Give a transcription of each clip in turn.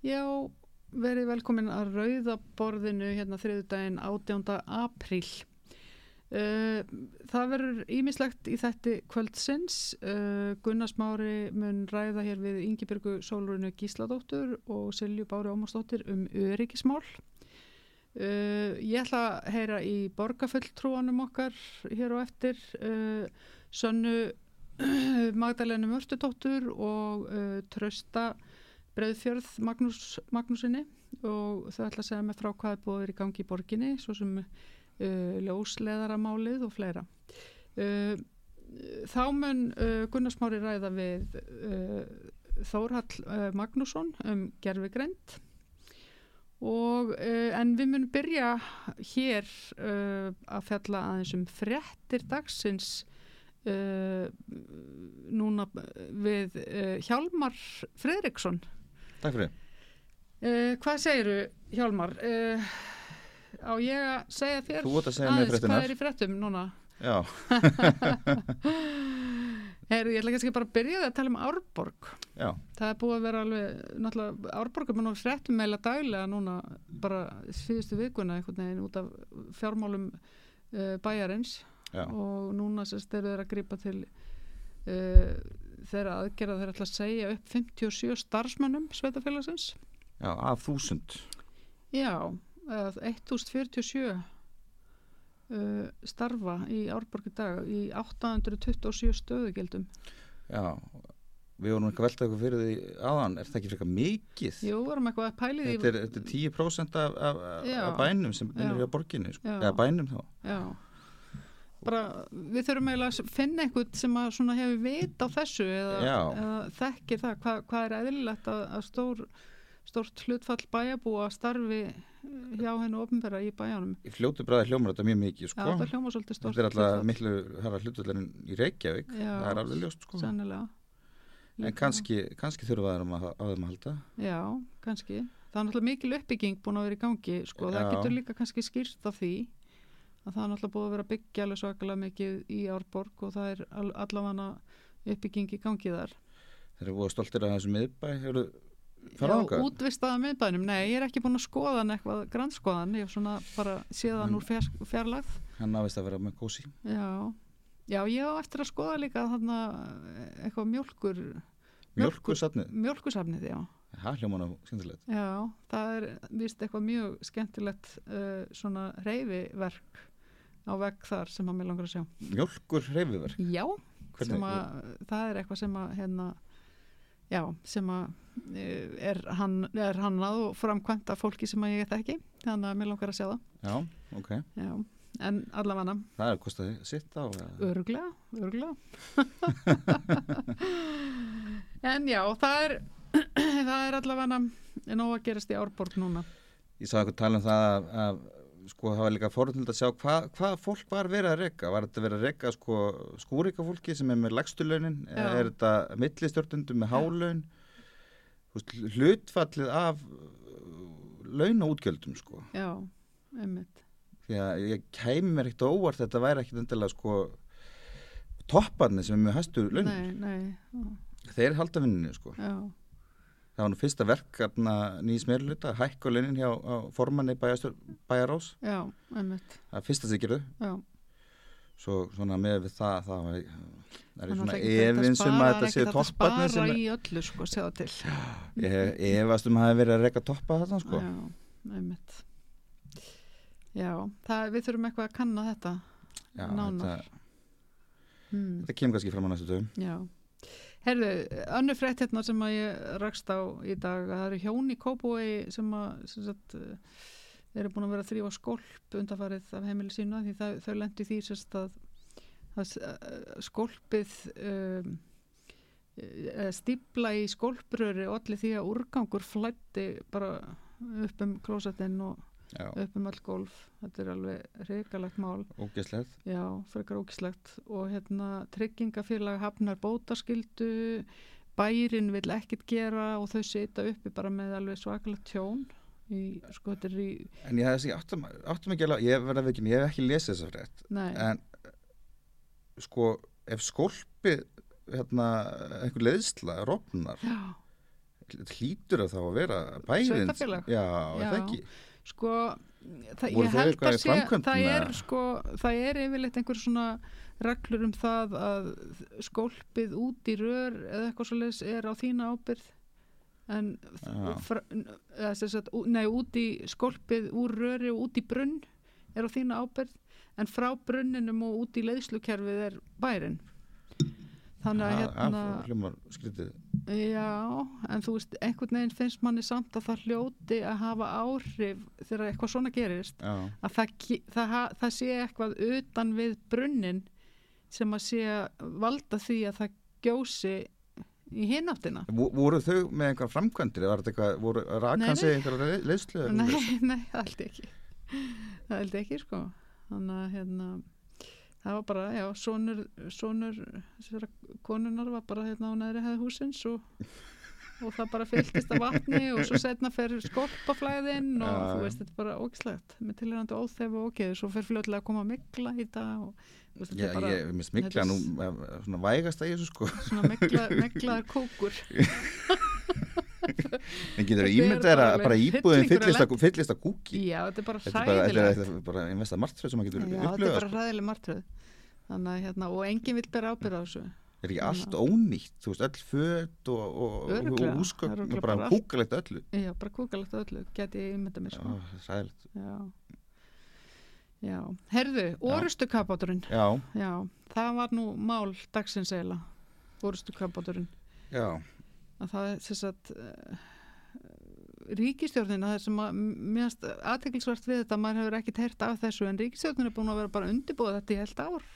Já, verið velkomin að rauðaborðinu hérna þriðudaginn 18. apríl. Uh, það verður ímislegt í þetta kvöldsins. Uh, Gunnars Mári mun ræða hér við Yngibjörgu Sólurinu Gísladóttur og Silju Bári Ómarsdóttir um öryggismál. Uh, ég ætla að heyra í borgarfulltrúanum okkar hér og eftir Sönnu Magdalenu Mörstudóttur og Trösta Breiðfjörð Magnús, Magnúsinni og þau ætla að segja mig frá hvað er búið í gangi í borginni svo sem uh, ljósleðaramálið og fleira. Uh, þá mun uh, Gunnarsmári ræða við uh, Þórhall uh, Magnússon um gerfigreind og uh, en við munum byrja hér að fjalla aðeins um frettir dagsins núna við Hjálmar Fredriksson Takk fyrir. Uh, hvað segiru Hjálmar? Uh, á ég að segja þér segja aðeins hvað er í frettum núna? Já. Heyru, ég ætla kannski bara að byrja það að tala um Árborg. Já. Það er búið að vera alveg, náttúrulega, Árborg er búin að frettum meila daglega núna bara síðustu vikuna einhvern veginn út af fjármálum uh, bæjarins Já. og núna sérst eru þeir að gripa til þeirra aðgerða þeirra ætla að segja upp 57 starfsmönnum sveitafélagsins Já, að þúsund Já, 1047 uh, starfa í Árborg í dag í 827 stöðugildum. Já, við vorum eitthvað veltað eitthvað fyrir því aðan, er það ekki fyrir eitthvað mikið? Jú, vorum eitthvað að pæli því. Þetta er, þetta er 10% af, af, af bænum sem er í borginni, sko. eða bænum þá. Já bara við þurfum eiginlega að finna einhvern sem að hefur vit á þessu eða, eða þekkir það hvað, hvað er eðlilegt að, að stór stórt hlutfall bæjabúa starfi hjá hennu ofnverða í bæjanum Í fljótu bræði hljómar þetta mjög mikið sko. Já, þetta hljómar svolítið stórt Þetta er alltaf miklu herra hlutfallin í Reykjavík. Já, það er alveg ljóst sko. En kannski, kannski þurfa það að, að þeim að halda. Já, kannski. Það er náttúrulega mikil uppbygging búin að vera í gangi sko. það getur líka kannski skýrt af því að það er náttúrulega búið að vera byggja alveg svakalega mikið í Árborg og það er allavega uppbygging í gangið þar. Þeir eru búið stoltir að þessu miðbæ eru Já, útvistaða miðbænum, nei, ég er ekki búin að skoða eitthvað grannskoðan, ég hef svona bara séðan úr fjár, fjarlagð Hann ávist að vera með gósi Já, já, ég á eftir að skoða líka þarna eitthvað mjölkur Mjölkursafnið? Mjölkursafnið, já. Það hljóman á skemmtilegt. Já, það er vist eitthvað mjög skemmtilegt uh, svona reyfiverk á vegg þar sem að mér langar að sjá. Mjölkur reyfiverk? Já, að, það er eitthvað sem að hérna, já, sem að uh, er, hann, er hannað og framkvæmt af fólki sem að ég get ekki þannig að mér langar að sjá það. Já, ok. Já en allavega það er kostaði sitt á örglega, örglega en já það er það er allavega nóg að gerast í árborg núna. Ég sá eitthvað tala um það að, að sko það var líka fórhundild að sjá hvað hva fólk var verið að reyka var þetta verið að reyka sko skúrika fólki sem er með legstulaunin eða er þetta millistjórnundum með hálun hlutfallið af launaútgjöldum sko. Já, einmitt. Því að ég kæmi mér ekkert óvart þetta væri ekkert endilega sko topparnir sem er með hæstu launin. Þeir halda vinninu sko. Já það var nú fyrsta verk nýjum smerluta, hækka launin hjá formanni bæjarás Já, einmitt. Það fyrsta sem gerðu. Já. Svo svona með við það það var, er svona efinn sem að þetta séu topparnir Það er spara í öllu sko, segða til. Ég efast um að það hefur verið að reyka toppa þetta sko. Já, einmitt. Já, það, við þurfum eitthvað að kanna þetta Já, nánar. Þetta, hmm. þetta kemur kannski fram á næstu dögum. Já Herðu, önnu frétt hérna sem að ég rakst á í dag að það eru hjón í Kópúi sem að sem sagt, eru búin að vera þrýfa skolp undarfarið af heimili sína því það, þau lendi því sérst að, að skolpið um, stíbla í skolpröri og allir því að úrgangur flætti bara upp um klósettinn og. Upp um all golf þetta er alveg reikalegt mál. Ógislegt já, frekar ógislegt og hérna tryggingafélag hafnar bótaskildu bærin vil ekkit gera og þau setja uppi bara með alveg svakalegt tjón í, sko þetta er í en ég hef þessi áttum, áttum ekki alveg ég ég hef ekki lesið þess að frétt en sko ef skolpi hérna einhver leiðsla, rofnar já. hlýtur að þá að vera bæðins já, Já. Sko það, ég held að sé það er sko það er yfirleitt einhver svona reglur um það að skólpið út í rör eða eitthvað svo leis er á þína ábyrð en fra, sagt, nei, út í skólpið úr röri og út í brunn er á þína ábyrð en frá brunninum og út í leiðslukerfið er bærin þannig að hérna hljómar skrítið Já, en þú veist, einhvern veginn finnst manni samt að það hljóti að hafa áhrif þegar eitthvað svona gerist já, að það, það, það sé eitthvað utan við brunnin sem að sé að valda því að það gjósi í hináttina. Vo- voru þau með einhver framkvæmdir eða var þetta eitthvað, voru Nei, rakan sig nei. einhverja leyslu Nei, nei, það held ekki. Það held ekki, sko. Þannig að hérna, það var bara, já, sonur, sonur konunar var bara hérna á neðri hefði húsins og, og það bara fylltist af vatni og svo setna fer skolpaflæðin og Já, þú veist, þetta er bara ógislegt með tilhærandi óþef og ógeðu, svo fer fljóðlega að koma mikla í það og veist, Já, bara ég minnst mikla nú svona vægast að ég þessu sko. Svona mikla, miklaðar kókur. en getur Þetta ímyndað er að bara íbúðin fyllist að, kúki? Já, þetta er bara þetta er bara, þetta er, bara einvesta martröð sem maður getur Já, þetta er bara sko. ræðileg martröð. Þannig hérna, og enginn vil bera ábyrð á þessu. Er ekki allt ónýtt, þú veist, öll föt og, og, og, og bara bara kúkalegt öllu. Já, bara kúkalegt öllu, geti ég ímynda mér Já, sko. það er sæðilegt. Já. já, herðu orustu kapáturinn, Já, já það var nú mál dagsins eiginlega orustu kapáturinn já, að það er þess að uh, ríkistjórnina það sem að mjögst aðteklisvart við þetta maður hefur ekkert heyrt af þessu en ríkistjórnin er búin að vera bara undirbúið þetta í heilt ár.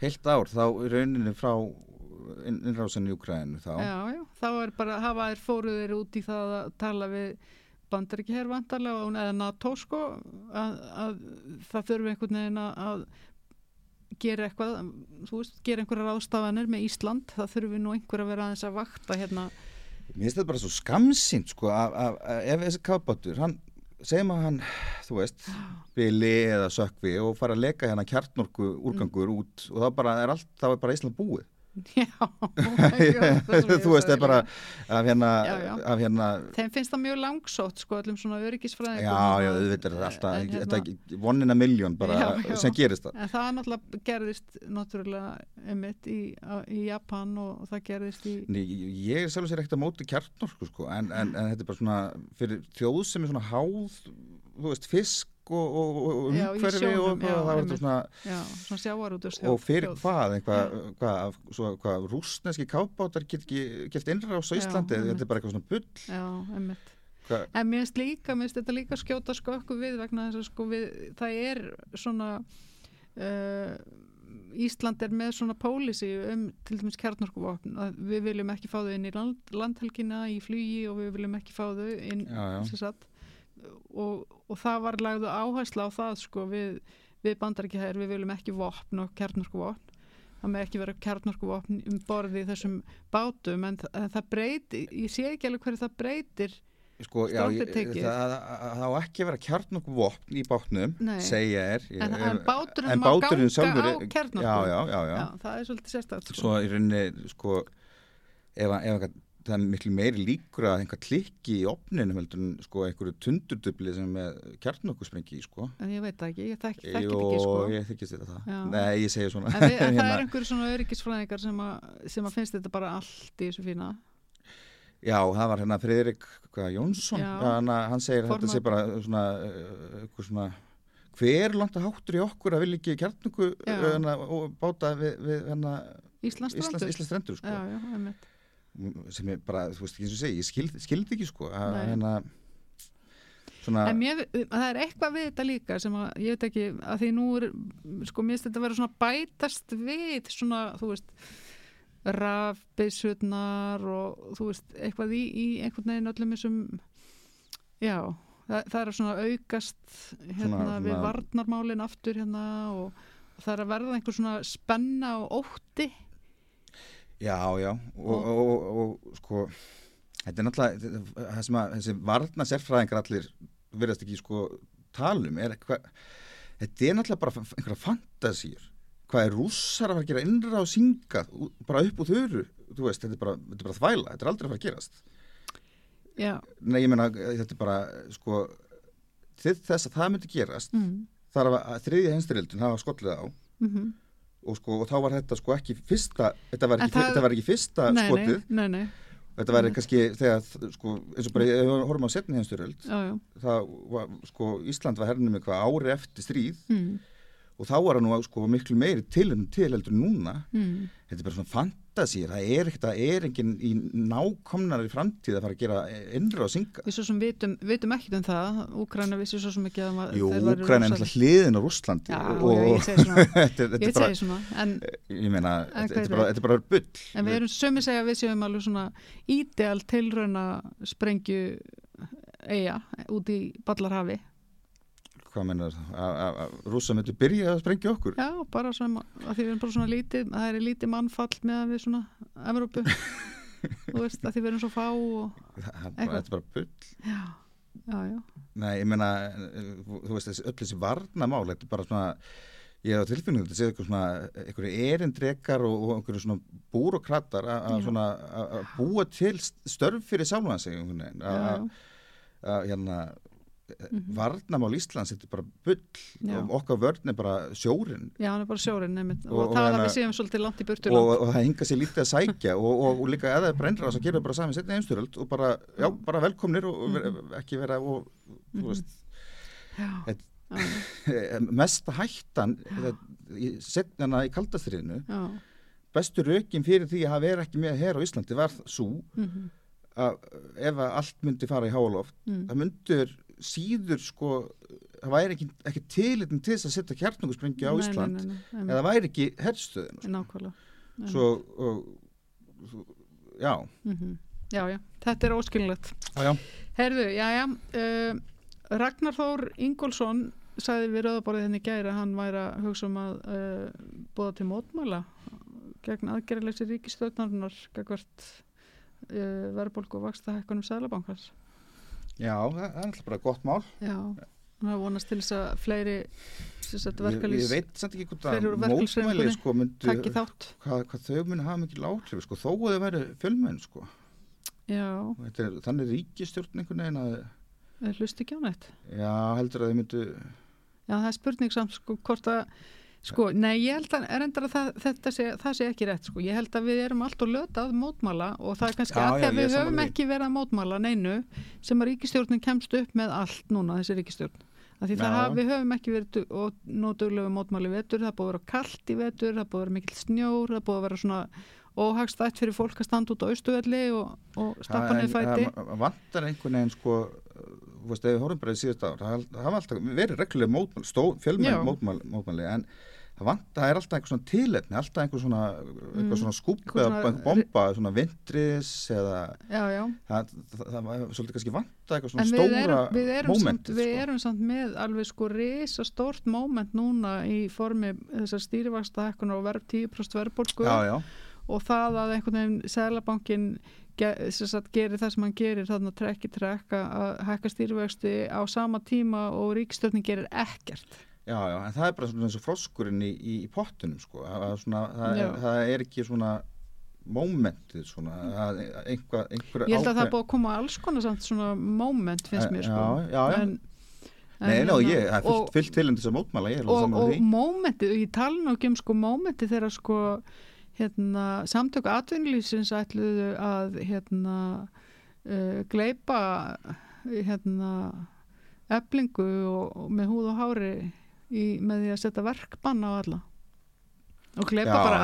Heilt ár þá rauninni frá inn- innrásinni í Ukrænu þá. Já, já, þá er bara að hafa þér fóruðir út í það að tala við bandaríki hér vantarlega eða NATO sko að, að það þurfi einhvern veginn að gera eitthvað, þú veist, gera einhverja ráðstafanir með Ísland, það þurfi nú einhver að vera aðeins að vakta hérna. Mér finnst þetta bara svo skamsýnt sko að, að, að ef þessi kafbátur, hann segjum að hann, þú veist bili eða sökvi og fara að leka hérna kjartnorku úrgangur út og það bara er allt, þá er bara Ísland búið Já, jú, þú veist, það er bara af hérna, Já, já. af hérna Þeim finnst það mjög langsótt sko, öllum svona öryggisfræðingum já, að- já, auðvitað er þetta alltaf en hérna- þetta vonina miljón bara Já, sem gerist það En það náttúrulega gerðist náttúrulega emitt í, í Japan og, og það gerðist í Nei, ég er sjálf sér ekkert að móti kjartnorku sko, en, en, en þetta er bara svona fyrir þjóð sem er svona háð þú veist, fisk og, og, og Já, umhverfi sjónum, og, já, það var svona Já, svona sjávarútus og fyrir hvað, hvað, hvað, hvað rúsneski kápbátar get ekki gert innrás á Já, Íslandi, þetta er bara eitthvað svona bull. Já, einmitt. En mér finnst líka, mér finnst þetta líka skjóta skökku við vegna þess að sko við, það er svona uh, Ísland er með svona pólisi um til dæmis kjarnorkuvopn að við viljum ekki fá þau inn í land, landhelgina í flugi og við viljum ekki fá þau inn já, já, og, og það var lagðu áhersla á það sko við, við bandarækjahæður, við viljum ekki vopn og kjarnorkuvopn það með ekki vera kjarnorkuvopn um borði í þessum bátum en það, það breytir, ég sé ekki alveg hverju það breytir sko, já, það, á ekki að vera kjartnokku vopn í bátnum, Nei. segja er En- en báturinn en má báturinn ganga á kjarnorku. Já, það er svolítið sérstætt sko. svo í rauninni sko ef, ef það er miklu meiri líkur að einhver klikki í opninu heldur en sko einhverju tundurdubli sem er kjarnokkusprengi í sko en ég veit ekki, ég þekki þekki Jó, ekki sko. ég þykist þetta það Já. Nei, ég segi svona en, við, en það Hérna, er einhverju svona öryggisfræðingar sem, sem að finnst þetta bara allt í þessu fína Já, það var hérna Friðrik hvað, Jónsson hann, hann segir að þetta sé bara svona, uh, eitthvað svona hver langt að háttur í okkur að vilja ekki kjarnokku Já. hana, og báta við, við hana, Íslands strendur sko. já, já. Sem er bara, þú veist ekki eins og segi, ég skildi, skildi ekki sko að hérna svona En mér, það er eitthvað við þetta líka sem að, ég veit ekki, að því nú er, sko, mér finnst þetta að vera svona bætast við, svona, þú veist, rafbissutnar og þú veist, eitthvað í, í einhvern veginn öllum þessum, já, það, það er svona aukast hérna Svona- við svona- varnarmálin aftur hérna og það er að verða einhver svona spenna og ótti. Já, já, og, og, og, sko, þetta er náttúrulega, það sem að þessi varna sérfræðingar allir verðast ekki sko talum, er eitthvað, þetta er náttúrulega bara einhverja fantasíur. Hvað er rússar að fara að gera innra og synga bara upp úr þöru, þú veist, þetta er bara, þetta er bara þvæla, þetta er aldrei að fara að gerast. Já. Nei, ég meina, þetta er bara, sko, þess að það myndi gerast, mm. þar að þriðja henstyrildun hafa skollið á Mm og, sko, og þá var þetta sko ekki fyrsta, þetta var ekki, það- þetta var ekki fyrsta nei, skotið, nei, nei, nei, þetta var kannski þegar, sko, eins og bara, ef við horfum á setni já. það var, sko, Ísland var hernum eitthvað ári eftir stríð Mm. og þá var það nú, sko, miklu meiri til en til heldur núna, Mm. þetta er bara svona fantasír, það er ekkert, það er enginn í nákomnar í framtíð að fara að gera innra og synga. Við svo sem vitum, vitum ekkert um það, Úgræna vissi svo sem ekki að ma- Jú, þeir væru Úkræn er náttúrulega hliðin á Rússlandi Já, og, ég segi svona, þetta, þetta ég bara, segi svona, en, ég meina, En þetta, er bara, þetta er bara bull. en við erum sömi segja að við séum alveg svona ídeal tilrauna sprengju eiga út í Ballarhafi. Hvað? Að- að Rússa myndu byrja að sprengja okkur? Já, bara svona, að því við erum bara svona lítið, það er lítið mannfall meðan við svona Evrópu. Þú veist, að því við erum svo fá og, Eitthvað. þetta er bara bull. já, já, já. Nei, ég meina, þú veist, þessi, öll þessi varnamál, þetta er bara svona, ég hef á tilfinningum, þetta séð eitthvað svona, einhverju erindrekar og, og einhverju svona búrokratar að- að að að búa til störf fyrir sjálfan sig, einhvern veginn, já, að, já. Hérna, Mhm. varnamál Íslands, þetta er bara bull og okkar vörn er bara sjórin Já, hann er bara sjórin nefnt og, Og- og það að hérna- við séum svolítið langt í burtu og, og það hinga sér lítið að sækja og, líka eða brennra þess að gera bara saman setni einstyröld og bara, já, bara velkomnir og, og vera, ekki vera og, þú veist, Já, mesta hættan setnana í kaldastriðinu bestu rökin fyrir því að verið ekki með hér á Íslandi var svo mhm, að ef að allt myndi fara í háloft mm, það myndur síður sko það væri ekki, ekki tilitin til þess að setja kjartnungusprengju á nei, Ísland. nei, nei, eða væri ekki herstöðin nei, nákvæmlega. Svo og, svo, já, mhm. Já, já, þetta er já Herðu, já, já. Uh, Ragnar Þór Ingólfsson sagði við rauðaborðið henni gæri að hann væri að hugsa um að uh, búða til mótmæla gegn aðgerðaleysi ríkistöðnarinnar gegvart uh, verðbólgu og vaksta hækkunum sælabankars Já, það það er alltaf bara gott mál. Já, hann hafa vonast til þess að fleiri verkalýs ég veit samt ekki hvort að mótmæli sko myndu, hvað, hvað þau muni hafa mikil áhrif sko, þó að þau væri fjölmenn sko. Er, þannig ríkistjórn einhvern veginn að, þeir hlusti ekki á neitt já, heldur að þau myndu, Já, það er spurning samt sko hvort að sko, nei, ég held að, er að það, þetta sé, það sé ekki rétt sko, ég held að við erum allt og löta að mótmála og það er kannski Já, að því að við höfum ekki verið að mótmála neinu sem að ríkistjórnin kemst upp með allt núna, þessi ríkistjórn því Já, það haf, við höfum ekki verið nótuglega mótmáli vetur, það búið að vera kalt í vetur, það búið að vera mikill snjór, það búið að vera svona óhagstætt fyrir fólk að standa út á austuvelli og, og stappa niður fæti. það vantar einhvern veginn sko, þú veist, við horfum bara í síðust ár, það hafa alltaf verið reglulega mótmæli, mótmæli, en það vantar, það er alltaf einhver svona tilefni, alltaf einhver svona, Mm, eitthvað svona einhver eða bomba, svona vintris eða Já, já, það, það, það var svolítið kannski vanta eitthvað en svona við stóra erum, við, erum samt, við sko. erum samt með alveg sko risa stórt móment núna í formi þessar stýrivaksta og verð 10% verðbólgu já, já, og það að einhvern veginn sagt, gerir það sem hann gerir þarna trekk í trekk að- að hækka stýrivexti á sama tíma og ríkstjórnin gerir ekkert já, já, en það er bara svona eins og froskurinn í, í, í pottunum sko, það, svona, það, er, það er ekki svona mómentið svona, er einhver, einhver ég held að það er búið að koma alls konar samt svona moment finnst mér sko. já, já, já. En, Nei, en ná, hérna, ég, það er fyllt, fyllt til um þess að mótmæla, og, og mómentið, ég tala ekki um sko mómentið þegar sko hérna, samtöku atvinnulífsins ætluðu að hérna uh, gleipa hérna eblingu og, og með húð og hári í, með því að setja verkbann á alla og gleipa Já, bara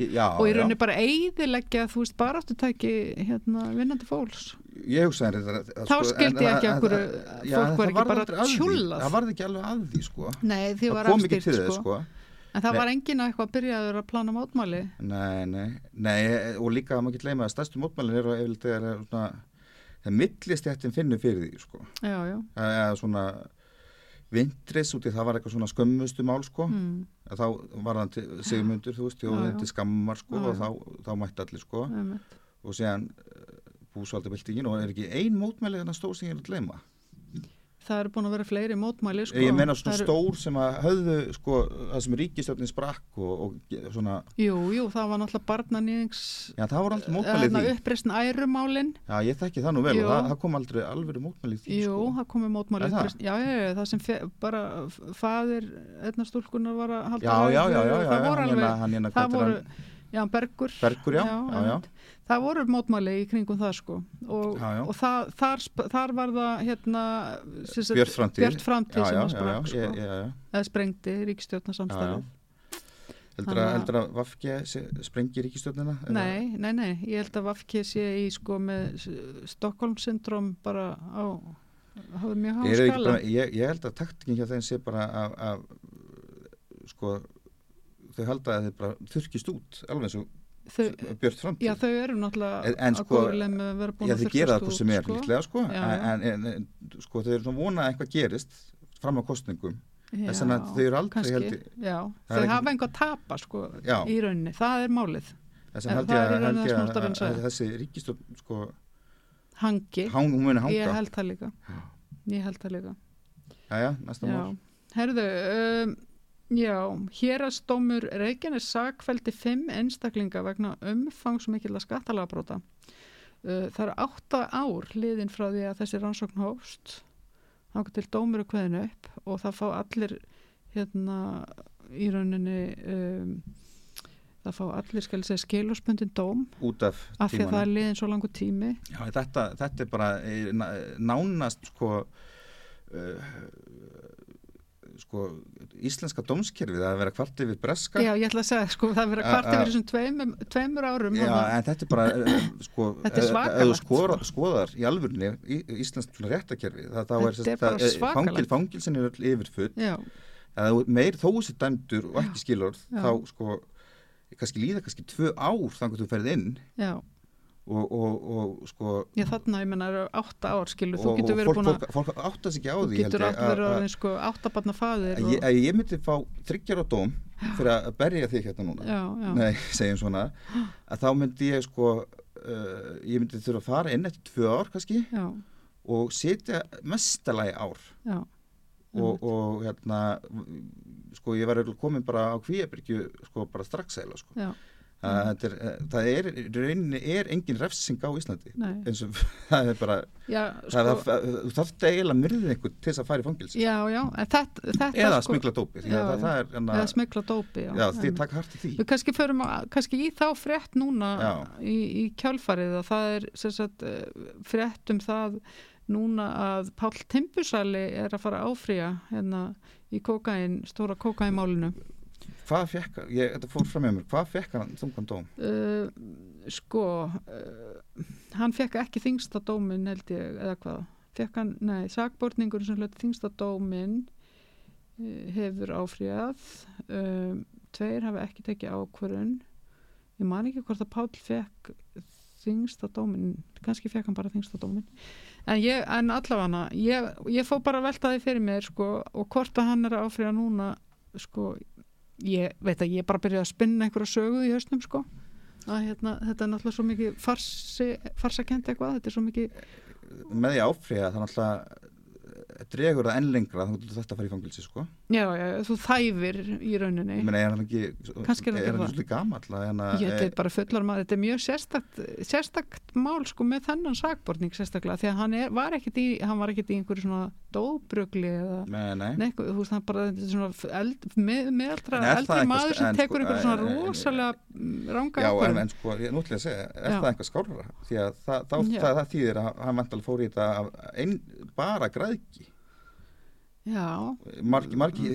já, og í rauninni bara eyðileggja þú veist baráttutæki hérna vinnandi fólks Ég hugsaði þetta að- Þá sko, skildi ég ekki það- það- fólk var það ekki bara að tjúllað. Það varði ekki alveg að því, sko. nei því Það var afstýrt sko. sko. en það Nei. var enginn að eitthvað byrjaður að plana mótmáli Nei, nei, nei, og líka að maður ekki gleyma að stærstu mótmælinn eru yfirleitt þegar svona, það millistjættin finnur fyrir því, sko. já já Það er svona vintris út í það var eitthvað svona skömmustu mál, sko. mm, Þá var það til sigmundur, þú veist, Já, já. til skammar, sko, Já, og já. þá, þá mætti allir, sko. einmitt. Og síðan búsvaldabildingin og er ekki ein mótmæli þannig stóð sem ég er að gleyma. Það eru búin að vera fleiri mótmæli sko. Ég meina svona stór sem að höfðu sko, það sem ríkistjórnin sprakk og, og svona, Jú, jú, það var náttúrulega barnanýðings já það voru aldrei mótmælið hérna, því. uppreisn ærumálin Já, ég þekki það nú vel Jú. og það, það kom aldrei alveg mótmælið því. Jú, sko. það komið mótmæli Er það? uppreisn Já, já, já, það sem bara f- faðir einna stúlkunar var að halda Já, já, já, ræðu, já, já, það voru hann alveg hérna, hann hérna, það hvað voru, er hann? já, Bergur Bergur, já, já, já. einmitt. það voru mótmæli í kringum það sko og, Já, já. og það, þar, sp- þar var það hérna sem sagt, Björt framtíð. Björt framtíð Já, sem já, að já, sprakk já, sko, ég- já, já. eða sprengdi ríkistjórnarsamstæðið Heldur að, að- heldur að Vafge sprengi ríkistjórnina? Eða- Nei, nei, nei, ég held að Vafki sé í sko með Stockholm syndrom bara á hafði mjög ekki skala. bara, ég, ég held að taktingin hjá þeim sé bara að, að sko þau halda að þau bara þurkist út alveg eins og þau, björt framtíð. Já, þau eru náttúrulega En- en sko- að búin Já, að þau gera það sem er sko. líklega sko. Já, en, en, sko þau eru svona vonað að eitthvað gerist fram á kostningum Já, þess að þau eru aldrei kannski, held ég- Já, Það er þau ekki- hafa einhvað að tapa sko Já. í rauninni, það er málið. Þess að held ég að, að, að að að þessi ríkistjórn sko Hangi, ég held það líka. Ég held það líka. Næsta Já, mál. Herðu um, Já, hérastómur Reykjanes sakfældi fimm einstaklinga vegna umfangsmikilla skattalagabróta. Uh, það eru átta ár liðin frá því að þessi rannsókn hófst. Þá til dómur er kveðin upp og það fá allir hérna í rauninni um, það fá allir skal segja skilurspöndin dóm út af af því að það tímanum er liðin svo langu tími. Já, þetta, þetta er bara eh, ná- nánast sko uh, sko íslenska dómskerfið að vera kvart yfir breska Já, ég ætla að segja, sko, það verið A- kvart yfir þessum tveimur, tveimur árum. Já, þarna. en þetta er bara eh, sko, Þetta er þú svakalegt, skoðar, sko. skoðar í alvörni í, íslensk svona réttakerfi það, þá Þetta er, bara eh, fangil, fangilsin er öll yfir full Já, að þú- meir þó þessi dæmdur og ekki skilur þá sko kannski líða kannski tvö ár þannig að þú ferð inn já. Og, og, og sko Já, þarna, ég menna, eru átta ár, skilur, þú getur verið búin að, fólk, átta sig ekki á þú því getur held átt verið að- sko, áttabarna faðir að og, ég, ég myndi fá þryggjar á dóm fyrir að berja þig hérna núna. Já, já, nei, segjum svona. Að þá myndi ég sko uh, ég myndi þurfa að fara inn eftir tvö ár kannski já, og setja mestalagi ár. Og, og hérna sko ég var komin bara á kvíabyrgju sko bara strax eða sko já, að þetta er, eh, það er, rauninni er engin refsing á Íslandi. Eins og það er bara já, það, sko, það, það, þú þarft eiginlega myrðið einhvern til þess að fara í fangilsi já, já, þetta, þetta, eða sko, smikla dópi Já, að það, það er enna, eða smikla dópi, já, já, því takk hart í því. Við kannski förum að, kannski í þá frétt núna í, í kjálfarið að það er sagt, eh, frétt um það núna að Páll Timbusali er að fara að áfrýja hérna í kókain, stóra kókainmálinu. Hvað fekk, ég, þetta fór fram með mér hvað fekk hann þungan dóm Uh, sko, uh, hann fekk ekki þingsta dómin held ég, eða hvað? Fekk hann, nei, sakborningur sem hlut þingsta dómin uh, hefur áfrýjað. Um, tveir hafa ekki tekið ákvörun. Ég man ekki hvort að Páll fekk þingsta dómin, kannski fekk hann bara þingsta dómin. En, ég, en allavega, ég, ég fó bara að velta því fyrir mér, sko, og hvort að hann er að áfrýja núna, sko, ég veit að ég bara byrjaði að spinna einhverja sögu í hausnum, sko. Að hérna, þetta er náttúrulega svo mikið farsi, farsakent eitthvað, þetta er svo mikið með því áfriða það náttúrulega dregur það enn lengra þannig að þetta fara í fangilsi sko. Já, já, þú þæfir í rauninni. Meina er hann ekki Kannski er hann er svolítið gamall? Að hérna þetta er bara fullar maður, þetta er mjög sérstakt sérstakt mál sko með þennan sakborning sérstaklega, því að hann er, var ekkit í hann var ekkit í einhverju svona dóbrugli eða nei, nei. Nei, þú veist, hann bara er svona eld, með, meðaldra, er eldri maður sem en tekur sko, einhverju svona en- en- rosalega ranga Já, en, en sko, ég nútlega að segja, er það eitthvað skárra? Því að það, þá, þýðir að hann vantal fór í þetta bara græðki. Já, Margi, margi,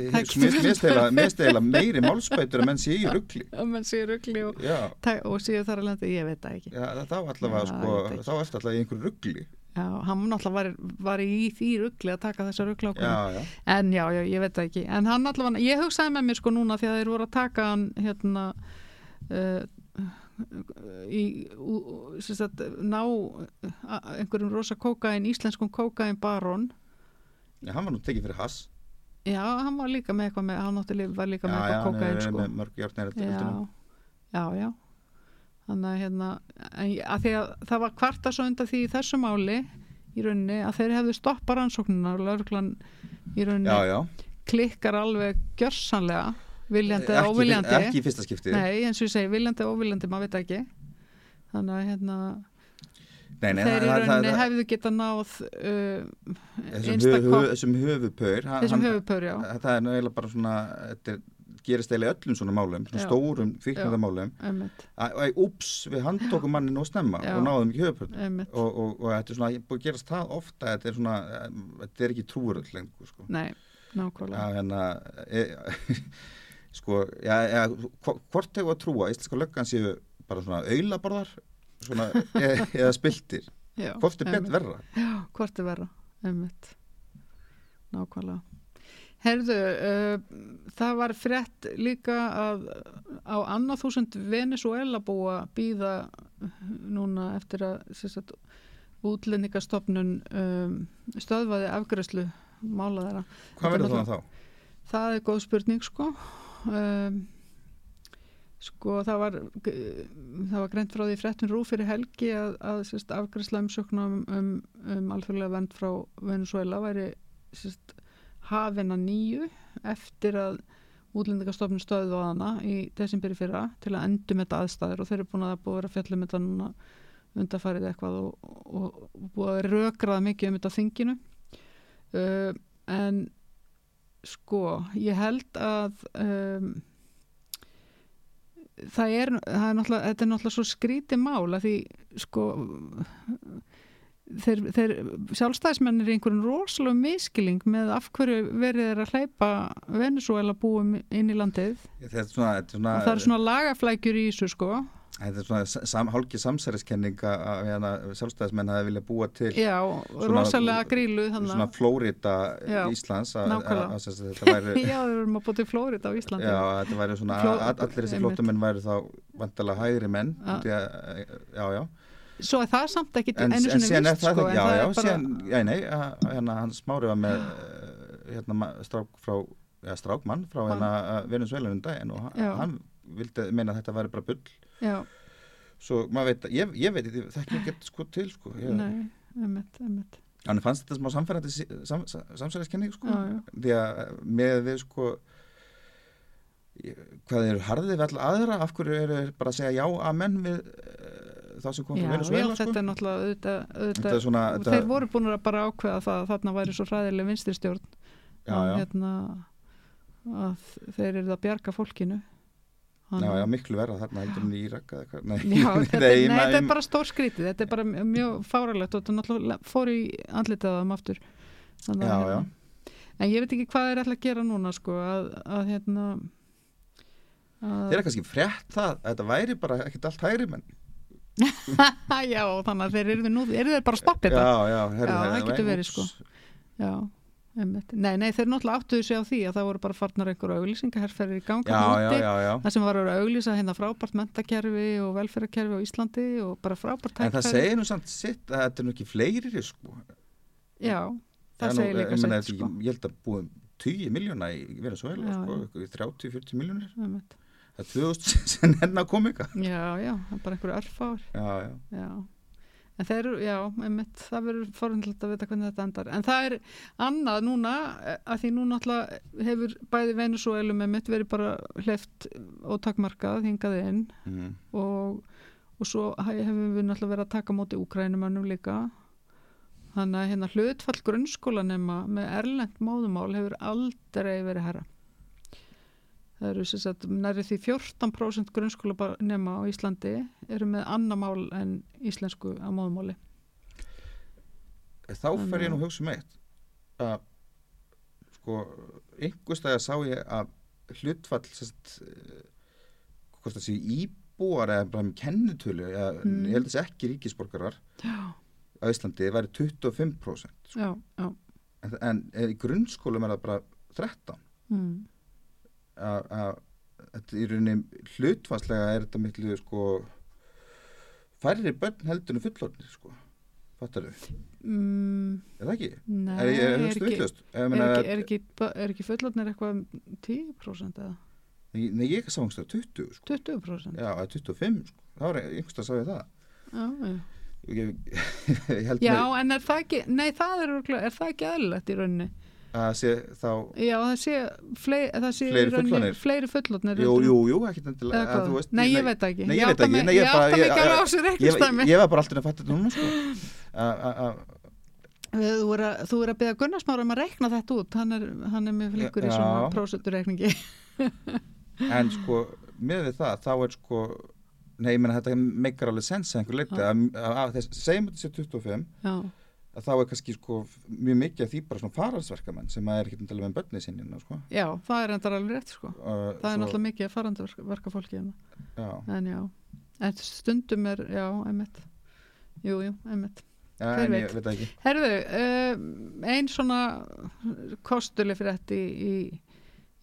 mestegila meiri málspætur að menn sé í ruggli. að menn sé rugli og, Já, og séu þar að landa, ég veit það ekki. já, þá Já, sko, allavega í einhverju ruggli. Já, hann náttúrulega var, var í því ruggli að taka þessa ruggla já, En já, já, ég veit það ekki. En hann allavega, ég hugsaði með mér sko núna því að þeir voru að taka hann hérna uh, í, ú, sem sagt, ná einhverjum rosa kókain, íslenskum kókain barón. Já, hann var nú tekið fyrir hass. Já, hann var líka með eitthvað með, hann var líka með eitthvað er sko. með mörg járnir eftir Já, já, já. Þannig að hérna, að því að það var kvarta svo undan því í þessu máli í rauninni að þeir hefðu stoppa rannsóknuna og lauruglan í rauninni já, já. klikkar alveg gjörsanlega viljandi og óviljandi ekki í fyrsta skipti nei eins og ég segi viljandi og óviljandi maður veit ekki þannig að hérna Nei, nei, þeir í rauninni hefðu geta náð uh, höfu- þessum höfupaur hann- þessum höfupör já. það er eiginlega bara svona þetta er- gerist eiginlega öllum svona málum svona Já. stórum að ups, við handtókum mannin og snemma Já. og náðum ekki einmitt. og, og, og þetta er svona, búið að gerast það ofta þetta er svona, þetta er ekki trúuröld lengur sko. Nei, nákvæmlega. Já, hérna, e, sko, já, já, hvo- hvort hefur að trúa? Íslenska löggan séu bara svona auðlaborðar svona, e, eða spiltir já, hvort er betur verra Já, hvort er verra, einmitt nákvæmlega Herðu, uh, það var frétt líka að á annað þúsund Venezuela búa býða núna eftir að sagt, útlendingastofnun um, stöðvaði afgræslu mála þeirra. hvað verður þannig þá? Það er góð spurning sko. Um, sko það var það var greint frá því fréttin rú fyrir helgi að, að sérst, afgræsla umsöknum um, um alþjóðlega vend frá Venezuela væri sérst, hafina nýju eftir að útlendingastofnun stöðu á hana í desemberi fyrra til að endum þetta aðstæður og þeir eru búin að búið að vera fjallum þetta núna undarfarið eitthvað og, og, og búið að rökraða mikið um þetta þinginu. Uh, en sko ég held að um, það er, það er náttúrulega, þetta er náttúrulega svo skrítið mál að því sko þeir, þeir sjálfstæðismennir í einhverjum rosalega miskiling með af hverju verið er að hleypa Venezuela búum inn í landið. Þetta er svona, þetta er svona, og það er svona lagaflækjur í þessu sko þetta er svona sam, hálki samsæriskenninga að hérna, sjálfstæðismenn hafi viljað búa til já, rosalega grílu svona þannig Flórida Já, Íslands að, nákvæmlega. að þetta væri já, við erum að búið til Flórida á Íslandi Já, þetta væri svona, Fló- all, allir þessi einmitt. flótamenn væri þá vantalega hægri menn Já. já, já svo er það samt ekki en, einu sinni vist sko, já, já, er bara já, nei, hérna hann smári var með eh, hérna strák frá, ja, strákmann frá hérna Venezuela um daginn og Já. hann vildi meina að þetta væri bara bull já, svo maður veit, að- ég, ég veit ekki, það ekki ekki sko til sko, ég, nei, emmitt, emmitt hann fannst þetta smá samfærandi sam, sam, samsæðiskenning sko, Já, já. því að með við sko ég- hvað eru harðið við alla aðra af hverju eru þeir bara að segja já amen við uh, þá sem kom Já, frá já, Venezuela þetta sko? er náttúrulega auðvitað, auðvitað Þetta er svona, og þetta- þeir voru búin að bara ákveða það að þarna væri svo hræðileg vinstri stjórn Já, að, já. Hérna, að þeir eru að bjarga fólkinu Já, já, miklu verða þarna heldur í Írak. Nei, Já, þetta, nei, nei, þetta er bara stór skrítið, þetta er bara mjög fáralegt og þetta náttúrulega fór í þeim aftur. Þannig, Já, já. hérna, En ég veit ekki hvað þeir ætla að gera núna sko, að, að hérna að, Þeir eru kannski frétt það að þetta væri bara ekkert allt hægri menn. Já, þannig að þeir eru nú, eru þeir bara að stoppa þetta? Já, já, herri, Já, það herri, getur verið, sko. Já. Nei, nei, þeir náttúrulega áttuðu sig á því að það voru bara farnar einhverju auglýsingaherferðir í ganga Já, já, já. Það sem var að auglýsa hérna frábært mentakerfi og velferðarkerfi á Íslandi og bara frábært En það segir nú samt sitt að þetta er nú ekki fleiri, sko. Já, það segir líka ég sitt, sko. Ég held að búum 10 miljóna í Venezuela, sko, já. eitthvað í 30-40 miljónir. Það er 2000 sem enn að koma ykkar. Já, já, bara einhverju örfár. Já, já. Já. En þeir, já, einmitt, það verður forundilegt að vita hvernig þetta endar. En það er annað núna, eh, að því núna alltaf hefur bæði Venezuelum einmitt verið bara hleft og takkmarkað hingað inn Mm. og, og svo he- hefum við náttúrulega verið að taka móti úkrænumannum líka þannig að hérna hlutfall grunnskólanema með erlend móðumál hefur aldrei verið herra það eru sem sagt næri því 14% grunnskólanema á Íslandi eru með annar mál en íslensku á móðumáli Þá fer ég nú að hugsa um eitt að sko, einhverstæða sá ég að hlutfall sest, hvort það sé íbúar eða bara með kennitölu eða, Mm. ég held þessi ekki ríkisborgarar já, á Íslandi væri 25% sko. já, já en, en í grunnskólum er það bara 13 mm. Að í rauninni hlutfallslega er þetta miklu sko færri börn heldur en fullorðnir sko fattar þau, Mm, er það ekki? nei, er er, ekki, er, ekki, er, ekki, er ekki fullotnir eitthvað um 10% eða Nei, ég sá einhverstað 20 sko 20% Já, eða 25 sko. Það var einhverstað að sá ég það. já, já. ég, ég Já, með en er það ekki, nei það er, er það ekki eðlilegt í rauninni? Að sé þá Já, það sé, fleiri, það sé Fleiri fullorðnir? fleiri fullotnir. jú, jú, jú, ekkert endilega nei, ég veit ekki. Nei, ég veit ekki, Ég var bara alltaf að fatta þetta núna sko að- Þú er að, þú er að beða Gunnarsmára um að reikna þetta út, hann er, hann er mjög flinkur í svona prósendureikningi. en sko með við það, þá er sko nei, ég meina þetta meikar alveg sens að einhver þess, segjum þetta sé 25 Já, þá er kannski sko mjög mikið af því bara svona fararsverkamenn sem að er ekki að með börni sinni sko. já, það er endar alveg rétt sko. uh, Það er náttúrulega mikið að farandi verka fólki hérna. já, En já, en stundum er, já, einmitt. Jú, jú, einmitt. ja, en ég veit ekki Herðu, uh, ein svona kostuleg fyrir þetta í, í,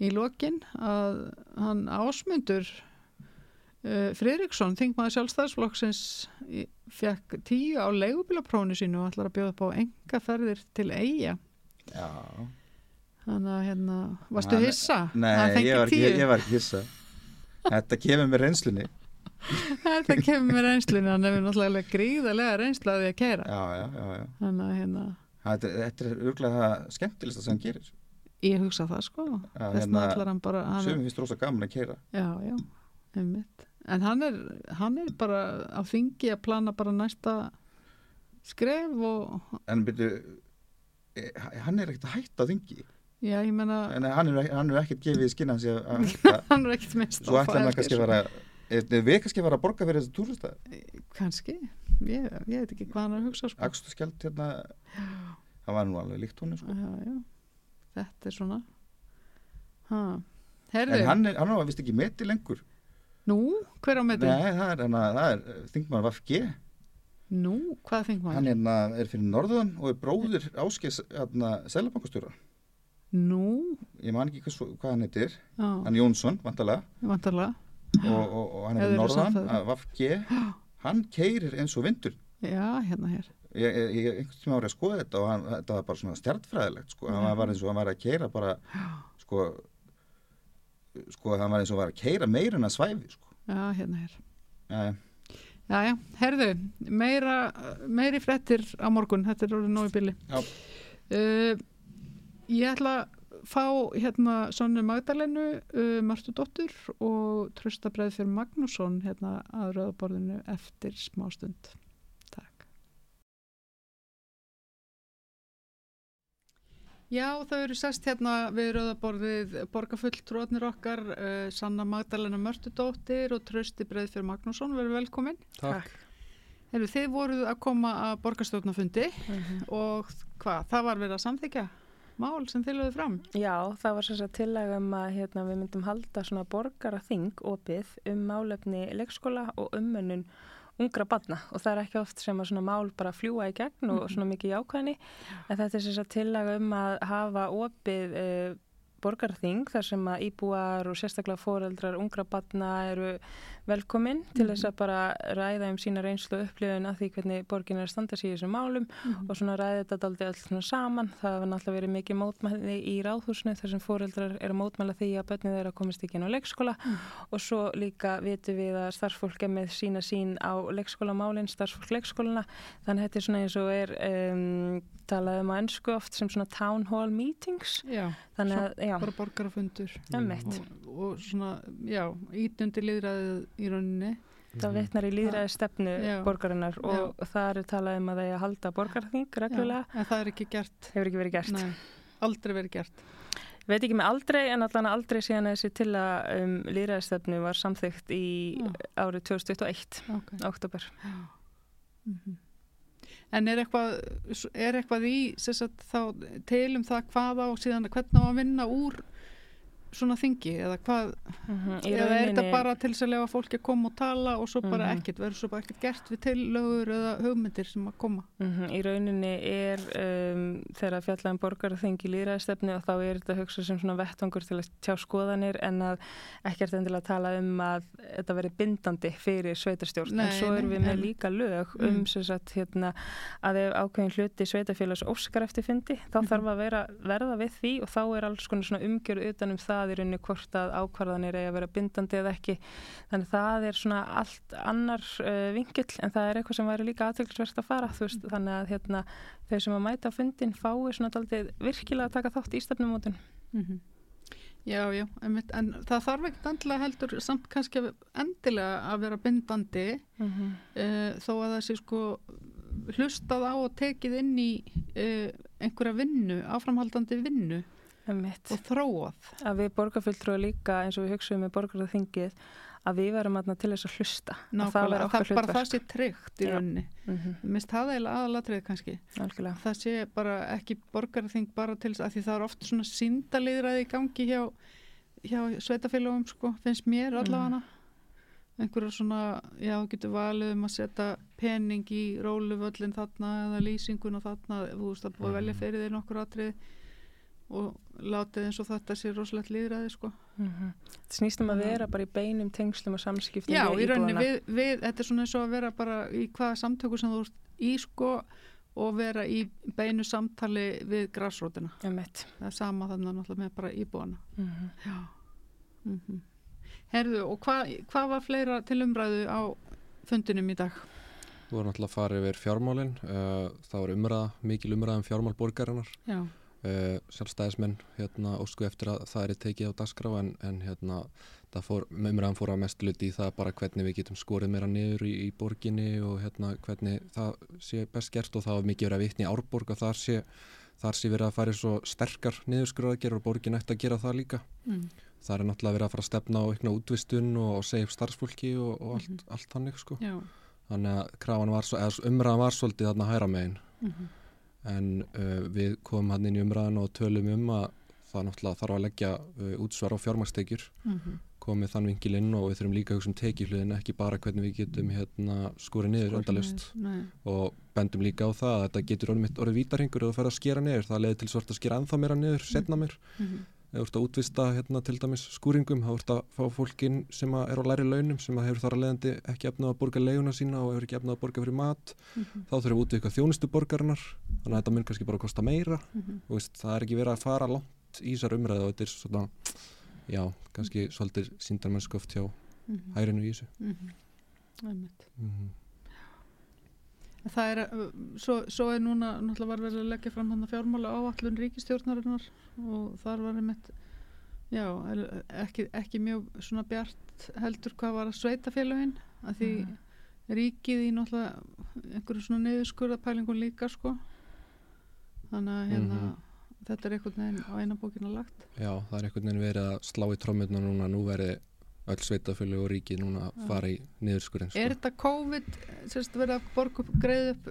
í lokin að hann ásmundur uh, Friðriksson, þingmaður sjálfstæðsflokksins fekk tíu á leigubílaprónu sínu og ætlar að bjóða upp á enga ferðir til eiga. já, Þannig að hérna, varstu Hann- hissa? nei, ég var, ég, ég var ekki hissa þetta kemur með reynslunni Þetta kemur með reynslunni, hann hefur náttúrulega gríðarlega reynslu að að keira. já, já, já, já. Þannig að hérna, Þetta, þetta er örgulega það skemmtilegsta sem hann gerir ég hugsa það sko. Þess vegna hérna, ætlar hann bara... hann- Sjöfum finnst rosa gaman að keira Já, já, einmitt. En hann er, hann er bara á þingi að plana bara næsta skref og, en byrju hann er ekkert að hætta þingi? Já, ég menna, en hann er, hann er ekkert gefið skinn hans hann er ekkert minnst svo ætlar hann kannski að vera er við kannski vera að borga fyrir þessu túrista Kannski, ég, ég veit ekki hvað hann er að hugsa, sko. Akstu skjald hérna. Það var nú alveg líkt honum sko. Já, já, þetta er svona, ha, en hann er, hann var vist ekki meti lengur nú, hver á meðin? nei, það er, hana, það er þingmaður Vafge Nú, hvað þing maður? hann hérna, er fyrir norðan og er bróðir áskis hérna, selabankastjóra Nú, ég man ekki hvað, hvað hann heitir. Já, hann Jónsson, vantarlega vantarlega, og, og, og hann er fyrir norðan Vafge hann? Keirir eins og vindur. Já, hérna hér, ég, ég, ég einhvern tíma árið að skoða þetta og hann, þetta var bara svona stjartfræðilegt sko. hann var eins og hann var að keira bara sko sko hann var eins og var að keira meira en að svæfi sko. já, hérna hér. ja, Já, já, herðu, meira, meiri frettir á morgun, þetta er orðið nógu bíli. Já. Uh, ég ætla að fá hérna Sonnu Magdalenu, uh, Martu Dóttur og Trösta Breiðfjörn Magnússon hérna að rauðaborðinu eftir smá stund. Já, þau eru sest hérna við rauðaborðið borgarfulltrúarnir okkar, uh, Sanna Magdalena Mörtudóttir og Trösti Breiðfjörn Magnússon, verður velkomin. Takk. Heru, þið voruð að koma að borgarstjórnafundi og hvað, það var verið að samþykja mál sem þið lögðu fram. Já, það var þess að tillaga um að hérna, við myndum halda svona borgaraþing opið um málefni leikskóla og umönnun ungra badna og það er ekki oft sem að svona mál bara fljúa í gegn og svona mikið jákvæðni. En þetta er þess að tillaga um að hafa opið uh, borgarþing þar sem að íbúar og sérstaklega foreldrar ungra badna eru velkomin til þess að bara ræða um sína reynslu og upplifun að því hvernig borgin er að standa sér í þessum málum og svona ræði þetta öll svona saman. Það hefur náttúrulega verið mikið mótmæli í ráðhúsinu þar sem fóreldrar eru að mótmæla því að börnið þeirra komist ekki inn á leikskóla og svo líka vitum við að starfsfólk er með sína sín á leikskólamálinn, starfsfólk leikskólana. Þannig þetta er svona eins og er um, talað um á ennsku oft sem svona town hall meetings. Já, Þannig að, já, bara borgarafundur og, og svona, já, ítundi liðræðið í rauninni. Það vitnar í líðræði stefnu Já. borgarinnar og það er talað um að það er að halda borgarþing reglulega. Já, en það er ekki gert. Hefur ekki verið gert. Nei, aldrei verið gert. Veit ekki með aldrei en allan aldrei síðan þessi til að um, líðræðistefnu var samþygt í Já. árið 2021, Okay. oktober. Mm En er eitthvað, er eitthvað í sagt, þá, til um það hvað á síðan hvernig á að vinna úr svona þingi eða hvað Mm eða er þetta bara til að lefa fólki að koma og tala og svo bara Mhm. ekkert, verður svo bara ekkert gert við tillögur eða hugmyndir sem að koma Mm Í rauninni er um, þegar að fjalla um borgarþingi líðræðistefnu og þá er þetta hugsa sem svona vettvangur til að tjá skoðanir en að ekkert endilega tala um að þetta veri bindandi fyrir sveitarstjórn en svo erum við með en- líka lög Mm. um sem sagt hérna að ef ákveðin hluti sveitarfélags óskar eftir fyndi þá Mhm. þarf að vera, verða við því og þá er alls konar svona umgjörð utan um það í rauninni hvort að ákvarðanir eigi að vera bindandi eða ekki þannig það er svona allt annar uh, vingill en það er eitthvað sem væri líka aðtöklusvert að fara veist, þannig að hérna, þau sem að mæta fundin fái svona aldrei virkilega að taka þátt í stefnumótun mm -hmm. Já, já, en, en það þarf ekkert endilega heldur samt kannski endilega að vera bindandi mm -hmm. uh, þó að það sé sko hlustað á og tekið inn í uh, einhverja vinnu, áframhaldandi vinnu Emitt. og þróað. Að við borgarfulltrúi líka eins og við hugsaðum með borgarþingið að við verum aðna til þess að hlusta. Nákvæmlega, að það, það bara það sé tryggt í rauninni. -hmm. Mist það eiginlega aðalatrið kannski. Algjörlega. Það sé bara ekki borgarþing bara til þess að því það er oft svona síndaliðræði í gangi hjá, hjá sveitafélagum sko, finnst mér allavega. Mm einhverja svona, já, getur valið um að setja pening í róluvöllin þarna eða lýsinguna þarna, þú veist að búið velja mhm. fyrir þeir nokkur atrið og látið eins og þetta sé rosalegt líðræði sko. Mm -hmm. Það snýstum að vera bara í beinum tengslum og samskiptum Já, í rauninni, við, við, þetta er svona eins og að vera bara í hvaða samtöku sem þú ert í sko og vera í beinu samtali við græsrótina. Það er sama þannig að með bara íbúana. Mm -hmm. Já. Mm -hmm. Herðu, og hvað hva var fleira til umræðu á fundinum í dag? Þú voru náttúrulega að fara yfir fjármálinn, uh, það var umræða, mikil umræða um fjármálborgarinnar, uh, sjálfstæðismenn hérna, ósku eftir að það er tekið á dasgrá en, en hérna, fór, umræðan fór að mestu luti í það bara hvernig við getum skorið meira niður í, í borginni og hérna, hvernig það sé best gert og það var mikið verið að vitni árborg og þar sé, þar sé verið að fara svo sterkar niðurskurðaðgerð og borgin ætti að gera það líka. Mm það er náttúrulega verið að fara að stefna á eitthvað útvistun og, og segja upp starfsfólki og, og allt, mm -hmm. allt þannig sko. þannig að umræðan var svolítið þarna hæra megin mm -hmm. En uh, við komum hann inn í umræðan og tölum um að það náttúrulega þarf að leggja uh, útsvar á fjármagstekjur mm -hmm. komið þann vingil inn og við þurfum líka um tekihluðin ekki bara hvernig við getum hérna, skúrið niður endalust og bendum líka á það að þetta getur orðið, orðið vítarhingur og það fer að skera niður. Það leði til svart að skera anþá meira niður, setna mér Ef þú ert að útvista hérna, til dæmis skúringum, þá ert að fá fólkin sem er á læri launum, sem hefur þar að leiðandi ekki efnað að borga leiðuna sína og hefur ekki efnað að borga fyrir mat. Mm -hmm. Þá þurfum við útvika þjónustu borgarinnar, þannig að þetta mun kannski bara að kosta meira. Mm -hmm. og veist, það er ekki verið að fara langt í þessar umræðu og þetta er svona, já, kannski svolítið síndarmennskoft hjá mm -hmm. hærinu í þessu. Það er svo, svo er núna náttúrulega var verið að leggja fram hann að fjármála áallun ríkistjórnarinnar og þar var einmitt, já, ekki, ekki mjög svona bjart heldur hvað var að sveita félaginn að því mm. ríkið í náttúrulega einhverju svona niðurskurðapælingun líka sko þannig að hérna mm -hmm. þetta er einhvern veginn á eina bókina lagt Já, það er einhvern veginn verið að slá í trómmunna núna, nú verið öll sveitafjölu og ríki núna að fara í niðurskurinn sko. Er þetta COVID, sérst verið að borga upp, greið upp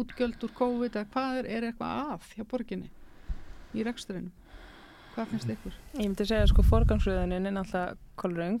útgjöld úr COVID eða hvað er, er eitthvað að hjá borginni í reksturinnum? Hvað finnst ykkur? Ég myndi segja sko forgangsröðunin er náttúrulega kolröng.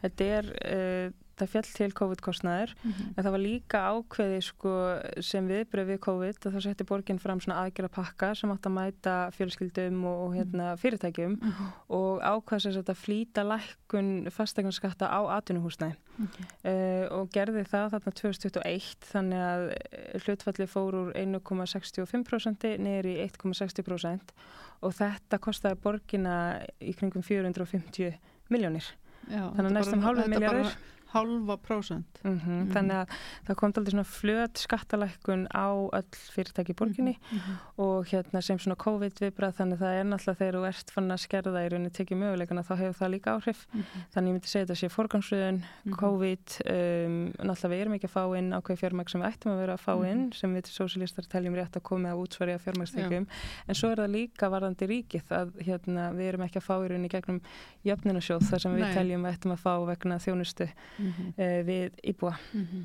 Þetta er uh, það fjall til COVID-kostnæður mm -hmm. en það var líka ákveði sko, sem viðbröð við COVID að það setti borginn fram svona aðgjara pakka sem átt að mæta fjölskyldum og, hérna, mhm. fyrirtækjum mm -hmm. og ákveðs að flýta lækkun fastegnaskatta á atvinnuhúsnæði okay. uh, og gerði það þarna 2021 þannig að eh, hlutfalli fór úr 1,65% niður í 1,60% og þetta kostiði borginna í kringum 450 miljónir þannig að næstum halvu miljónir halva prósent. Mm -hmm. mm -hmm. Þannig að það kom aldrei svona flöt skattalækkun á öll fyrirtæki í borginni mm -hmm. og hérna sem svona COVID-viðbrað þannig að það er náttúrulega þegar þú ert fann að skerða í rauninni tekið möguleikana þá hefur það líka áhrif. Mhm. Þannig ég myndi segja þetta sé forgangsröðun, mhm. COVID, um, náttúrulega við erum ekki að fá inn ákveð fjármæk sem við ættum að vera að fá inn mhm. sem við til sósilistar teljum rétt að koma að útsvarja fjármækstekjum en svo er það líka varðandi ríkið að hérna, við erum ekki að fá í rauninni gegnum jöfnunasjóð þar sem við Nei. teljum að ættum að fá vegna þjónustu mm -hmm. uh, við íbúa mm -hmm.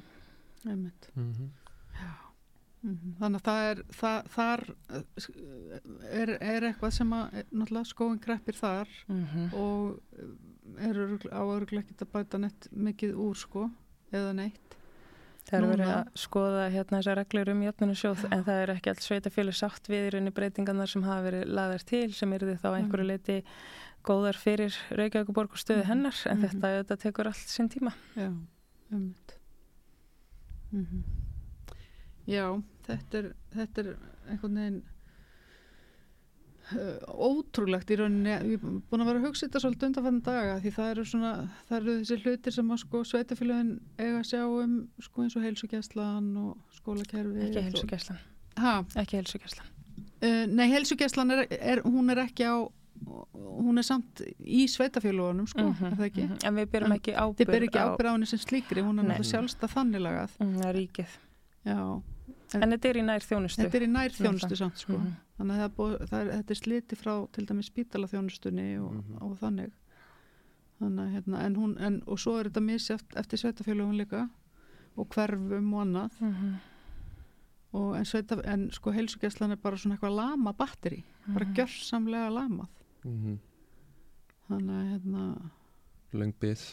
mm -hmm. Þannig að það er það, þar eh, er, er eitthvað sem að eh, skóin greppir þar mhm. og eru á öruglega ekki að bæta neitt mikið úr sko eða neitt Það eru verið að skoða hérna þessar reglur um jöfnunasjóð en það er ekki alls sveitafjölu sátt við í rauninni breytingarnar sem hafa verið laðar til sem eru því þá einhverju mm. leiti góðar fyrir Reykjavík og borgarstöðu mm -hmm. hennar en mm -hmm. þetta, þetta tekur allt sín tíma Já, ummitt mm -hmm. Já, þetta er þetta er einhvern veginn uh, ótrúlegt í rauninni ég er búin að vera að hugsa þetta svolítið undanfann daga því það eru svona, það eru þessi hlutir sem að sko sveitafélagin eiga að sjá um sko eins og heilsugjæslan og skólakerfi Ekki heilsugjæslan? Ekki heilsugjæslan uh, Nei, heilsugjæslan er, er, hún er ekki á hún er samt í sveitafélagunum sko, mm -hmm, er það ekki? Mm -hmm. En við byrjum ekki ábyrg Þið byrjum ekki ábyrg á henni sem slíkri, hún er náttúrulega sjálfsta þannilagað mm, Það er ríkið Já En, en þetta er í nær þjónustu Þetta er í nær þjónustu samt sko -hmm. Þannig að það er, búið, það er, þetta er sliti frá til dæmis spítalaþjónustunni og, Mhm. og þannig Þannig að hérna, en hún, en, og svo er þetta misjátt eftir sveitafélagun líka og hverfum og annað Mhm. og en, sveita, en sko heilsugjæslan er bara svona eitthvað lama batteri, bara Mhm. gjörsamlega lamað mm -hmm. þannig að hérna Löng byggð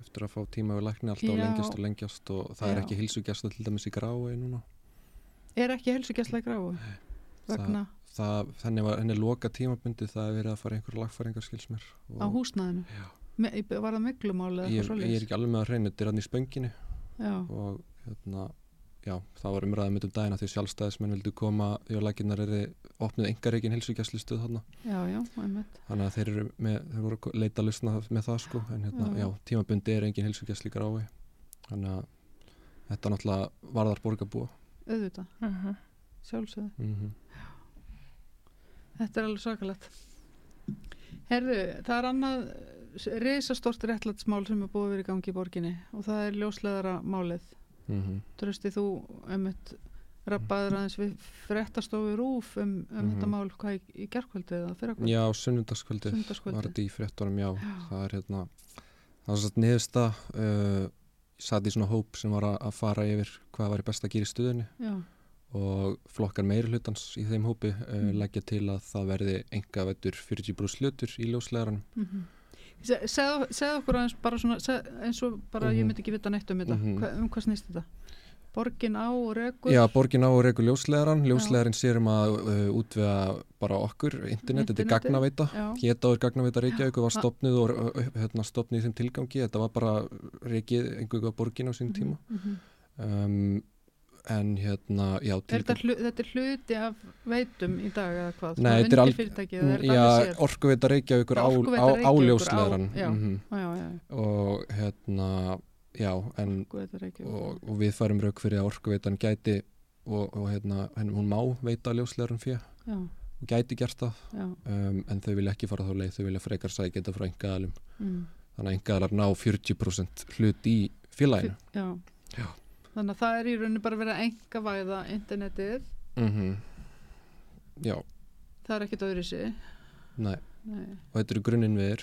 eftir að fá tíma við lækni alltaf Já. lengjast og lengjast og það er Já. ekki hilsugjasta til dæmis í grái núna er ekki heilsugjæsla í gráu vegna það, henni, var, henni er loka tímabundi það er verið að fara einhverja lagfæringar skilsmér á húsnæðinu Já. Me, var það meglumáli eða ég, ég er ekki alveg með að reyna þetta er hann í spönginni já, og hérna já, það var umræðið mitt um daginn að því sjálfstæðismenn vildu koma því að laginnar er opnið engareikin hilsugjastlistuð þarna. Já, já, einmitt. Þannig að þeir eru með, þeir voru leita að lusna með það sko, en hérna, Já. já, tímabundi er engin hilsugjastli grái þannig að þetta náttúrulega varðar borgarbúa. Auðvitað, Mhm. sjálfsögðu. Mm þetta er alveg svakalegt. Herðu, það er annað risastort réttlætsmál sem er búið vera í gangi í borginni og það er ljósleðara málið -hmm. Trösti þú einmitt rappaður aðeins við fréttastofu rúf um, um Mhm. þetta mál hvað í, í gerkvöldi eða fyrrakvöldi Já, Sunnudagskvöldið. var þetta í fréttunum, já, Já. það er hérna það var svo niðursta uh, satt í svona hóp sem var að, fara yfir hvað var best að gera í stuðinni já, og flokkar meiri hlutans í þeim hópi uh, Mm. leggja til að það verði enga vettur 40 brús hlutur í ljóslegaran mm Se, segð, segð okkur aðeins bara svona seg, eins og bara ég Mhm. myndi ekki vita neitt um þetta Mhm. Hva, um hvað snýst þetta? Borgin á og rekur Já, borgin á og reyku ljóslegaran ljóslegarin sér um að uh, útvega bara okkur, internet, þetta er gagnaveita Já, Hétáður gagnaveita Reykjavík var stopnuð og uh, hérna, stopnuð í þeim tilgangi þetta var bara reykið einhverju borgin á sín tíma mhm. um, en hérna, já þetta, hlu, þetta er hluti af veitum í dag eða hvað? Nei, þetta er alveg orkuveita Reykjavíkur á, Orkuveita á, á Reykjavíkur á- ljóslegaran já. mhm. Og hérna já, en og, og við færum rauk fyrir að orkuveitan gæti og, og hérna, hún má veita ljóslegaran fyrir og gæti gert það um, en þau vilja ekki fara þá leið, þau vilja frekar sækja þetta frá engaðalum mm. þannig að engaðalar ná 40% hlut í félaginu já. Já. Þannig að það er í rauninni bara verið að enga væða internetið. Mm já, það er ekkit öðru sig nei. Nei. og þetta eru grunninn við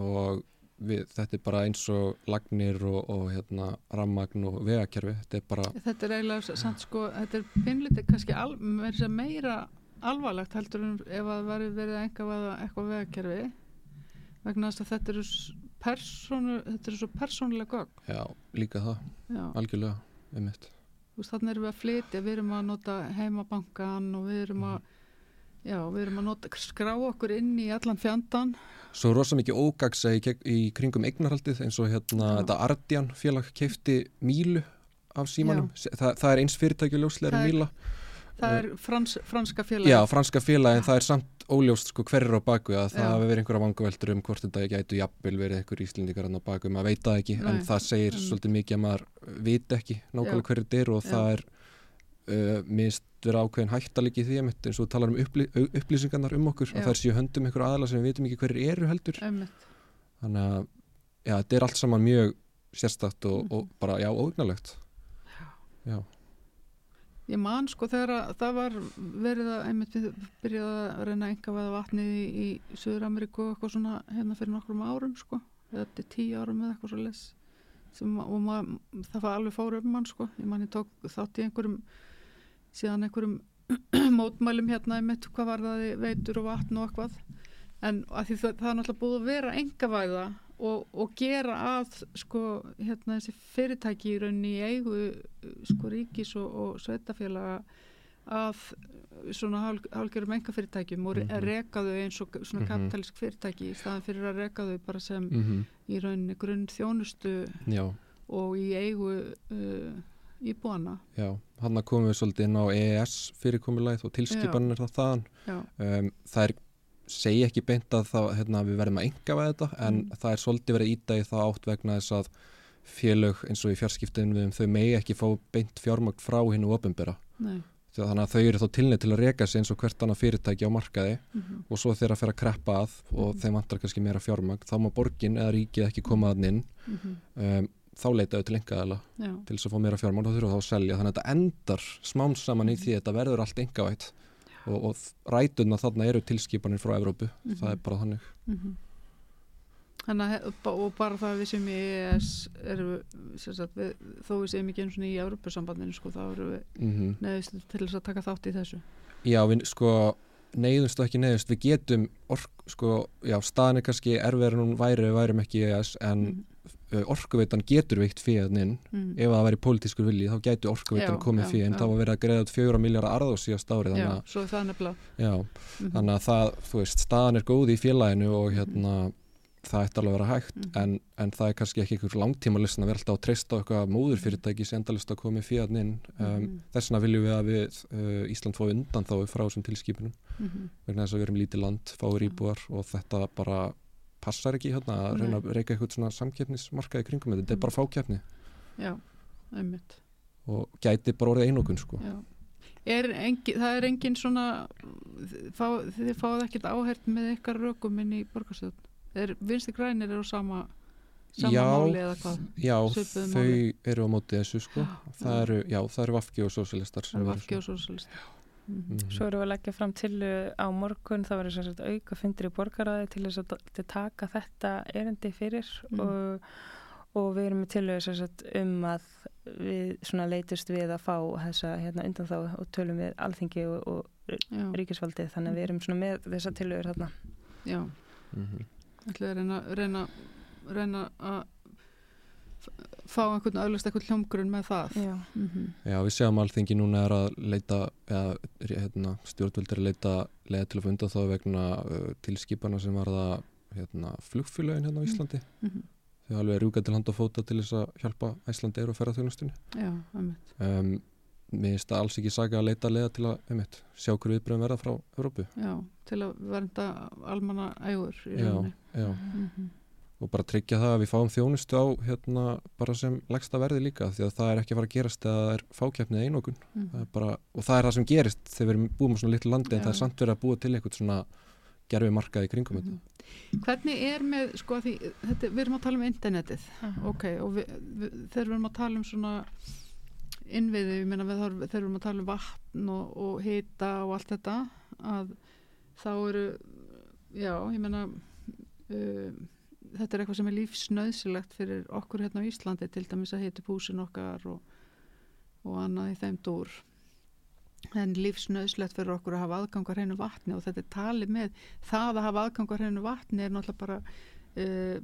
og við, þetta er bara eins og lagnir og, og hérna, rammagn og vegakerfi. Þetta er bara, Þetta er eiginlega samt sko, þetta er pinlítið kannski al, meira, alvarlegt heldur en ef að það væri verið að enga væða eitthvað vegakerfi. Vegna þess að þetta eru persónu, þetta eru svo persónulega gögn. Já, líka það. Já, algjörlega, þannig erum við að flytja, við erum að nota heimabankan og við erum að já, við erum að nota, skrá okkur inn í allan fjandan Svo er rosa mikið ógagsa í, í kringum eignarhaldið eins og hérna Já. þetta Ardian félag keifti Mílu af símanum, Þa, það er eins fyrirtæki ljósleiri Það er- Míla það er frans, franska félag Já, franska félag en það er samt óljóst sko hverjir á baku að það hafi verið einhverja vangaveltur um hvort þetta gætu jafnvel verið einhver íslendingar hann á baku, maður veit það ekki en Nei, það segir einmitt. svolítið mikið að maður veit ekki nákvæmlega hverju þetta er og Já. það er uh, minnst vera ákveðin hættalegi því einmitt, eins og þú talar um upplý, upplýsingarnar um okkur Já. að það er síðan höndum einhver aðla sem við veitum ekki hverjir eru heldur Einmitt. þannig að já, þetta er allt saman mjög sérstakt og, Mhm. og bara já, ógnalegt Já, Ég man sko þegar að það var verið að einmitt við byrjaði að reyna enga veða vatnið í, í Suður Ameríku og eitthvað svona hérna fyrir nokkrum árum sko eða er tíu árum eða eitthvað svo les sem, og mað, það var alveg fór um mann sko. Ég man ég tók þátt í einhverjum síðan einhverjum mótmælum hérna einmitt hvað var það veitur og vatn og eitthvað. En það, það er náttúrulega búið að vera engavæða og, og gera að sko hérna þessi fyrirtæki í rauninni í eigu sko ríkis og, og sveitafélaga að svona hálg, hálgjörum enga fyrirtækjum og Mhm. reka þau eins og svona Mhm. kapitalísk fyrirtæki í staðan fyrir að reka þau bara sem mm í rauninni grunn þjónustu já, og í eigu uh, íbúana já hann komum við svolítið inn á EES fyrirkomulæð og tilskipanir það þaðan. Um, það er segi ekki beint að það, hérna, við verðum að enga við þetta en mm. það er svolítið verið ídægi það átt vegna þess að félög eins og í fjarskiptinu við þau megi ekki fá beint fjármagt frá hinnu ofinbera þannig að þau eru þá tilnið til að reyka sig eins og hvert annað fyrirtæki á markaði mm -hmm. og svo þeirra fer að kreppa að og mm -hmm. þeim vantar kannski meira fjármagt þá má borgin eða ríkið ekki koma að inn -hmm. um, þá leitaðu til engaðala til þess að fá meira fjármagn og þá þurfa þá að selja þannig að þetta endar smám saman í því að þetta verður allt engavætt og, og rætuna þarna eru tilskipanir frá Evrópu, mm -hmm. það er bara þannig mm -hmm. Þannig að og bara það við sem í ES eru, sagt, við, þó við séum ekki eins og í Evrópusambandinu sko, þá eru við mm -hmm. neðist til þess að taka þátt í þessu Já, við sko neyðumst og ekki neyðumst, við getum ork, sko, já, staðin er kannski erfiðar en hún væri, við værum ekki í ES en mhm. Orkuveitan getur veikt fíðaninn mm. ef það væri pólitískur vilji þá gætu orkuveitan komið fíð en þá var verið að greiða út fjóra miljardar arð á síðast ári þannig já, það já, mm þannig að það, þú veist, staðan er góð í félaginu og hérna mm. það ætti alveg að vera hægt. Mhm. en, en það er kannski ekki einhver langtíma listan að vera alltaf að treysta eitthvað móðurfyrirtæki sem endalist að komið fíðaninn um, -hmm. þess vegna viljum við að við uh, Ísland fái undan þá frá þessum tilskipunum. Vegna þess að við erum lítið land, fáir íbúar og þetta bara passar ekki hérna að Nei. reyna að reyka eitthvað svona samkeppnismarkaði kringum þetta, þetta er bara fákjafni Já, einmitt. Og gæti bara orðið einokun sko. Er engi, Það er engin svona fá, þið fáið ekkert áhert með ykkar rökum inn í borgarstöðun er vinsti grænir eru sama sama já, máli eða hvað? Já, Svipuð þau máli. eru á mótið þessu sko. Já, það eru, já, það eru vafki og sósilistar Vafki og sósilistar Mm -hmm. Svo erum við að leggja fram til á morgun, það verður svona auka fundir í borgaræði til þess að taka þetta erindi fyrir mm. og, og við erum til um að við leytust við að fá þessa hérna, undan þá og tölum við alþingi og, og ríkisfaldið þannig að við erum með þessa tilögur þarna Já, mm -hmm. ætlaði að reyna, reyna, reyna að fá einhvern aðlust eitthvað hljómgrunn með það. Já, mm -hmm. Já við séum alþengi núna er að leita eða, hérna, stjórnvöldir að leita leða til að funda þá vegna uh, tilskipana sem var það hérna, flugfélagin hérna á Íslandi. Mm -hmm. þau alveg er rúgað til hand og fóta til þess að hjálpa Íslandi eru að ferra þjónustunni Já, um, Mér finnst það alls ekki saga að leita leða til að einmitt, sjá hverju viðbröðum verða frá Európu Já, til að vernda almanna ægur í rauninni. Já, já mm -hmm og bara tryggja það að við fáum þjónustu á hérna bara sem legsta verði líka því að það er ekki að fara að gerast eða það er fákjæfnið einokun mm. það bara, og það er það sem gerist þegar við erum búið með svona litlu landi ja. en það er samt verið að búa til eitthvað svona gerfi markaði kringum mm. þetta Hvernig er með, sko því þetta, við erum að tala um internetið uh -huh. ok, og við, við, þegar við erum að tala um svona innviði, ég meina þegar við erum að tala um vatn og, og hita og allt þetta að þá eru já, ég meina um þetta er eitthvað sem er lífsnöðsilegt fyrir okkur hérna á Íslandi til dæmis að heiti púsin okkar og, og annað í þeim dúr en lífsnöðsilegt fyrir okkur að hafa aðgangar hreinu vatni og þetta er talið með það að hafa aðgangar hreinu vatni er náttúrulega bara uh,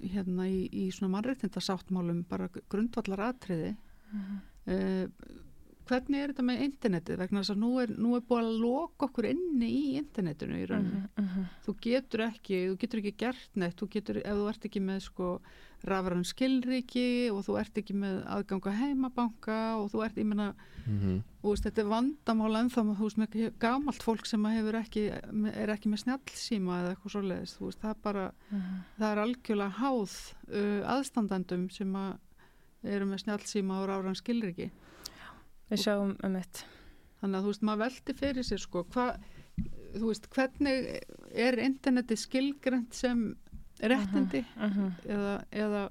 hérna í, í svona mannreitindasáttmálum bara grundvallar atriði uh -huh. uh, hvernig er þetta með internetið vegna þess að nú er, nú er búið að loka okkur inni í internetinu í rauninu. Uh -huh, uh -huh. Þú getur ekki, þú getur ekki gert neitt, þú getur, ef þú ert ekki með sko rafran skilriki og þú ert ekki með aðganga heimabanka og þú ert, ég menna, uh mhm. -huh. veist, þetta er vandamála en þá þú veist með gamalt fólk sem hefur ekki, er ekki með snjálfsíma eða eitthvað svo leiðist, þú veist, það er bara, mhm. það er algjörlega háð uh, aðstandandum sem að eru með snjálfsíma og rafran skilriki. Við sjáum um eitt. Þannig að þú veist, maður veldi fyrir sér sko, hvað, þú veist, hvernig er interneti skilgrend sem réttindi uh -huh, uh -huh. Eða, eða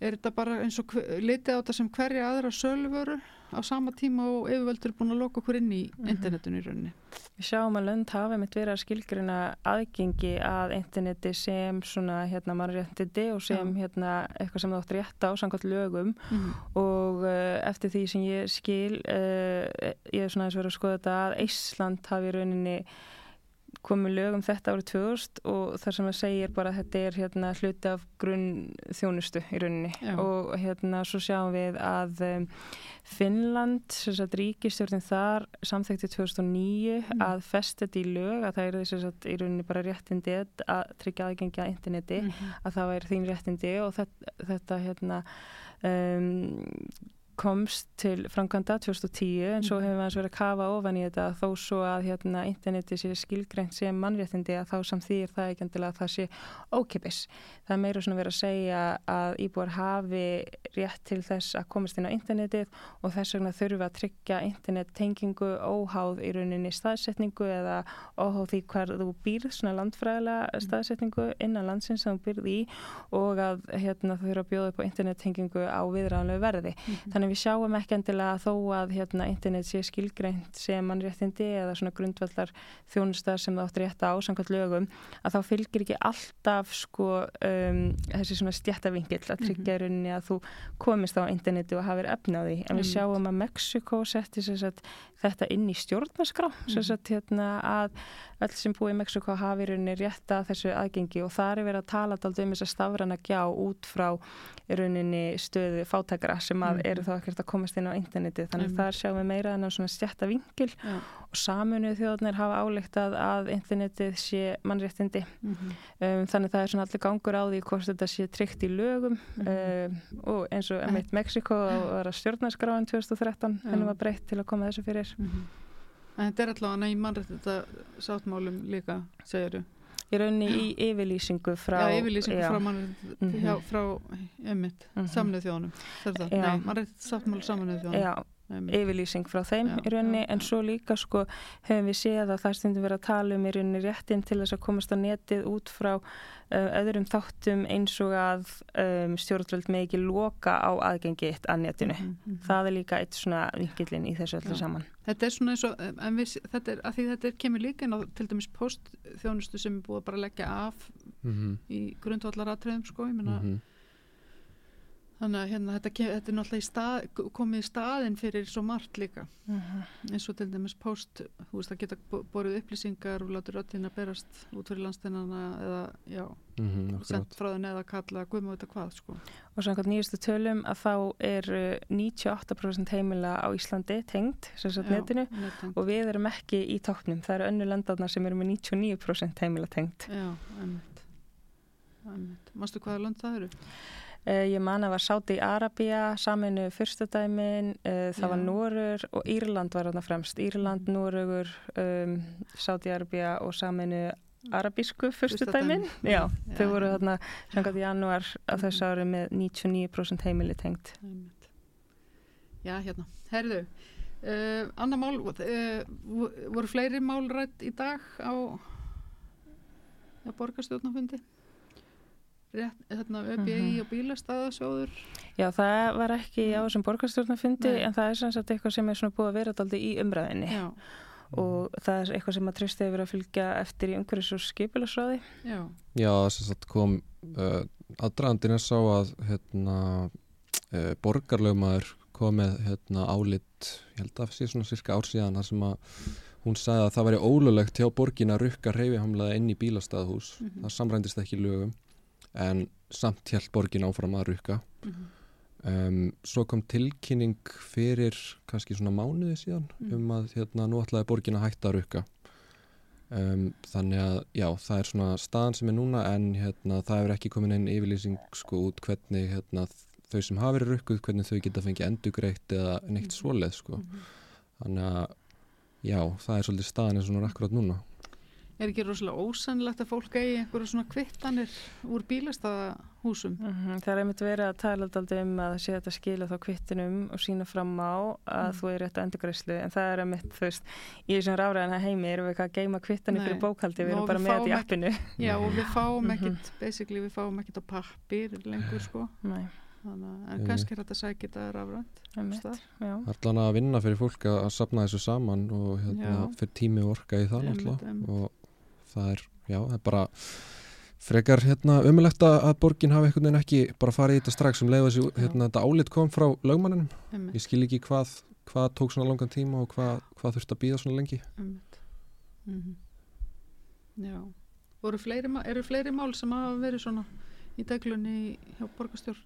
er þetta bara eins og litið á þetta sem hverja aðra sölvöru á sama tíma og yfirvöldur er búin að loka okkur inn í mhm. -huh. internetinu í rauninni? Við sjáum að lönd hafa mitt verið að skilgrina aðgengi að interneti sem svona hérna mannréttindi og sem Já. hérna eitthvað sem það átt rétt á samkvæmt lögum mhm. -huh. og uh, eftir því sem ég skil uh, ég er svona og verið að skoða þetta að Ísland hafi í rauninni komið lögum þetta árið 2000 og þar sem það segir bara að þetta er hérna hluti af grunn þjónustu í rauninni Já. og hérna svo sjáum við að um, Finnland, sem sagt ríkistjórnin þar samþekti 2009 mm. að festið í lög að það er þess að í rauninni bara réttindi að tryggja aðgengi að interneti mm -hmm. að það væri þín réttindi og þetta, þetta hérna um, komst til framkvæmda 2010 en svo hefur við hans verið að kafa ofan í þetta þó svo að hérna, interneti sé skilgreint sem mannréttindi að þá er það ekki endilega að það sé ókipis. Það er meira svona verið að segja að íbúar hafi rétt til þess að komast inn á internetið og þess vegna þurfa að tryggja internettengingu óháð í rauninni staðsetningu eða óháð því hver þú býrð, svona landfræðilega staðsetningu innan landsins sem þú býrð í og að hérna, þau þurfa að bjóða upp á internettengingu á viðræðanlegu verði. Mm -hmm. Þannig við sjáum ekki endilega þó að hérna, internet sé skilgreint sem mannréttindi eða svona grundvallar þjónustar sem það átt rétt á samkvæmt lögum að þá fylgir ekki alltaf sko um, þessi svona stjættavingill að tryggja mm -hmm. rauninni að þú komist á interneti og hafið efnaði en við sjáum að Mexiko setti þetta inn í stjórnarskrá -hmm. sagt, hérna, að öll sem búið í Mexiko hafi rauninni rétt að þessu aðgengi og það er verið að tala um þess að stafrana gjá út frá rauninni stöðu fátækra sem að eru þá ekkert að komast inn á interneti þannig að þar sjáum við meira en á svona stjætta vingil Já. og saminuð þjóðnir hafa álíktað að internetið sé mannréttindi mm -hmm. um, þannig að það er svona allir gangur á því hvort þetta sé tryggt í lögum mm -hmm. um, og eins og emitt Mexiko var að stjórnarskráin 2013 henni var breytt til að koma þessu fyrir mm -hmm. En þetta er allavega í mannréttinda sáttmálum líka, þú? Í rauninni í yfirlýsingu frá já, yfirlýsingu já. frá mann mm -hmm. frá, einmitt, mm -hmm. samnið þjónum nei, mann er sáttmála samnið þjónum já, yfirlýsing frá þeim já, í rauninni, en svo líka sko hefum við séð að það stundum verið að tala um í rauninni réttin til þess að komast á netið út frá uh, öðrum þáttum eins og að um, stjórnvöld með ekki loka á aðgengi eitt að netinu. Mm -hmm. Það er líka eitt svona vingilinn í þessu öllu saman. Þetta er svona eins og, en við, þetta er, að því þetta er, kemur líka inn á til dæmis postþjónustu sem er búið að bara leggja af mm -hmm. í grundvallaratriðum sko, ég menna mm -hmm þannig að hérna, þetta, þetta er náttúrulega í stað, komið í staðin fyrir svo margt líka uh mhm. -huh. eins og til dæmis post þú veist að geta borðið upplýsingar og láta röttin að berast út fyrir landsteinana eða já, uh mhm, -huh, sendt frá þenn eða kalla guðmá þetta hvað sko. og samkvæmt nýjastu tölum að þá er 98% heimila á Íslandi tengt, sem sagt netinu og við erum ekki í tóknum það eru önnu landarna sem eru með 99% heimila tengt Já, ennveit Mástu hvaða land það eru? Uh, ég man að var Sáti í Arabia, saminu fyrstudæmin, uh, það Já. var Norur og Írland var þarna fremst. Írland, Norugur, um, Sáti í Arabia og saminu arabísku fyrstudæmin. Já, Já, þau voru þarna sangat í janúar af þessu ári með 99% heimili tengt. Já, hérna. Herðu, uh, annar mál, voru fleiri mál rætt í dag á, á borgarstjórnafundi? Rétt, hérna, ÖBI uh -huh. og bílastæðasjóður. Já, það var ekki á þessum borgarstjórnafundi en það er sannsagt eitthvað sem er svona búið að vera daldi í umræðinni Já. og það er eitthvað sem að tristi hefur að fylgja eftir í umhverjus og skipilagsráði Já, Já þess að kom uh, aðdraðandin er sá að hérna, uh, borgarlögmaður kom með hérna, álit ég held að það sé svona cirka ár síðan þar sem að hún sagði að það væri ólulegt hjá borgin að rukka reyfihamlaða inn í bílastæðahús. Mm -hmm. það samrændist ekki lögum en samt hjælt borgin áfram að rukka mm -hmm. um, svo kom tilkynning fyrir kannski svona mánuði síðan mm -hmm. um að hérna nú ætlaði borgin að hætta að rukka um, þannig að já það er svona staðan sem er núna en hérna það hefur ekki komin einn yfirlýsing sko út hvernig hérna þau sem hafi verið rukkuð hvernig þau geta fengið endugreitt eða neitt mhm. svoleið sko mm -hmm. þannig að já það er svolítið staðan eins og núna akkurat núna Er ekki rosalega ósannlegt að fólk eigi einhverju svona kvittanir úr bílastæðahúsum? Mm -hmm. Það er einmitt verið að tala alltaf um að sé þetta skila þá kvittinum og sína fram á að mm. þú er rétt að endurgræslu en það er einmitt þú veist í þessum ráðræðina heimi erum við ekki að geima kvittanir fyrir bókaldi, við erum bara við með þetta í appinu. Já og við fáum ekkit, mm -hmm. basically við fáum ekkit á pappir lengur sko. Nei. Þannig, en kannski er þetta sækir það er Allan að vinna fyrir fólk að, að sapna þessu saman og hérna, fyrir tími orka í það og það er, já, það er bara frekar hérna umilegt að borgin hafi einhvern veginn ekki bara farið í þetta strax sem leiði þessi, hérna þetta álit kom frá lögmanninum, ég skil ekki hvað hvað tók svona langan tíma og hvað, hvað þurfti að býða svona lengi mm -hmm. Já fleiri, eru fleiri mál sem hafa verið svona í deglunni hjá borgastjórn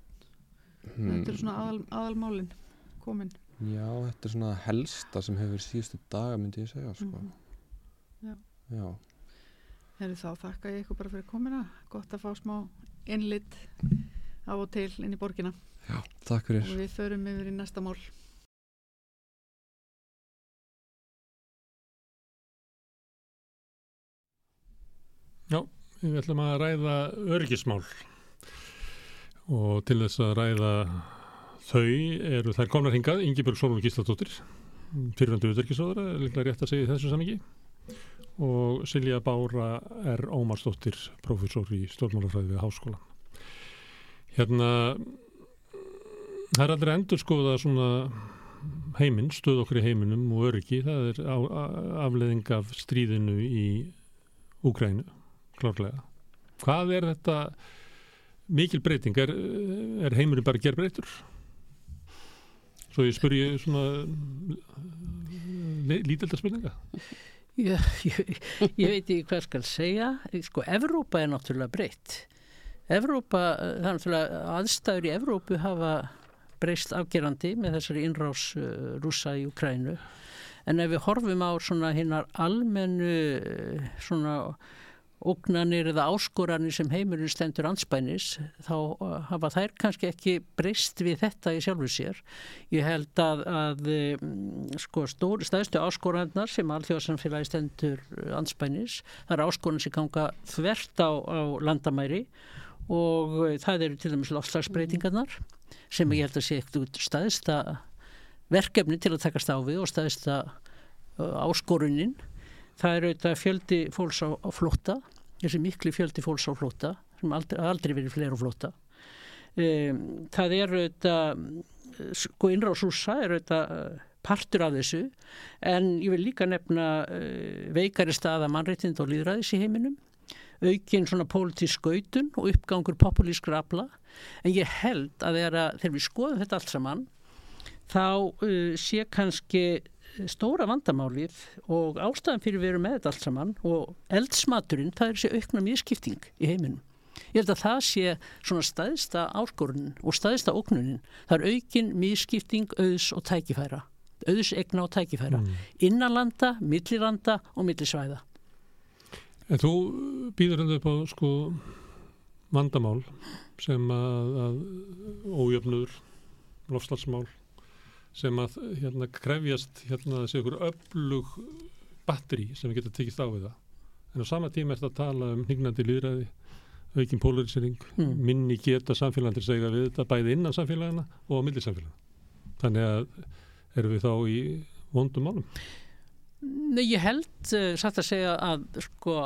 hmm. þetta eru svona aðal, aðalmálin komin Já, þetta er svona helsta sem hefur síðustu daga myndi ég segja sko. mm -hmm. Já, Já. Þegar þá þakka ég ykkur bara fyrir komina gott að fá smá innlitt á og til inn í borgina. Já, takk fyrir. Og við förum yfir í næsta mál. Já, við ætlum að ræða örgismál og til þess að ræða þau eru þær komnar hingað, Ingi Björg Sólun Gísladóttir, fyrirvendu örgisóðara, líklega rétt að segja þessu samingi og Silja Bára er Ómarsdóttir, profesor í stjórnmálafræði við háskólan. Hérna, það er aldrei endur skoða svona heiminn, stöð okkur í heiminum og öryggi, það er afleðing af stríðinu í Úgrænu, klárlega. Hvað er þetta mikil breyting? Er, er heimurinn bara að gera breytur? Svo ég spurji svona lítildarspurninga. Já, ég, ég veit ekki hvað skal segja. Sko, Evrópa er náttúrulega breytt. Evrópa, það er náttúrulega aðstæður í Evrópu hafa breyst afgerandi með þessari innrás uh, rúsa í Ukrænu. En ef við horfum á svona hinnar almennu uh, svona ógnanir eða áskoranir sem heimurinn stendur anspænis þá uh, hafa þær kannski ekki breyst við þetta í sjálfu sér. Ég held að, að um, sko, stór, staðstu áskorannar sem alþjóðsamfélagi stendur anspænis, það er áskoran sem ganga þvert á, á landamæri og uh, það eru til dæmis loftslagsbreytingarnar sem ég held að sé ekkert staðista verkefni til að takast á við og staðista uh, áskorunin það er auðvitað fjöldi fólks á, á flótta, þessi miklu fjöldi fólks á flótta, sem aldrei, aldrei verið fleira á flótta. Um, það er auðvitað, sko innráðsúsa er auðvitað uh, partur af þessu, en ég vil líka nefna uh, veikari staða mannreitind og líðræðis í heiminum, aukinn svona pólitísk skautun og uppgangur populísk rafla, en ég held að þegar við skoðum þetta allt saman, þá uh, sé kannski stóra vandamálið og ástæðan fyrir við erum með þetta allt saman og eldsmaturinn, það er þessi aukna mjögskipting í heiminum. Ég held að það sé svona staðista áskorun og staðista óknunin. Það er aukin mjögskipting, auðs og tækifæra. Auðs, egna og tækifæra. Mm. Innanlanda, milliranda og millisvæða. En þú býður hendur upp á sko vandamál sem að, að ójöfnur, lofslagsmál sem að hérna krefjast hérna þessi ykkur öflug batteri sem við getum tekist á við það. En á sama tíma er þetta að tala um hnignandi líðræði, aukin polarisering, mm. minni geta samfélagandir segja við þetta bæði innan samfélagana og á millisamfélagana. Þannig að erum við þá í vondum málum? Nei, ég held uh, satt að segja að sko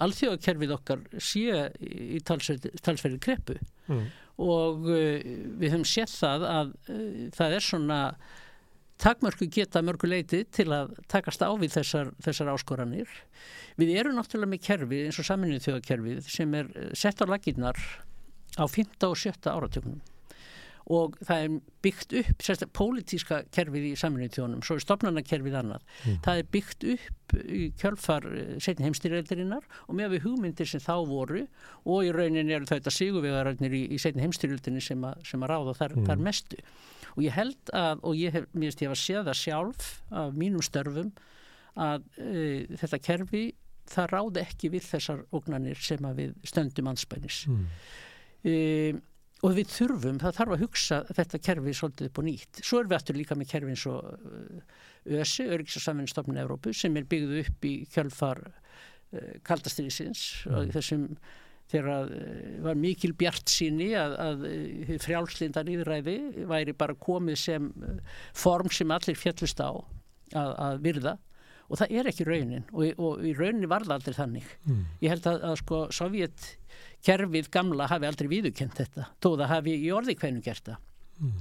alþjóðakerfið okkar sé í talsverði kreppu mm og uh, við höfum sett það að uh, það er svona takmörku geta mörgu leiti til að takast á við þessar, þessar áskoranir. Við erum náttúrulega með kerfið eins og saminnið þjóðakerfið sem er uh, sett á laginnar á 15. og 17. áratökunum og það er byggt upp sérstaklega pólitíska kerfið í saminnið þjónum, svo er stopnarnakerfið annað. Mm. Það er byggt upp í kjálfar eh, setni heimstyrjaldirinnar og með við hugmyndir sem þá voru og í raunin eru þetta sigurvegararnir í, í setni heimstyrjaldinni sem, sem að ráða þar, mm. þar mestu. Og ég held að, og ég hef, mér veist ég að séð það sjálf af mínum störfum að e, þetta kerfi það ráði ekki við þessar ógnanir sem að við stöndum anspænis. Mm. E, og við þurfum, það þarf að hugsa þetta kerfi svolítið upp og nýtt. Svo er við aftur líka með kerfi eins og uh, ÖSI, Öryggs- og samvinnstofnun Európu, sem er byggðu upp í kjölfar uh, kaldastriðisins mm. og þessum þegar uh, var mikil bjart síni að, að uh, frjálslindan yðræði væri bara komið sem uh, form sem allir fjallust á að, að virða og það er ekki raunin og, og í rauninni var það aldrei þannig. Mm. Ég held að, að sko Sovjet kerfið gamla hafi aldrei viðukent þetta þó það hafi í orði hvernig gert það mm.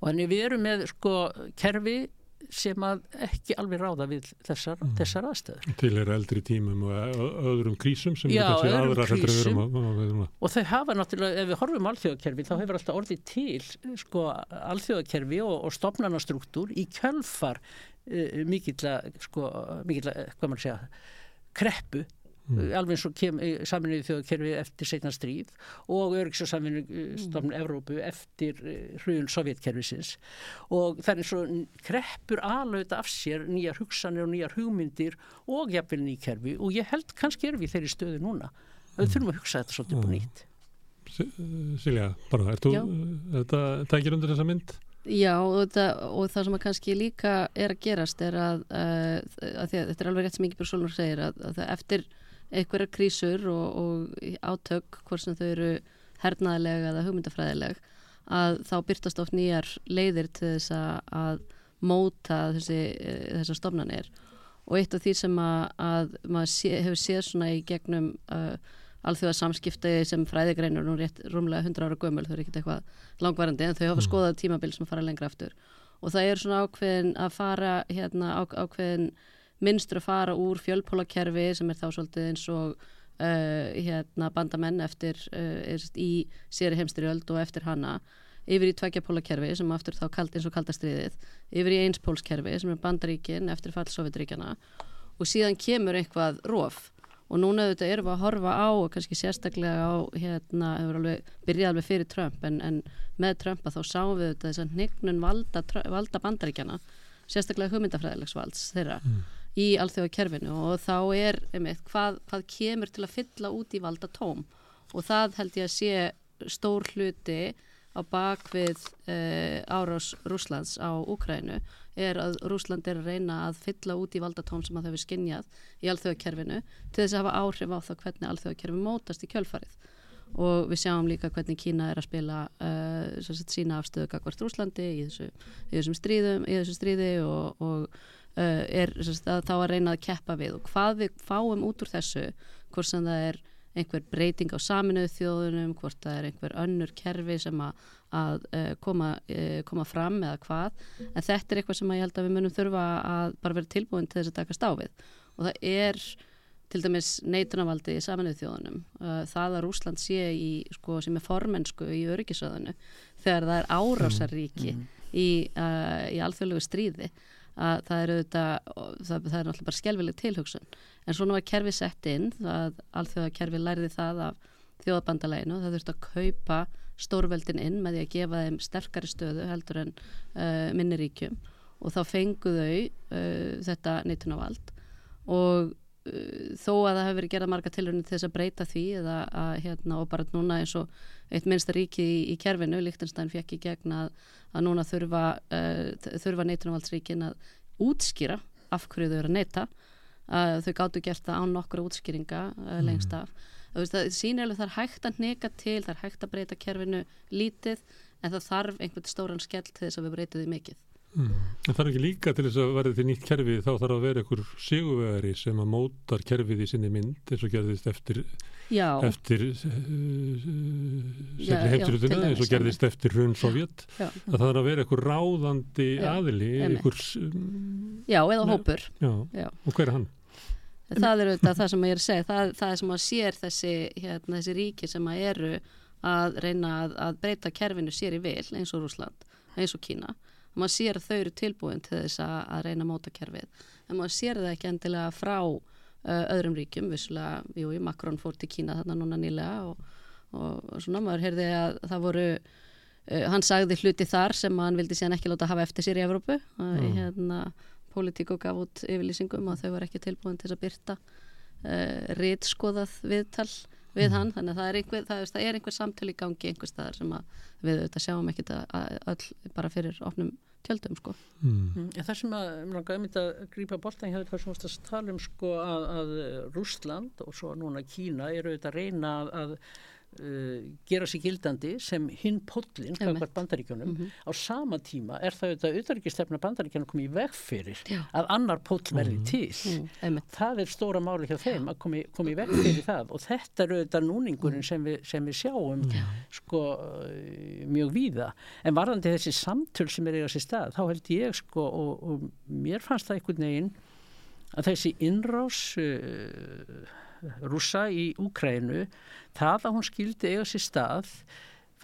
og þannig við erum með sko kerfi sem að ekki alveg ráða við þessar, mm. þessar aðstöður. Til er eldri tímum og öðrum krísum sem Já, er aðra heldur að vera um og þau hafa náttúrulega, ef við horfum alþjóðakerfi þá hefur alltaf orðið til sko alþjóðakerfi og, og stopnarnastruktúr í kjölfar uh, mikill að sko, mikill að, hvað maður segja kreppu Mm. alveg eins og saminuði þjóðkerfi eftir setna stríð og öryggs og saminuði stofnun mm. Evrópu eftir eh, hrjun sovjetkerfisins og það er eins og kreppur alveg af sér nýjar hugsanir og nýjar hugmyndir og jafnvel nýjkerfi og ég held kannski er við þeirri stöðu núna við mm. þurfum að hugsa þetta svolítið på nýtt Silja, bara, er, þú, er þetta tækir undir þessa mynd? Já og, það, og það sem kannski líka er að gerast er að, uh, að, að þetta er alveg rétt sem Ingeborg Solnur segir að, að eftir einhverja krísur og, og átök hvort sem þau eru hernaðilega eða hugmyndafræðileg að þá byrtast oft nýjar leiðir til þess að móta þessi, uh, þessar stofnanir. Og eitt af því sem að maður sé, hefur séð svona í gegnum uh, alþjóða samskipti sem fræðigreinur nú rétt rúmlega 100 ára gömul, þau eru ekkert eitthvað langvarandi en þau hafa mm. skoðað tímabil sem fara lengra aftur. Og það er svona ákveðin að fara hérna á, ákveðin minnstur að fara úr fjölpólakerfi sem er þá svolítið eins og uh, hérna bandamenn eftir uh, í séri heimstyrjöld og eftir hana yfir í tveggjarpólakerfi sem aftur þá kald, eins og kaldastriðið yfir í einspólskerfi sem er bandaríkin eftir fall Sovjetríkjana og síðan kemur eitthvað róf og núna auðvitað erum við að horfa á og kannski sérstaklega á hérna, hefur alveg byrjað alveg fyrir Trump en, en með Trumpa þá sáum við auðvitað þess að hnignun valda, valda bandaríkjana sérstaklega hugmyndafræðilegs valds þeirra mm. í alþjóða kerfinu og þá er einmitt, hvað, hvað kemur til að fylla út í valda tóm og það held ég að sé stór hluti á bakvið uh, árás Rúslands á Úkrænu er að Rúsland er að reyna að fylla út í valdatóm sem að þau hefur skinnjað í alþjóðakerfinu til þess að hafa áhrif á það hvernig alþjóðakerfi mótast í kjölfarið. Og við sjáum líka hvernig Kína er að spila uh, sagt, sína afstöðu kakvart Rúslandi í þessu, í þessum stríðum í þessu stríði og, og uh, er sagt, að þá að reyna að keppa við. Og hvað við fáum út úr þessu hvort sem það er einhver breyting á saminuðu þjóðunum, hvort það er einhver önnur kerfi sem að, að uh, koma, uh, koma fram eða hvað, en þetta er eitthvað sem ég held að við munum þurfa að bara vera tilbúin til þess að taka stáfið og það er til dæmis neitunarvaldi í saminuðu þjóðunum. Uh, það að Rúsland sé í, sko, sem er formensku í öryggisöðunu þegar það er árásaríki mm, mm. í, í alþjóðlegu stríði að það er auðvitað, það, það er náttúrulega bara skjálfileg tilhugsun. En svona var kerfi sett inn það alþjóða kerfi læriði það af þjóðabandaleginu það þurfti að kaupa stórveldin inn með því að gefa þeim sterkari stöðu heldur en uh, minniríkjum og þá fenguðu uh, þetta neytunavald og uh, þó að það hefur verið gerað marga tilhörni til þess að breyta því eða að hérna og bara núna eins og eitt minnsta ríki í, í kerfinu, Líktenstein fekk í gegn að, að núna þurfa, uh, þurfa neytunavaldsríkin að útskýra af hverju þau eru að neyta. Uh, þau gáttu gert það án nokkru útskýringa uh, lengst mhm. af það sýnir alveg það er hægt að neka til er hægt að breyta kerfinu lítið en það þarf einhvern stóran skell til þess að við breytum því mikið Mm. En það er ekki líka til þess að verði til nýtt kerfi þá þarf að vera einhver siguvegari sem að mótar kerfið í sinni mynd eins og gerðist eftir já. eftir uh, segli heimturutuna eins og gerðist eftir hrun Sovjet að það þarf að vera einhver ráðandi já. aðili einhver, Já, eða hópur já. Og hver er hann? Það er auðvitað það sem ég er að segja það, það er sem að sér þessi, hérna, þessi ríki sem að eru að reyna að, að breyta kerfinu sér í vil eins og Rúsland, eins og Kína og maður sér að þau eru tilbúin til þess að, að reyna mótakerfið en maður sér það ekki endilega frá uh, öðrum ríkjum, vissulega, jú, Macron fór til Kína þarna núna nýlega og, og, og svona maður heyrði að það voru uh, hann sagði hluti þar sem hann vildi síðan ekki láta hafa eftir sér í Evrópu. Mm. hérna politíku gaf út yfirlýsingum og þau var ekki tilbúin til að byrta uh, rítskoðað viðtal við mm. hann, þannig að það er einhver, það, það er einhver samtöl í gangi einhver staðar sem við auðvitað sjáum ekkit að bara fyrir opnum tjöldum sko. Mm. Mm. Það sem að, mér langar að mynda að grípa bóltan hjá þetta sem við talum sko að, að Rústland og svo núna Kína eru auðvitað að reyna að, að Uh, gera sér gildandi sem hinn podlinn bandaríkjónum mm -hmm. á sama tíma er það auðvitað auðvitaðrikistefna bandaríkjónum komið í vegfyrir að annar podl verði mm -hmm. til. Mm -hmm. það er stóra máli hjá þeim að komið komi í vegfyrir það. Og þetta er auðvitað núningurinn sem við, sem við sjáum sko uh, mjög víða. En varðandi þessi samtöl sem er eiga sér stað þá held ég sko og, og mér fannst það einhvern veginn að þessi innrás uh, rúsa í Úkrænu það að hún skildi eiga sér stað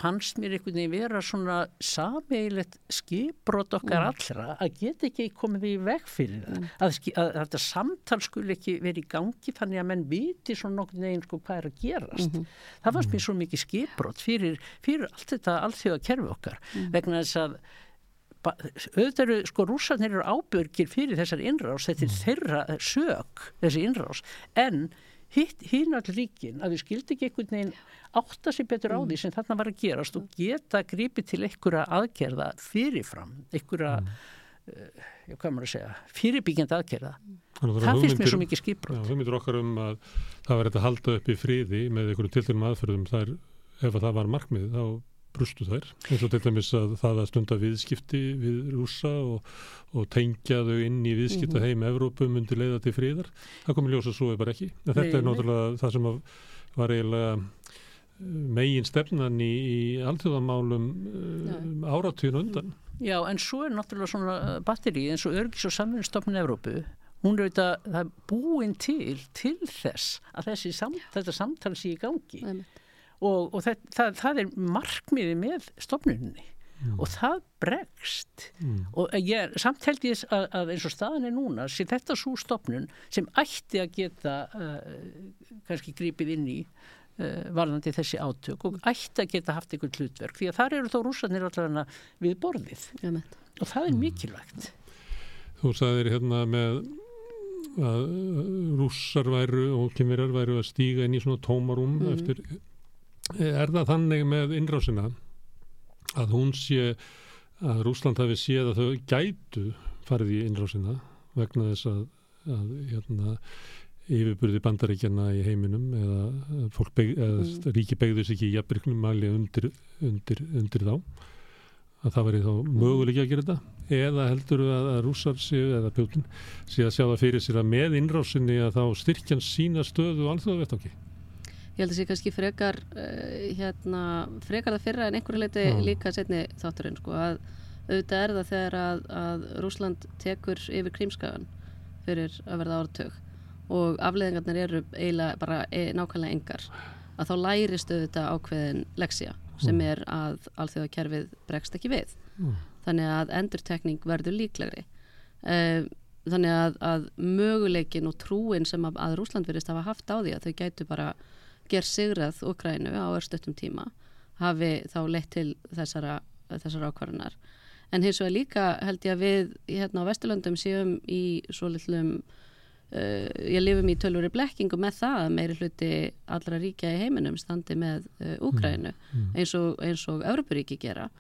fannst mér einhvern veginn vera svona sameigilegt skipbrot okkar mm. allra að geta ekki komið í veg fyrir það mm. að, að, að þetta samtal skul ekki verið í gangi þannig að menn viti svona nokkur neginn sko hvað er að gerast mm -hmm. það fannst mér svo mikið skipbrot fyrir, fyrir allt þetta allþjóða kerfi okkar mm. vegna þess að auðvitað eru, sko rúsarnir eru ábyrgir fyrir þessar innrás, þetta er mm. þeirra sög þessi innrás, en hinn allir ríkin að við skildi ekki einhvern veginn átta sér betur á mm. því sem þarna var að gerast og geta gripið til einhverja aðgerða fyrirfram, einhverja mm. uh, hvað maður að segja, fyrirbyggjandi aðgerða Þannig, það finnst mér svo mikið skipbrot Það myndir okkar um að það var að halda upp í friði með einhverju tiltunum aðferðum þar, ef það var markmið þá brustu þær. Eins og til dæmis að það að stunda viðskipti við rúsa og, og tengja þau inn í viðskipta mhm. heim Evrópu myndi leiða til fríðar það komið ljósa svo eða bara ekki. En þetta Nei, er náttúrulega það sem var eiginlega eh, megin stefnan í, í alltjóðamálum um, áratvíðun undan. Já en svo er náttúrulega svona eh, batteri eins og örgis og samvinnstofnun Evrópu hún er auðvitað búin til til þess að þessi samt, þetta samtal sé í gangi. Nei, og, og það, það, það er markmiði með stofnunni mm. og það bregst mm. og ég samt held ég að, að eins og staðan er núna sé þetta svo stofnun sem ætti að geta uh, kannski grípið inn í uh, varðandi þessi átök og ætti að geta haft einhvern hlutverk því að þar eru þó rúsarnir allavega við borðið Jum. og það er mm. mikilvægt Þú sagðir hérna með að rússar væru og kemurjar væru að stíga inn í svona tómarum mm. eftir er það þannig með innrásina að hún sé að Rúsland hafi séð að þau gætu farið í innrásina vegna þess að, að hérna, yfirburði bandaríkjana í heiminum eða, beg, eða mm. ríki begðus ekki í jafnbyrgnum mali undir, undir, undir þá. Að það veri þá möguleiki að gera þetta. Eða heldur að, að rússar séu eða pjótin séu að sjá það fyrir sér að með innrásinni að þá styrkjan sína stöðu og alþjóðavert okki ég held að það sé kannski frekar uh, hérna, frekar það fyrra en einhverju leiti mm. líka setni þátturinn sko, að auðvitað er það þegar að, að Rúsland tekur yfir krímskagan fyrir að verða ártug og afleðingarnir eru eiginlega bara e, nákvæmlega engar að þá lærist auðvitað ákveðin leksja sem mm. er að alþjóðakerfið bregst ekki við mm. þannig að endurtekning verður líklegri uh, þannig að, að möguleikin og trúin sem að, að Rúsland verist hafa haft á því að þau gætu bara ger sigrað Ukrænu á örstöttum tíma hafi þá leitt til þessara, þessara ákvarðunar. En hins vegar líka held ég að við hérna á Vesturlöndum séum í svo litlum, uh, ég lifum í tölvuri blekkingu með það að meiri hluti allra ríkja í heiminum standi með uh, Ukrænu mm, mm. eins og, og Európaríki gera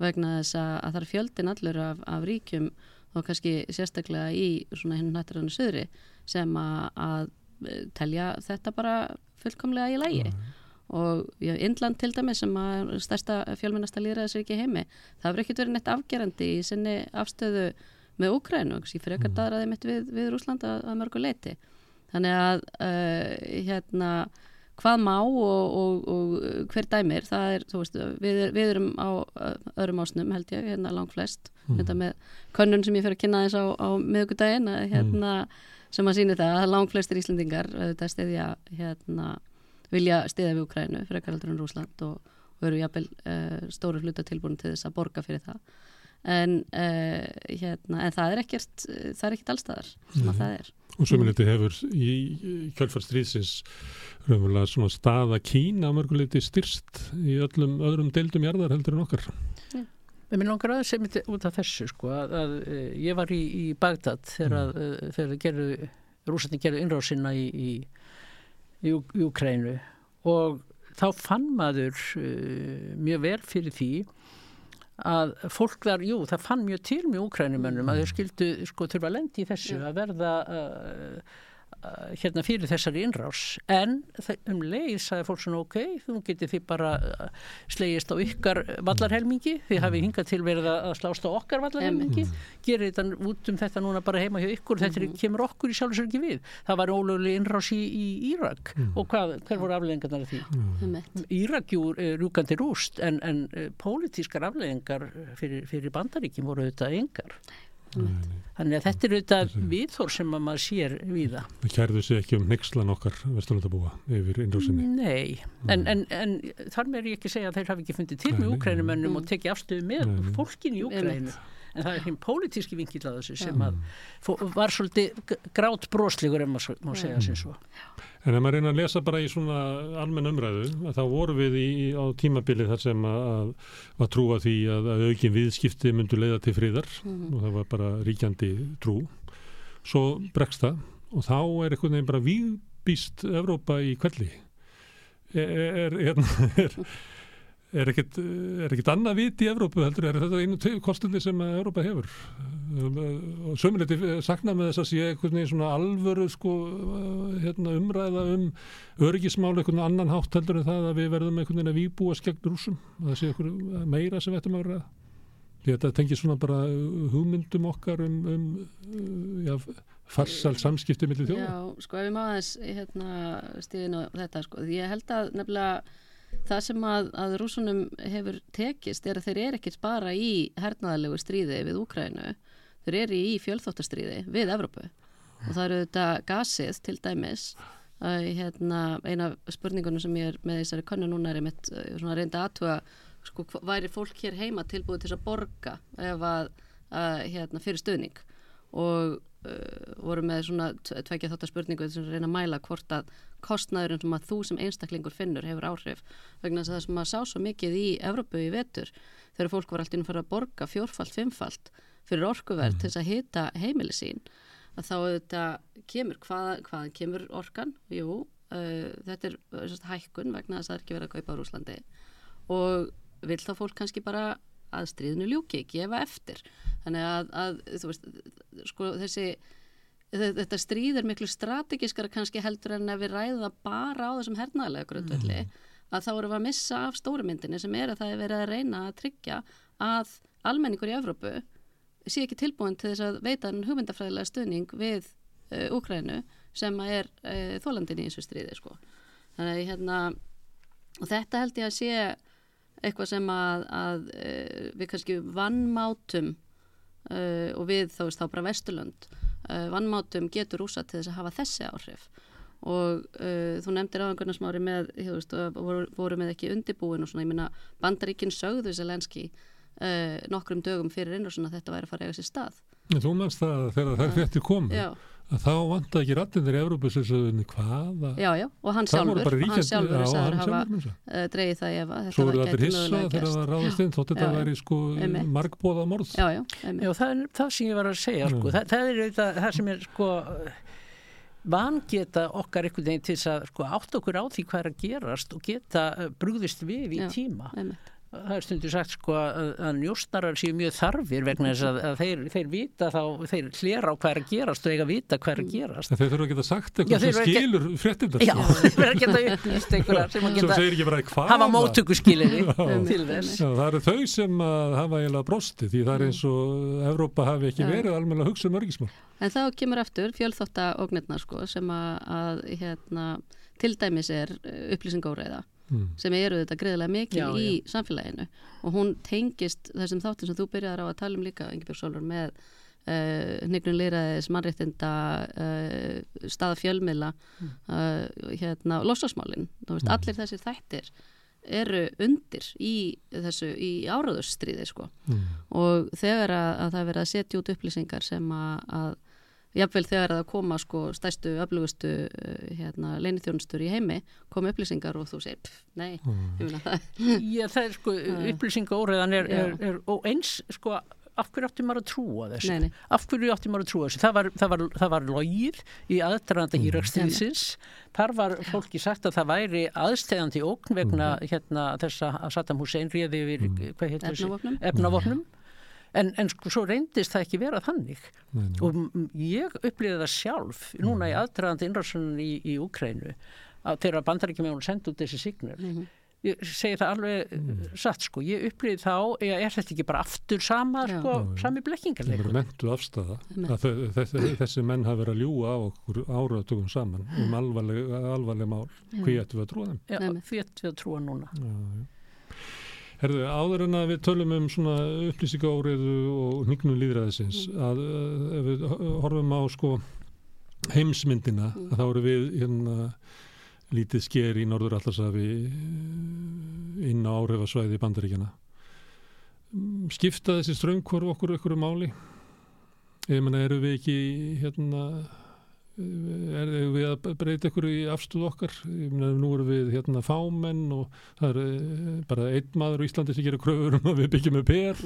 vegna þess að, að það er fjöldin allur af, af ríkjum og kannski sérstaklega í svona hinn nættirannu söðri sem að, að telja þetta bara fullkomlega í lægi mm. og já, Indland til dæmi sem er stærsta fjölmennasta líðræðisriki heimi það hefur ekkert verið neitt afgerandi í sinni afstöðu með Úkrænu og fyrir ekkert aðraði mitt við, við Rúsland að, að mörgu leiti þannig að uh, hérna hvað má og, og, og hver dæmir það er, þú veist, við, við erum á öðrum ásnum held ég, hérna langt flest mm. hérna með könnun sem ég fyrir að kynna þess á, á miðugudaginn hérna mm sem að síni það að langt flestir Íslandingar þetta stiðja hérna, vilja stiðja við Ukrænu fyrir ekkaraldur en Rúsland og, og eru jafnvel uh, stóru hluta tilbúin til þess að borga fyrir það. En, uh, hérna, en það er ekkert það er ekkert allstaðar sem að það er. Og sömuleyti hefur í svona staða Kína mörguleyti styrst í öllum öðrum deildum jarðar heldur en okkar Mér langar aðeins sem þetta út af þessu sko að, að ég var í, í Bagdad þegar, mm. þegar gerðu, rúsarni gerðu innráðsina í, í, í Ukrænu og þá fann maður uh, mjög vel fyrir því að fólk þar, jú, það fann mjög til mjög Ukrænumönnum mm. að þau skildu sko þurfa að lendi í þessu að verða Uh, hérna fyrir þessari innrás en um leið sagði fólk svona ok, þú getur því bara uh, slegist á ykkar vallarhelmingi því mm. hafi hingað til verið að slást á okkar vallarhelmingi, mm. gerir þetta út um þetta núna bara heima hjá ykkur þetta mm. kemur okkur í sjálfsög ekki við það var ólöguleg innrás í, í Írak mm. og hvað, hver voru afleggingarnar af því? Mm. Írak jú rúkandi rúst en, en uh, pólitískar afleggingar fyrir, fyrir bandaríkjum voru auðvitað engar Þannig að þetta er auðvitað viðhór sem að maður sér við það. Það kærðu sig ekki um nexlan okkar vesturlandabúa yfir innrásinni? Nei, en, en, en þar með er ég ekki að segja að þeir hafi ekki fundið til með úkrænumönnum og tekið afstöðu með fólkin í úkrænu. En það er hinn pólitíski vinkill að þessu sem að var svolítið grátt bróslegur ef maður má segja sem svo. En ef maður reyna að lesa bara í svona almenn umræðu, þá voru við í, á tímabili þar sem að, að trúa því að, að aukin viðskipti myndu leiða til fríðar mm -hmm. og það var bara ríkjandi trú. Svo bregst það og þá er einhvern veginn bara við býst Evrópa í kvelli er, er, hérna, er, er ekkert annað vit í Evrópu heldur er þetta einu kostunni sem Evrópa hefur? Og sömuleyti sakna með þess að sé eitthvað svona alvöru sko, hérna, umræða um örgismál eitthvað annan hátt heldur en það að við verðum eitthvað að výbúa skegn rúsum að það sé eitthvað meira sem að vera. Þetta tengir svona bara hugmyndum okkar um, um já, farsal samskipti millir þjóða. Já, sko ef við máðum hérna, stíðin á þetta sko, ég held að nefnilega það sem að, að rúsunum hefur tekist er að þeir eru ekkert bara í hernaðalegu stríði við Úkrænu, þeir eru í fjölþóttastríði við Evrópu. Og það eru þetta gasið til dæmis að hérna, eina spurningunum sem ég er með þessari konu núna er einmitt svona reynda aðtuga sko, væri fólk hér heima tilbúið til að borga ef að, að hérna, fyrir stöðning og uh, voru með svona tveikja þáttar spurningu sem reyna að mæla hvort að kostnæðurinn sem að þú sem einstaklingur finnur hefur áhrif vegna þess að það sem að sá svo mikið í Evrópu í vetur þegar fólk var alltaf inn fyrir að borga fjórfalt, fimmfalt fyrir orkuverð mm. til þess að hita heimili sín að þá þetta kemur, hvað, hvaðan kemur orkan? Jú, uh, þetta er uh, hækkun vegna þess að það er ekki verið að kaupa á Rúslandi og vil þá fólk kannski bara að stríðinu ljúki, gefa eftir þannig að, að veist sko þessi þetta stríð er miklu strategiskara kannski heldur en að við ræða bara á þessum hernaðlega grundvelli mm. að þá erum við að missa af stórumyndinni sem er að það er verið að reyna að tryggja að almenningur í Evrópu sé ekki tilbúin til þess að veita en hugmyndafræðilega stuðning við uh, Úkrænu sem er uh, þólandin í þessu stríði sko. þannig að hérna og þetta held ég að sé eitthvað sem að, að uh, við kannski vannmátum uh, og við þá veist þá bara Vesturlund uh, vannmátum getur úsa til þess að hafa þessi áhrif. Og þú nefndir á einhvern smári með veist, voru, voru með ekki undibúin og svona ég minna bandaríkinn sögðu Zelenski nokkrum dögum fyrir inn og svona þetta væri að fara eiga sér stað. Þú mennst það þegar það fætti komið að þá vanta ekki rattinir í Európa-sessöðunni hvaða já, já, og hann sjálfur hann sjálfur er að hafa uh, dreyið það ef Svo eru það allir hissa þegar það ráðast inn þótt þetta væri sko margbóða morð. Já, já, já það er það sem ég var að segja sko. það, það er það, það sem er sko vangeta okkar einhvern veginn til að sko, átt okkur á því hvað er að gerast og geta uh, brúðist við í tíma það er stundur sagt sko að, að njóstarar séu mjög þarfir vegna þess að, að þeir, þeir vita þá, þeir hlera á hvað er að gerast og eiga að vita hvað er að gerast. Þeir þurfa að geta sagt eitthvað sem skilur fréttum Já, þeir þurfa að geta upplýst eitthvað sem að geta hafa móttöku skilinni til þess. Já, það eru þau sem hafa eiginlega brosti því það er eins og Evrópa hafi ekki verið almenna að hugsa um örgismál En þá kemur aftur fjölþóttaógnirna sko sem að hérna, til dæmis er upplýsingóreiða mm. sem eru þetta greiðilega mikil já, í já. samfélaginu og hún tengist þessum þáttum sem þú byrjar á að tala um líka Ingebjörg Sólur með uh, eh, hnygnum lýraðis, mannréttinda uh, staða fjölmila mm. uh, hérna, losasmálin mm. allir þessir þættir eru undir í þessu í áraðurstríði sko mm. og þegar að, að það verið að setja út upplýsingar sem að, að Jafnveil þegar það koma sko stæstu, öflugustu uh, hérna, leinithjónustur í heimi koma upplýsingar og þú segir pff, nei, mm. ég finna það. Já, það er sko upplýsingaóriðan er, er, er, og eins sko af hverju átti maður að trúa þessu? Nei, nei. Af hverju átti maður að trúa þessu? Það var, það var, það var logið í aðdraðanda mm. írakstíðsins. Þar var fólki sagt að það væri aðstegandi ókn vegna mm. hérna þess að Saddam Hussein réði yfir, mm. hvað heitir þessu? Efnavopnum en, en sko svo reyndist það ekki vera þannig. Nei, nei. og ég upplýði það sjálf núna í aðdraðandi innrásunum í, í Ukrænu þegar bandaríkjum sendi út þessi signal. Mm -hmm. ég segi það alveg mm. satt sko, ég upplýði þá er þetta ekki bara aftur sama Já. sko, Já, sami blekkingar það er mentu afstæða þessi, þessi menn hafa verið að ljúa á okkur áratugum saman um alvarleg, alvarleg mál. Hví ættu við að trúa þeim? Já, hví ættu við að trúa núna? Já, Herðu, áður en að við tölum um svona upplýsingaóriðu og hnignum líðræðisins mm. að ef við horfum á sko heimsmyndina mm. þá eru við hérna lítið sker í Norður Allarsafi eh, inn á áhrifasvæði bandaríkjana. Skifta þessi ströngkvarf okkur okkur um máli? Eða eru við ekki hérna er við að breyta ykkur í afstöðu okkar? Nú erum við hérna fámenn og það er eh, bara einn maður í Íslandi sem gerir kröfur um að við byggjum með per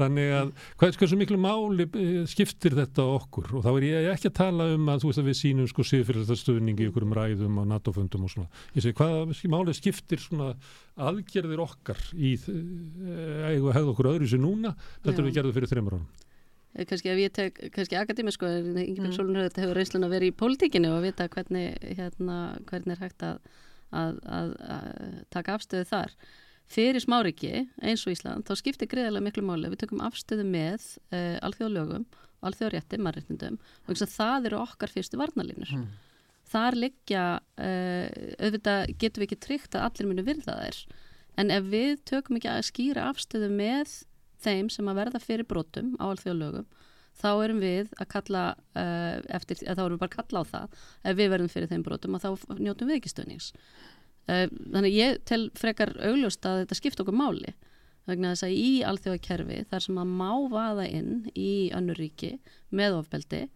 þannig að hvað er svo miklu máli eh, skiptir þetta okkur? Og þá er ég ekki að tala um að þú veist að við sínum sko siðfyrirtastöðningi ykkur um ræðum og NATO-fundum og svona. Ég segi hvað máli skiptir svona aðgerðir okkar í eigu að hefða okkur öðru sem núna þetta við gerðum fyrir þreymur ánum Eh, kannski ef ég tek, kannski akademisko Ingeborg mm. Solunröð hefur reynslun að vera í pólitíkinu og vita hvernig hérna, hvernig er hægt að, að, að, að taka afstöðu þar fyrir smáriki eins og Ísland þá skiptir greiðilega miklu máli við tökum afstöðu með uh, alþjóðlögum alþjóðrétti, mannréttindum og það eru okkar fyrstu varnalínur mm. þar liggja uh, auðvitað getum við ekki tryggt að allir munu virða þær en ef við tökum ekki að skýra afstöðu með þeim sem að verða fyrir brotum á alþjóðlögum þá erum við að kalla uh, eftir, þá erum við bara að kalla á það ef við verðum fyrir þeim brotum og þá njótum við ekki stöðnings uh, þannig ég tel frekar augljóst að þetta skipt okkur máli vegna þess að í alþjóðakerfi þar sem að má vaða inn í önnur ríki með ofbeldi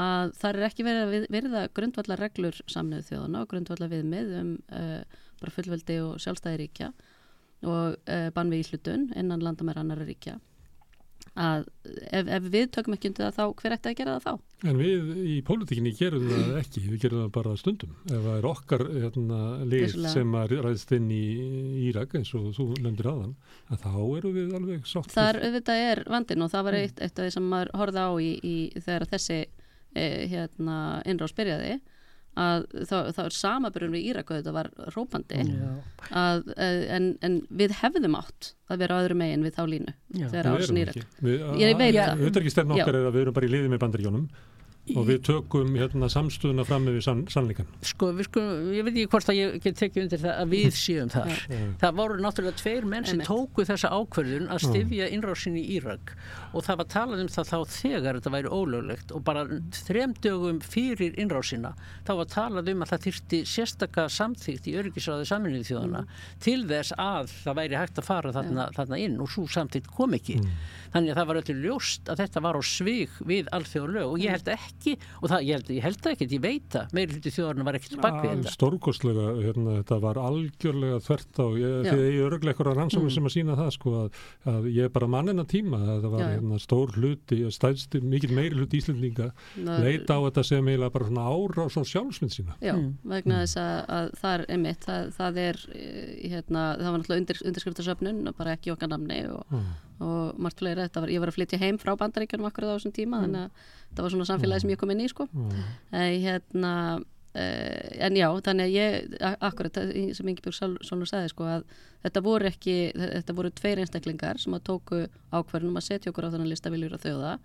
að það er ekki verið að verða grundvallar reglur samnöðu þjóðana og grundvallar við með um uh, bara fullveldi og sjálfstæði ríkja og uh, bann við íhlutun innan landamæra annara ríkja að ef, ef við tökum ekki undir það þá hver ætti að gera það þá? En við í pólitíkinni gerum það ekki, við gerum það bara stundum. Ef það er okkar hérna, lið sem að ræðist inn í Írak eins og þú nefndir aðan, að þá eru við alveg sátt. Það er auðvitað er vandin og það var eitt, eitt af því sem maður horfði á í, í þegar þessi eh, hérna, innráðs að þá er samaburðun við Írak og þetta var rópandi að, eh, en, en við hefðum átt að vera öðru megin við þá línu Já. þegar ásun Írak. ég veit það. erum ekki stefn okkar eða við erum bara í liði með bandaríjónum og við tökum hérna, samstöðuna fram með sann, sannleikan sko, sko, ég veit ekki hvort að ég get tekið undir það að við séum þar. Það voru náttúrulega tveir menn sem tóku þessa ákverðun að stifja innrásin í Írak. Og það var talað um það þá þegar þetta væri ólöglegt. Og bara þremdögum fyrir innrásina þá var talað um að það þyrti sérstakka samþýgt í öryggisráði saminnið þjóðana mm. til þess að það væri hægt að fara þarna, þarna inn. Og svo samþýgt kom ekki. Mm. þannig að það var þetta ekki og það, ég, held, ég held ekki, ég veit það meiri hluti þjóðarinn var ekkert bakvið þetta Stórkostlega, hérna, þetta var algjörlega þvert á, ég, því ég er örglega eitthvað rannsóknir mm. sem að sína það sko að, að ég er bara mannina tíma, það var hérna, stór hluti, stæðst mikil meiri hluti íslendinga, leita á þetta sem eiginlega bara svona ára á svo sjálfsmynd sína Já, mm. vegna mm. þess að, að það er einmitt, það, það er eh, hérna, það var náttúrulega undir, undirskriftarsöfnun bara ekki okkar namni og, mm. og margt fleira, var, ég var að flytja heim frá bandaríkjunum akkur á þessum tíma, mm. þannig að það var svona samfélagi sem ég kom inn í sko mm. en hérna uh, en já, þannig að ég akkurat, sem Ingebjörg Sólur sagði sko að þetta voru ekki þetta voru tveir einstaklingar sem að tóku ákverðunum að setja okkur á þannig lista viljur að þjóða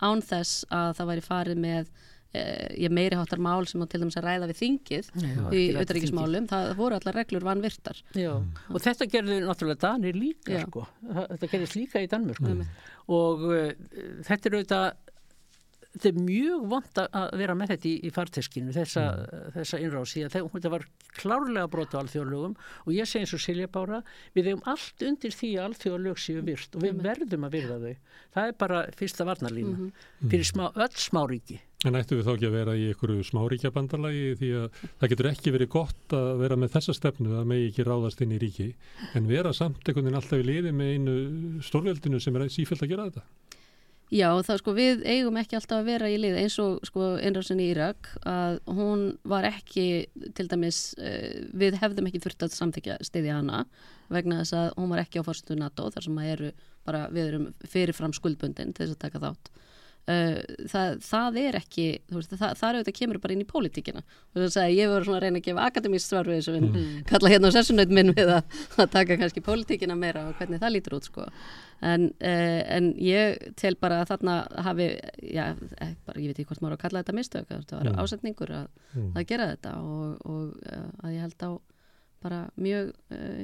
án þess að það væri farið með ég meiri háttar mál sem á til dæmis að ræða við þingið Já, í auðvitaðríkismálum það voru allar reglur vanvirtar Já. og þetta gerði náttúrulega Danir líka sko. þetta gerðist líka í Danmur sko. og uh, þetta er auðvitað þetta er mjög vond að vera með þetta í, í farteskinu þessa, mm. þessa innrási að þetta var klárlega brot á alþjóðlögum og ég segi eins og Silja Bára við hefum allt undir því að alþjóðlög séu virt og við verðum að virða þau. Það er bara fyrsta varnarlína mm -hmm. fyrir smá, öll smáríki. En ættu við þá ekki að vera í einhverju smáríkja bandalagi því að það getur ekki verið gott að vera með þessa stefnu að megi ekki ráðast inn í ríki en vera samt einhvern veginn alltaf í liði með einu stórveldinu sem er sífælt að gera þetta Já, það sko við eigum ekki alltaf að vera í lið eins og sko einrásin í Írak að hún var ekki til dæmis, uh, við hefðum ekki þurft að samþykja stiðja hana vegna þess að hún var ekki á fórstu NATO þar sem að eru bara, við erum fyrirfram skuldbundin til þess að taka þátt það, það er ekki veist, það, það er auðvitað kemur bara inn í pólitíkina og þess að ég voru svona að reyna að gefa akademísk svar við þess að við mm. kalla hérna á sessunauð minn við að, að taka kannski pólitíkina meira og hvernig það lítur út sko en, uh, en ég tel bara að þarna hafi já, eh, bara, ég veit ekki hvort maður á að kalla þetta mistök það var mm. ásetningur að, mm. að gera þetta og, og uh, að ég held á bara mjög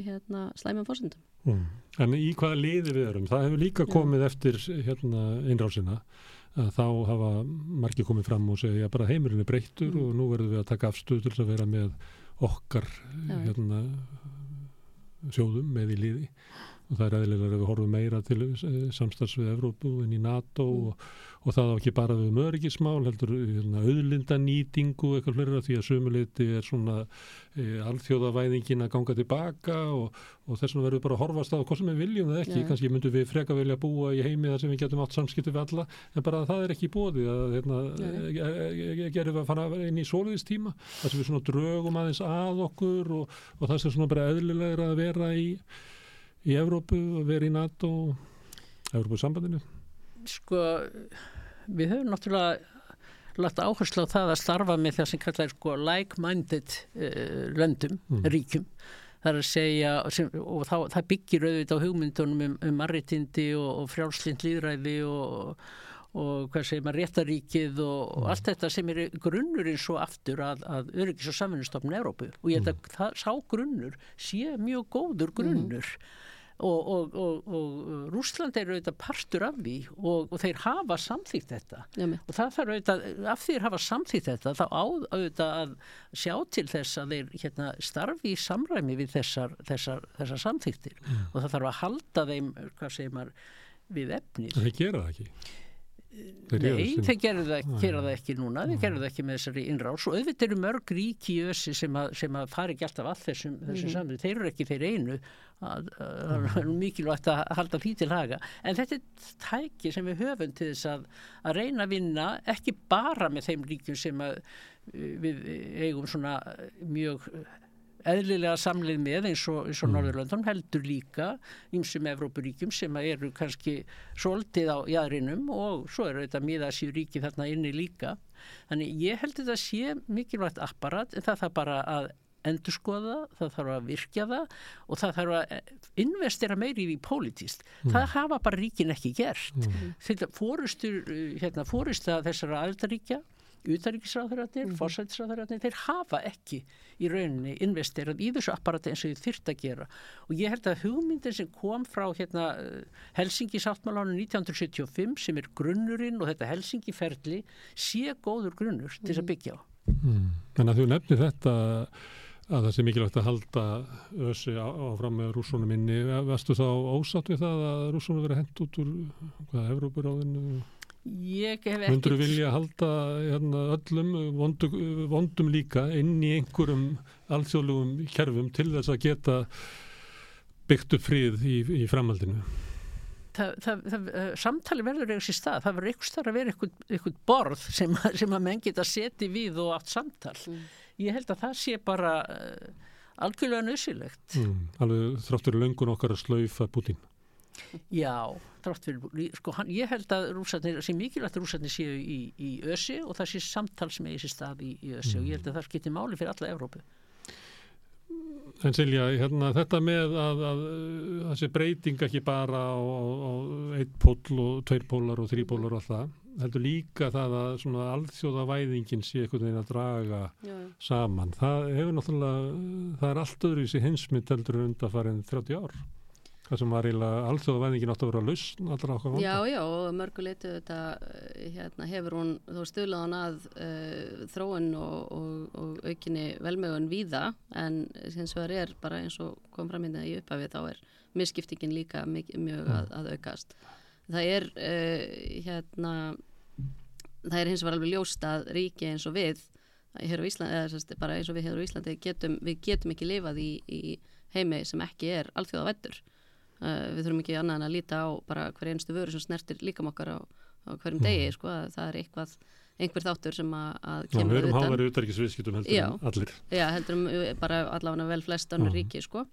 hérna, slæmum fórsendum mm. En í hvaða liði við erum? Það hefur líka komið eftir hérna, einrásina að þá hafa margi komið fram og segja bara heimurinn er breyttur mm. og nú verðum við að taka afstöð til að vera með okkar hérna, sjóðum með í liði og það er eðlilega að við horfum meira til eh, samstags við Evrópu en í NATO mm. og, og það á ekki bara við mörgismál, heldur hérna, auðlindanýtingu eitthvað flera því að sömuleiti er svona e, alþjóðavæðingin að ganga tilbaka og, og þess vegna verður bara að horfast á hvað sem við viljum það ekki, ja. kannski myndum við freka velja að búa í heimi þar sem við getum átt samskiptu við alla en bara það er ekki bóði að hérna, ja. gerum við að fara inn í sóliðistíma þar sem við svona drögum aðeins að okkur og, og það sem svona bara eðlilega að vera í í Evrópu og verið í NATO Evrópu sambandinu? Sko, við höfum náttúrulega lagt áherslu á það að starfa með það sem kallar sko like-minded uh, löndum, mm. ríkjum það er að segja sem, og þá, það byggir auðvitað á hugmyndunum um, um marritindi og, og frjálslind líðræði og, og hvað segir maður réttaríkið og, mm. og allt þetta sem er grunnurinn svo aftur að, að öryggis og samfunnstofnun Európu og ég held að mm. það, sá grunnur sé mjög góður grunnur mm og, og, og, og Rúsland er auðvitað partur af því og þeir hafa samþýtt þetta Jami. og það þarf auðvitað, af því þeir hafa samþýtt þetta þá á auðvitað að sjá til þess að þeir hérna, starfi í samræmi við þessar, þessar, þessar samþýttir mm. og það þarf að halda þeim, hvað segir maður, við efnið. Það gera það ekki. Nei, þeir gerðu það, það ekki núna, þeir gerðu það ekki með þessari innrás. Og auðvitað eru mörg ríki í össi sem að, sem að fari ekki alltaf all þessum, þessum mm. samrið, þeir eru ekki þeir einu það er mikilvægt að halda því til haga. En þetta er tæki sem við höfum til þess að, að reyna að vinna ekki bara með þeim ríkjum sem við eigum svona mjög eðlilega samlið með eins og, eins og mm. Norðurlöndum heldur líka ymsum Evrópuríkjum sem eru kannski svolítið á jæðrinum og svo eru þetta miðasíu ríki þarna inni líka þannig ég held þetta sé mikilvægt apparat en það þarf bara að endurskoða, það þarf að virkja það og það þarf að eh, investera meiri í því pólitist. Mm. Það hafa bara ríkin ekki gert. Mm. Þetta fórustur, eh, hérna, fórusta þessara aðildaríkja, utaríkisráðurættir, mm. fórsætisráðurættir, þeir hafa ekki í rauninni investerað í þessu apparati eins og þið þyrrt að gera. Og ég held að hugmyndin sem kom frá hérna, Helsingi sáttmálánu 1975 sem er grunnurinn og þetta Helsingi ferli sé góður grunnur til þess að mm. byggja á. Mm. Þannig að þú nefnir þetta að það sé mikilvægt að halda össi áfram með rúsónum inni Vestu þá ósatt við það að rúsónum verið hendt út úr hvaða Evrópuráðinu Mundur þú vilja halda hérna, öllum vondu, vondum líka inn í einhverjum alþjóðlugum kerfum til þess að geta byggt upp frið í, í framhaldinu? Það, það, það, eh, samtali verður einhvers í stað, það verður einhvers þar að vera einhvern borð sem, sem að menn geta setið við og átt samtal. Mm. Ég held að það sé bara algjörlega nöðsilegt mm, Alveg þráttur löngun okkar að slaufa Putin Já, þráttur sko, hann, ég held að rúsarnir sé mikilvægt að rúsarnir séu í, í ösi og það sé samtal sem er í þessi stað í, í ösi mm. og ég held að það skiptir máli fyrir alla Evrópu En Silja, hérna, þetta með að, að þessi breyting ekki bara á, á, á eitt pól og tveir pólar og þrý pólar og alltaf heldur líka það að svona alþjóðavæðingin sé einhvern veginn að draga Já. saman. Það hefur náttúrulega, það er allt öðru í sig hinsmynd heldur undarfærið 30 ár. Það sem var eiginlega alþjóðavæðingin átt að vera að lausna allra okkar vanda. Já, já, og mörguleitu þetta eh, hérna, hefur hún þó stuðlaðan að uh, þróun og, og, og aukinni velmögun víða en hins vegar er bara eins og kom fram hérna í upphafi þá er misskiptingin líka mjög, mjög að, að aukast það er uh, hérna það er hins vegar alveg ljóst að ríki eins og við Íslandi, eða bara eins og við hér á Íslandi getum, við getum ekki lifað í, í heimi sem ekki er alþjóða vettur eh, við þurfum ekki annað en að líta á bara hver einstu vöru sem snertir líkam okkar á, á hverjum mm. degi, sko, það er eitthvað einhver þáttur sem að, að kemur við erum háðari utarikisviðskiptum heldur já, en allir. Já, heldur um bara allavega vel flest annur mm. ríki, sko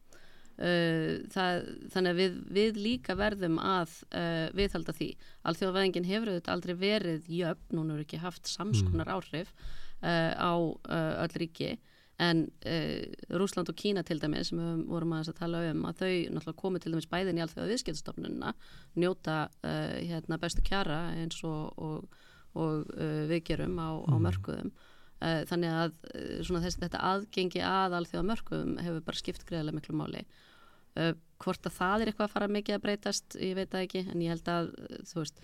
Uh, það, þannig að við, við líka verðum að uh, viðhalda því alþjóðavæðingin hefur auðvitað aldrei verið jöfn, hún hefur ekki haft samskonar mm. áhrif uh, á öll ríki en Rúsland og Kína til dæmis sem við vorum að tala um að þau náttúrulega komið til dæmis bæðin í alþjóða viðskiptstofnunna njóta hérna, bestu kjara eins og, og, og við gerum á, á mörguðum Eh, þannig að eh, þess, þetta aðgengi að alþjóða mörgum hefur bara skipt greiðilega miklu máli. Uh, hvort að það er eitthvað að fara mikið að breytast ég veit það ekki, en ég held að veist,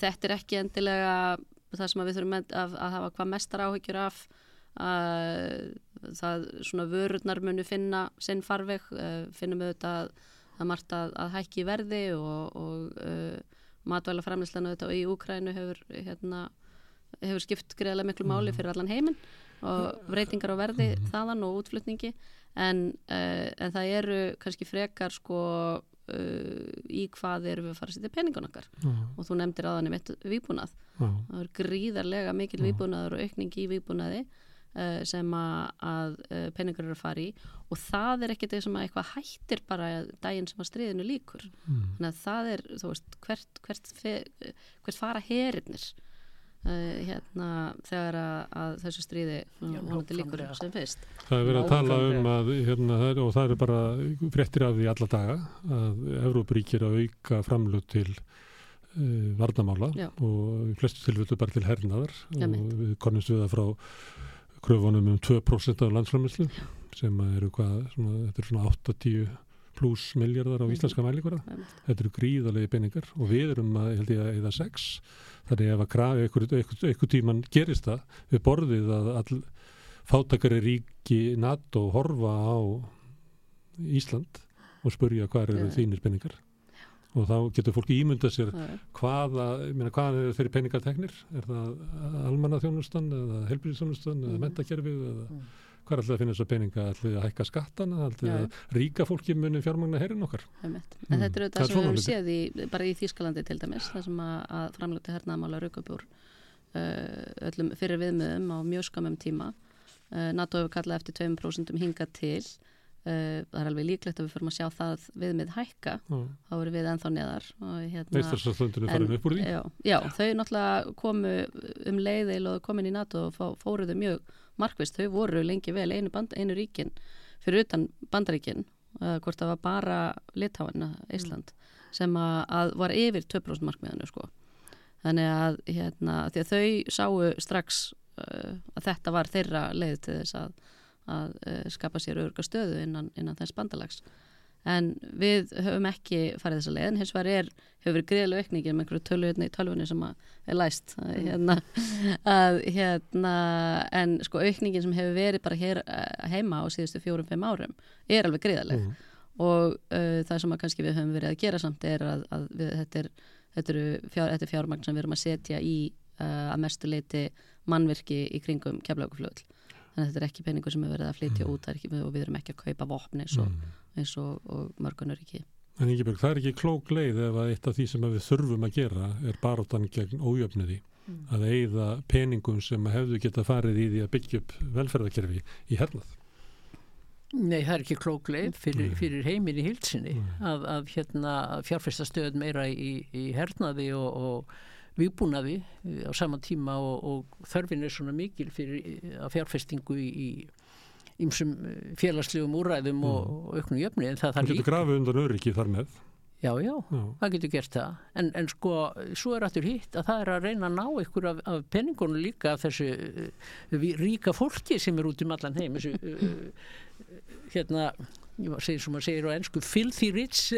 þetta er ekki endilega það sem við þurfum að, að, að hafa hvað mestar áhyggjur af uh, það svona vörurnar munu finna sinn farveg uh, finnum við þetta er margt að, að hækki verði og, og uh, matvæla framlýslan í Úkrænu hefur, hérna, hefur skipt greiðlega miklu máli fyrir allan heiminn og breytingar á verði þaðan og útflutningi. En, uh, en það eru kannski frekar sko uh, í hvað eru við að fara að setja peningun okkar. Mm. og þú nefndir aðan um eitt výbúnað Já. það er gríðarlega mikil výbúnaður og aukning í výbúnaði uh, sem að, að uh, peningur eru að fara í og það er ekkert sem að eitthvað hættir bara daginn sem að stríðinu líkur Mm. þannig að það er, veist, hvert, hvert, fe- hvert fara herinnir uh, hérna þegar að, að þessu stríði Já, vonandi líkur nákvæmlega. sem fyrst Það er verið að tala um að, hérna, það er, og það er bara fréttir af því alla daga, að Evrópuríkir að auka framlög til uh, varnamála Já. og flestu tilfellu bara til hernaðar Einmitt. og við konumst við það frá kröfunum um 2% af landsframlöslu sem eru hvað, svona, þetta er svona 8-10 pluss miljardar á Mhm. íslenska mælikvara. Þetta eru gríðalegi peningar og við erum að, held ég að eða 6 þannig ef að krafi einhver, tíman gerist það við borðið að all fátakari ríki NATO horfa á Ísland og spurja hvað eru þínir peningar og þá getur fólki ímynda sér er- hvaða, meina, hvað eru þeirri peningar teknir er það almanna þjónustan eða helbriðsþjónustan eða mentakerfið eða Mm. hvað er alltaf að finna þess að peninga alltaf að hækka skattana, alltaf að ríka fólki muni fjármagna herrin okkar. En Mm. þetta er Það er sem við höfum séð í, bara í Þýskalandi til dæmis, það sem að, að framlöktu hernaðamála raukabjór uh, öllum fyrir viðmiðum á mjög skamum tíma. Uh, NATO hefur kallað eftir 2% hingað til. Uh, það er alveg líklegt að við förum að sjá það viðmið hækka, þá erum við ennþá neðar. Hérna, Veistarslöndinu farin upp úr því já, já, þau náttúrulega komu um leiðil og komin í NATO og fó- fóruðu mjög markvist, þau voru lengi vel einu, band, einu ríkin fyrir utan bandaríkin uh, hvort það var bara Litáin, Ísland sem að, að var yfir 2% markmiðinu sko. þannig að hérna, að þau sáu strax uh, að þetta var þeirra leið til þess að, að uh, skapa sér örga stöðu innan, innan þess bandalags. En við höfum ekki farið þessa leið en hins vegar er, hefur verið greiðlega aukningin með einhverju töluðni í tölvunni sem er læst að, hérna, að, hérna, en sko aukningin sem hefur verið bara hér eh, heima á síðustu fjórum-fimm árum er alveg greiðaleg Mhm. og uh, það sem kannski við höfum verið að gera samt er að, að við, þetta, er, þetta, eru fjár, þetta er fjármagn sem við erum að setja í uh, að mestu leiti mannvirki í kringum keflauguflöðl þannig að þetta er ekki peningur sem er verið að flytja út það er ekki, og við erum ekki að kaupa vopni eins og, mm. eins og, og mörgunur ekki En Ingeborg, það er ekki klók leið ef að eitt af því sem við þurfum að gera er baróttan gegn ójöfniði Mm. að eigða peningum sem hefðu geta farið í því að byggja upp velferðarkerfi í hernað. Nei, það er ekki klókleið fyrir, Nei. fyrir heiminn í hilsinni að, að hérna, fjárfesta stöð meira í, í hernaði og, og viðbúnaði á sama tíma og, og þörfin er svona mikil fyrir að fjárfestingu í, í ýmsum eh, félagslegum úræðum og, og auknum jöfni en það þarf getur líka grafið undan öryggi þar með. já, já, Já. það getur gert það en, en sko, svo er aftur hitt að það er að reyna að ná ykkur af, af penningunum líka af þessu uh, ríka fólki sem er út um allan heim þessu uh, hérna segja sem maður segir á ennsku filthy rich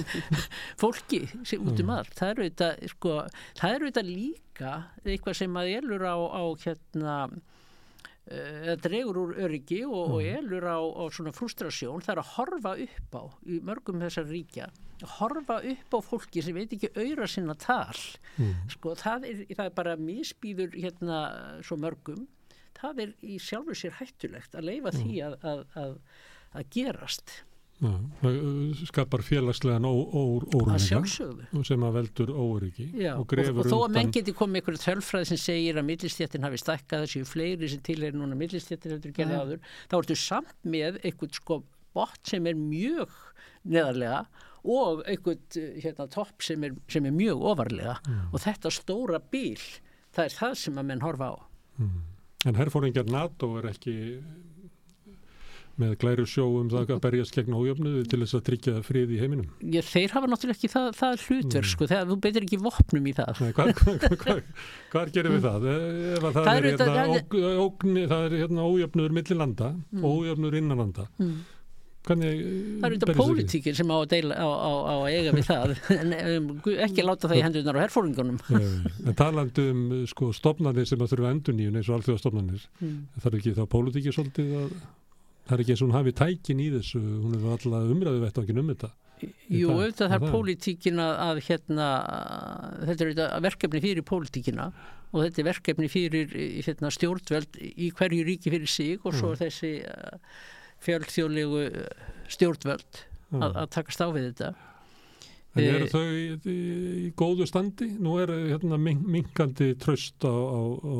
fólki sem út um allt. Það eru þetta, sko, það eru þetta líka eitthvað sem að elur á, á hérna eða dregur úr öryggi og, og elur á, á svona frustrasjón það er að horfa upp á í mörgum þessar ríkja horfa upp á fólki sem veit ekki auðra sinna tal. Mm. sko það er, það er bara misbýður hérna svo mörgum það er í sjálfur sér hættulegt að leifa því að, að, að, að gerast. Uh, skapar félagslegan ó- ó- að óróleika sjálfsögðu. sem að veldur óöryggi Já, og og, og þó að menn geti komið einhverju tölfræð sem segir að millistjættin hafi stækkað þessi fleiri sem til er núna millistjættin þá ertu samt með einhvern sko bort sem er mjög neðarlega og einhvern eh, hérna, topp sem sem er mjög ofarlega. Og þetta stóra bíl það er það sem að menn horfa á En herfóringjar NATO er ekki með glæru sjó um það að berjast gegn ójöfnuði til þess að tryggja frið í heiminum. Ég, þeir hafa náttúrulega ekki það, það hlutverk Mm. sko, þegar þú beitir ekki vopnum í það Nei, hvað, hvað, hvað, hvað gerum við það? Eh, Ef að það, Það er er hérna, hérna ójöfnuður milli landa og ójöfnuður innan landa. Mm. Hvernig Það eru þetta pólitíkin sem á að, deila, á, á, á að eiga við það en um, ekki láta það í hendunar á herfóringunum Eh, En talandi um eh, sko, stofnanir sem að þurfa endur nýjun eins og alþjóðastofnanir, mm. það er ekki þá pólitíki svolítið að það er ekki eins og hún hafi tækin í þessu, hún er alltaf umræðu vettangin um þetta. Jú, auðvitað það er pólitíkin að, að hérna, þetta er verkefni fyrir pólitíkina og þetta er verkefni fyrir hérna, stjórnveld í hverju ríki fyrir sig og svo mm. þessi uh, fjölþjóðlegu stjórnveld að, að takast á við þetta. En eru eh, þau í, í, í góðu standi? Nú er hérna, minkandi tröst á, á, á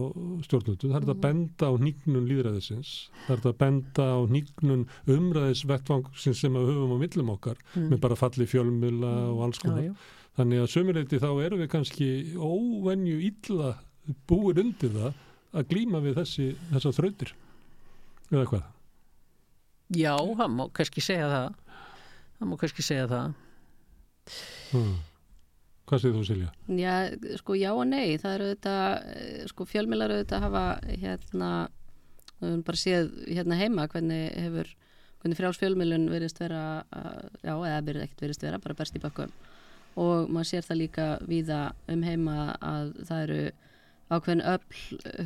stjórnvöldu. Það er þetta að mm. benda á nýgnun líðræðisins. Það er þetta að benda á nýgnun umræðisvettvangsins sem við höfum á millum okkar mm. með bara falli fjölmjöla mm. og alls konar. Já, já. Þannig að sömuleyti þá eru við kannski óvenju illa búir undir það að glýma við þessi, þessa þrautir. Eða hvað? Já, það má kannski segja það. Það má kannski segja það. Hmm. Hvað segir þú Silja? Já, sko já og nei það eru þetta, eh, sko fjölmilar auðvitað hafa hérna við höfum bara séð hérna heima hvernig hefur, hvernig frjálsfjölmilun verist vera, já eða verið ekkert verist vera, bara berst í bakkum og maður sér það líka víða um heima að það eru ákveðin öll,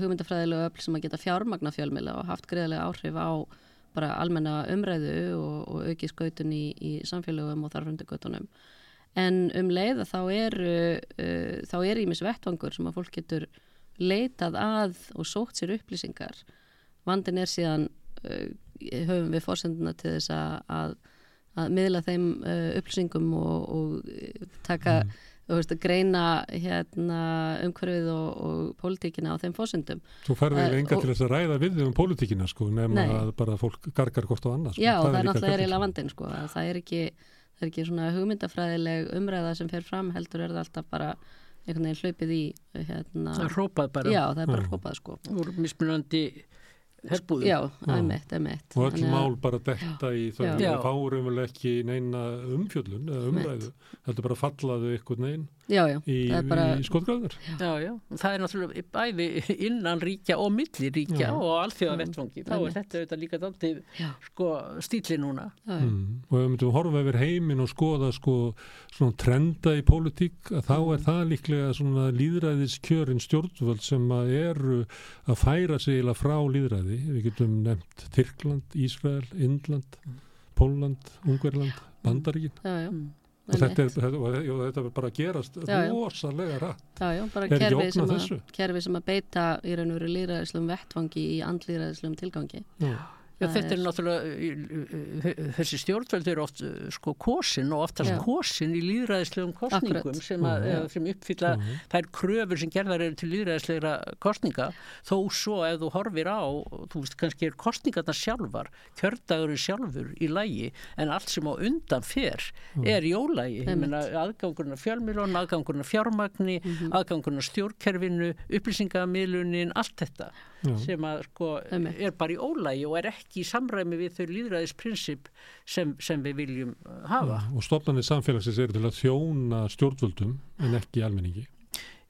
hugmyndafræðilega öll sem að geta fjármagna fjölmila og haft greiðilega áhrif á bara almenna umræðu og, og auki skautun í, í samfélögum og þarfröndugötunum en um leið að þá eru uh, þá er ímis vettvangur sem að fólk getur leitað að og sótt sér upplýsingar vandin er síðan uh, höfum við fórsenduna til þess að, að, að miðla þeim uh, upplýsingum og, og taka mm. Veist, greina hérna, umhverfið og, og pólitíkina á þeim fósundum. Þú færði eiginlega enga til þess að ræða við um pólitíkina sko, nema nei. að bara fólk gargar gott á annars. Sko. Já, það, það er náttúrulega eiginlega vandin sko, það er ekki það er ekki svona hugmyndafræðileg umræða sem fer fram heldur er það alltaf bara einhvern veginn hlaupið í hérna, það er hrópað bara já það er bara hrópað sko úr mismunandi herbúðum. Já, emitt, emitt og öll mál bara detta í þau. Við fárum vel ekki neina umfjöllun eða umræðu, heldur bara fallaðu ykkur neinn já, já, í, bara... í skotgráður Já, já, það er náttúrulega bæði innan ríkja og millir ríkja og alþjóða vettfangi, þá er þetta auðvitað líka daldið sko, stíli núna. Mm. og ef við myndum horfa yfir heimin og skoða sko svona trenda í pólitík að þá er mm. það líklega svona líðræðiskjörin stjórnvöld sem að eru að færa sig frá líðræði, við getum nefnt Tyrkland, Ísrael, Indland mm. Póland, Ungverland, Bandaríkin. Já, já og þetta er, þetta, er bara að gerast rosalega rætt já, já, bara kerfi sem, að, kerfi sem að beita í raun og veru líðræðislegum vettfangi í andlýðræðislegum tilgangi. Já Já, þetta er náttúrulega, þessi stjórnveld eru oft sko kosin og oftast Já. kosin í líðræðislegum kostningum sem, að, sem uppfylla uh -huh. þær kröfur sem gerðar eru til líðræðislegra kostninga þó svo ef þú horfir á, þú veist kannski er kostningarna sjálfar, kjördagurinn sjálfur í lægi en allt sem á undan fer -huh. er í ólægi, ég menna aðgangurinn af fjölmilón, aðgangurinn af fjármagni, mhm. -huh. aðgangurinn af stjórnkerfinu, upplýsingamillunin, allt þetta. Já. sem að sko er bara í ólægi og er ekki í samræmi við þau líðræðisprinsip sem, sem við viljum uh, hafa. Já, og stofnarnir samfélagsins eru til að þjóna stjórnvöldum en ekki almenningi.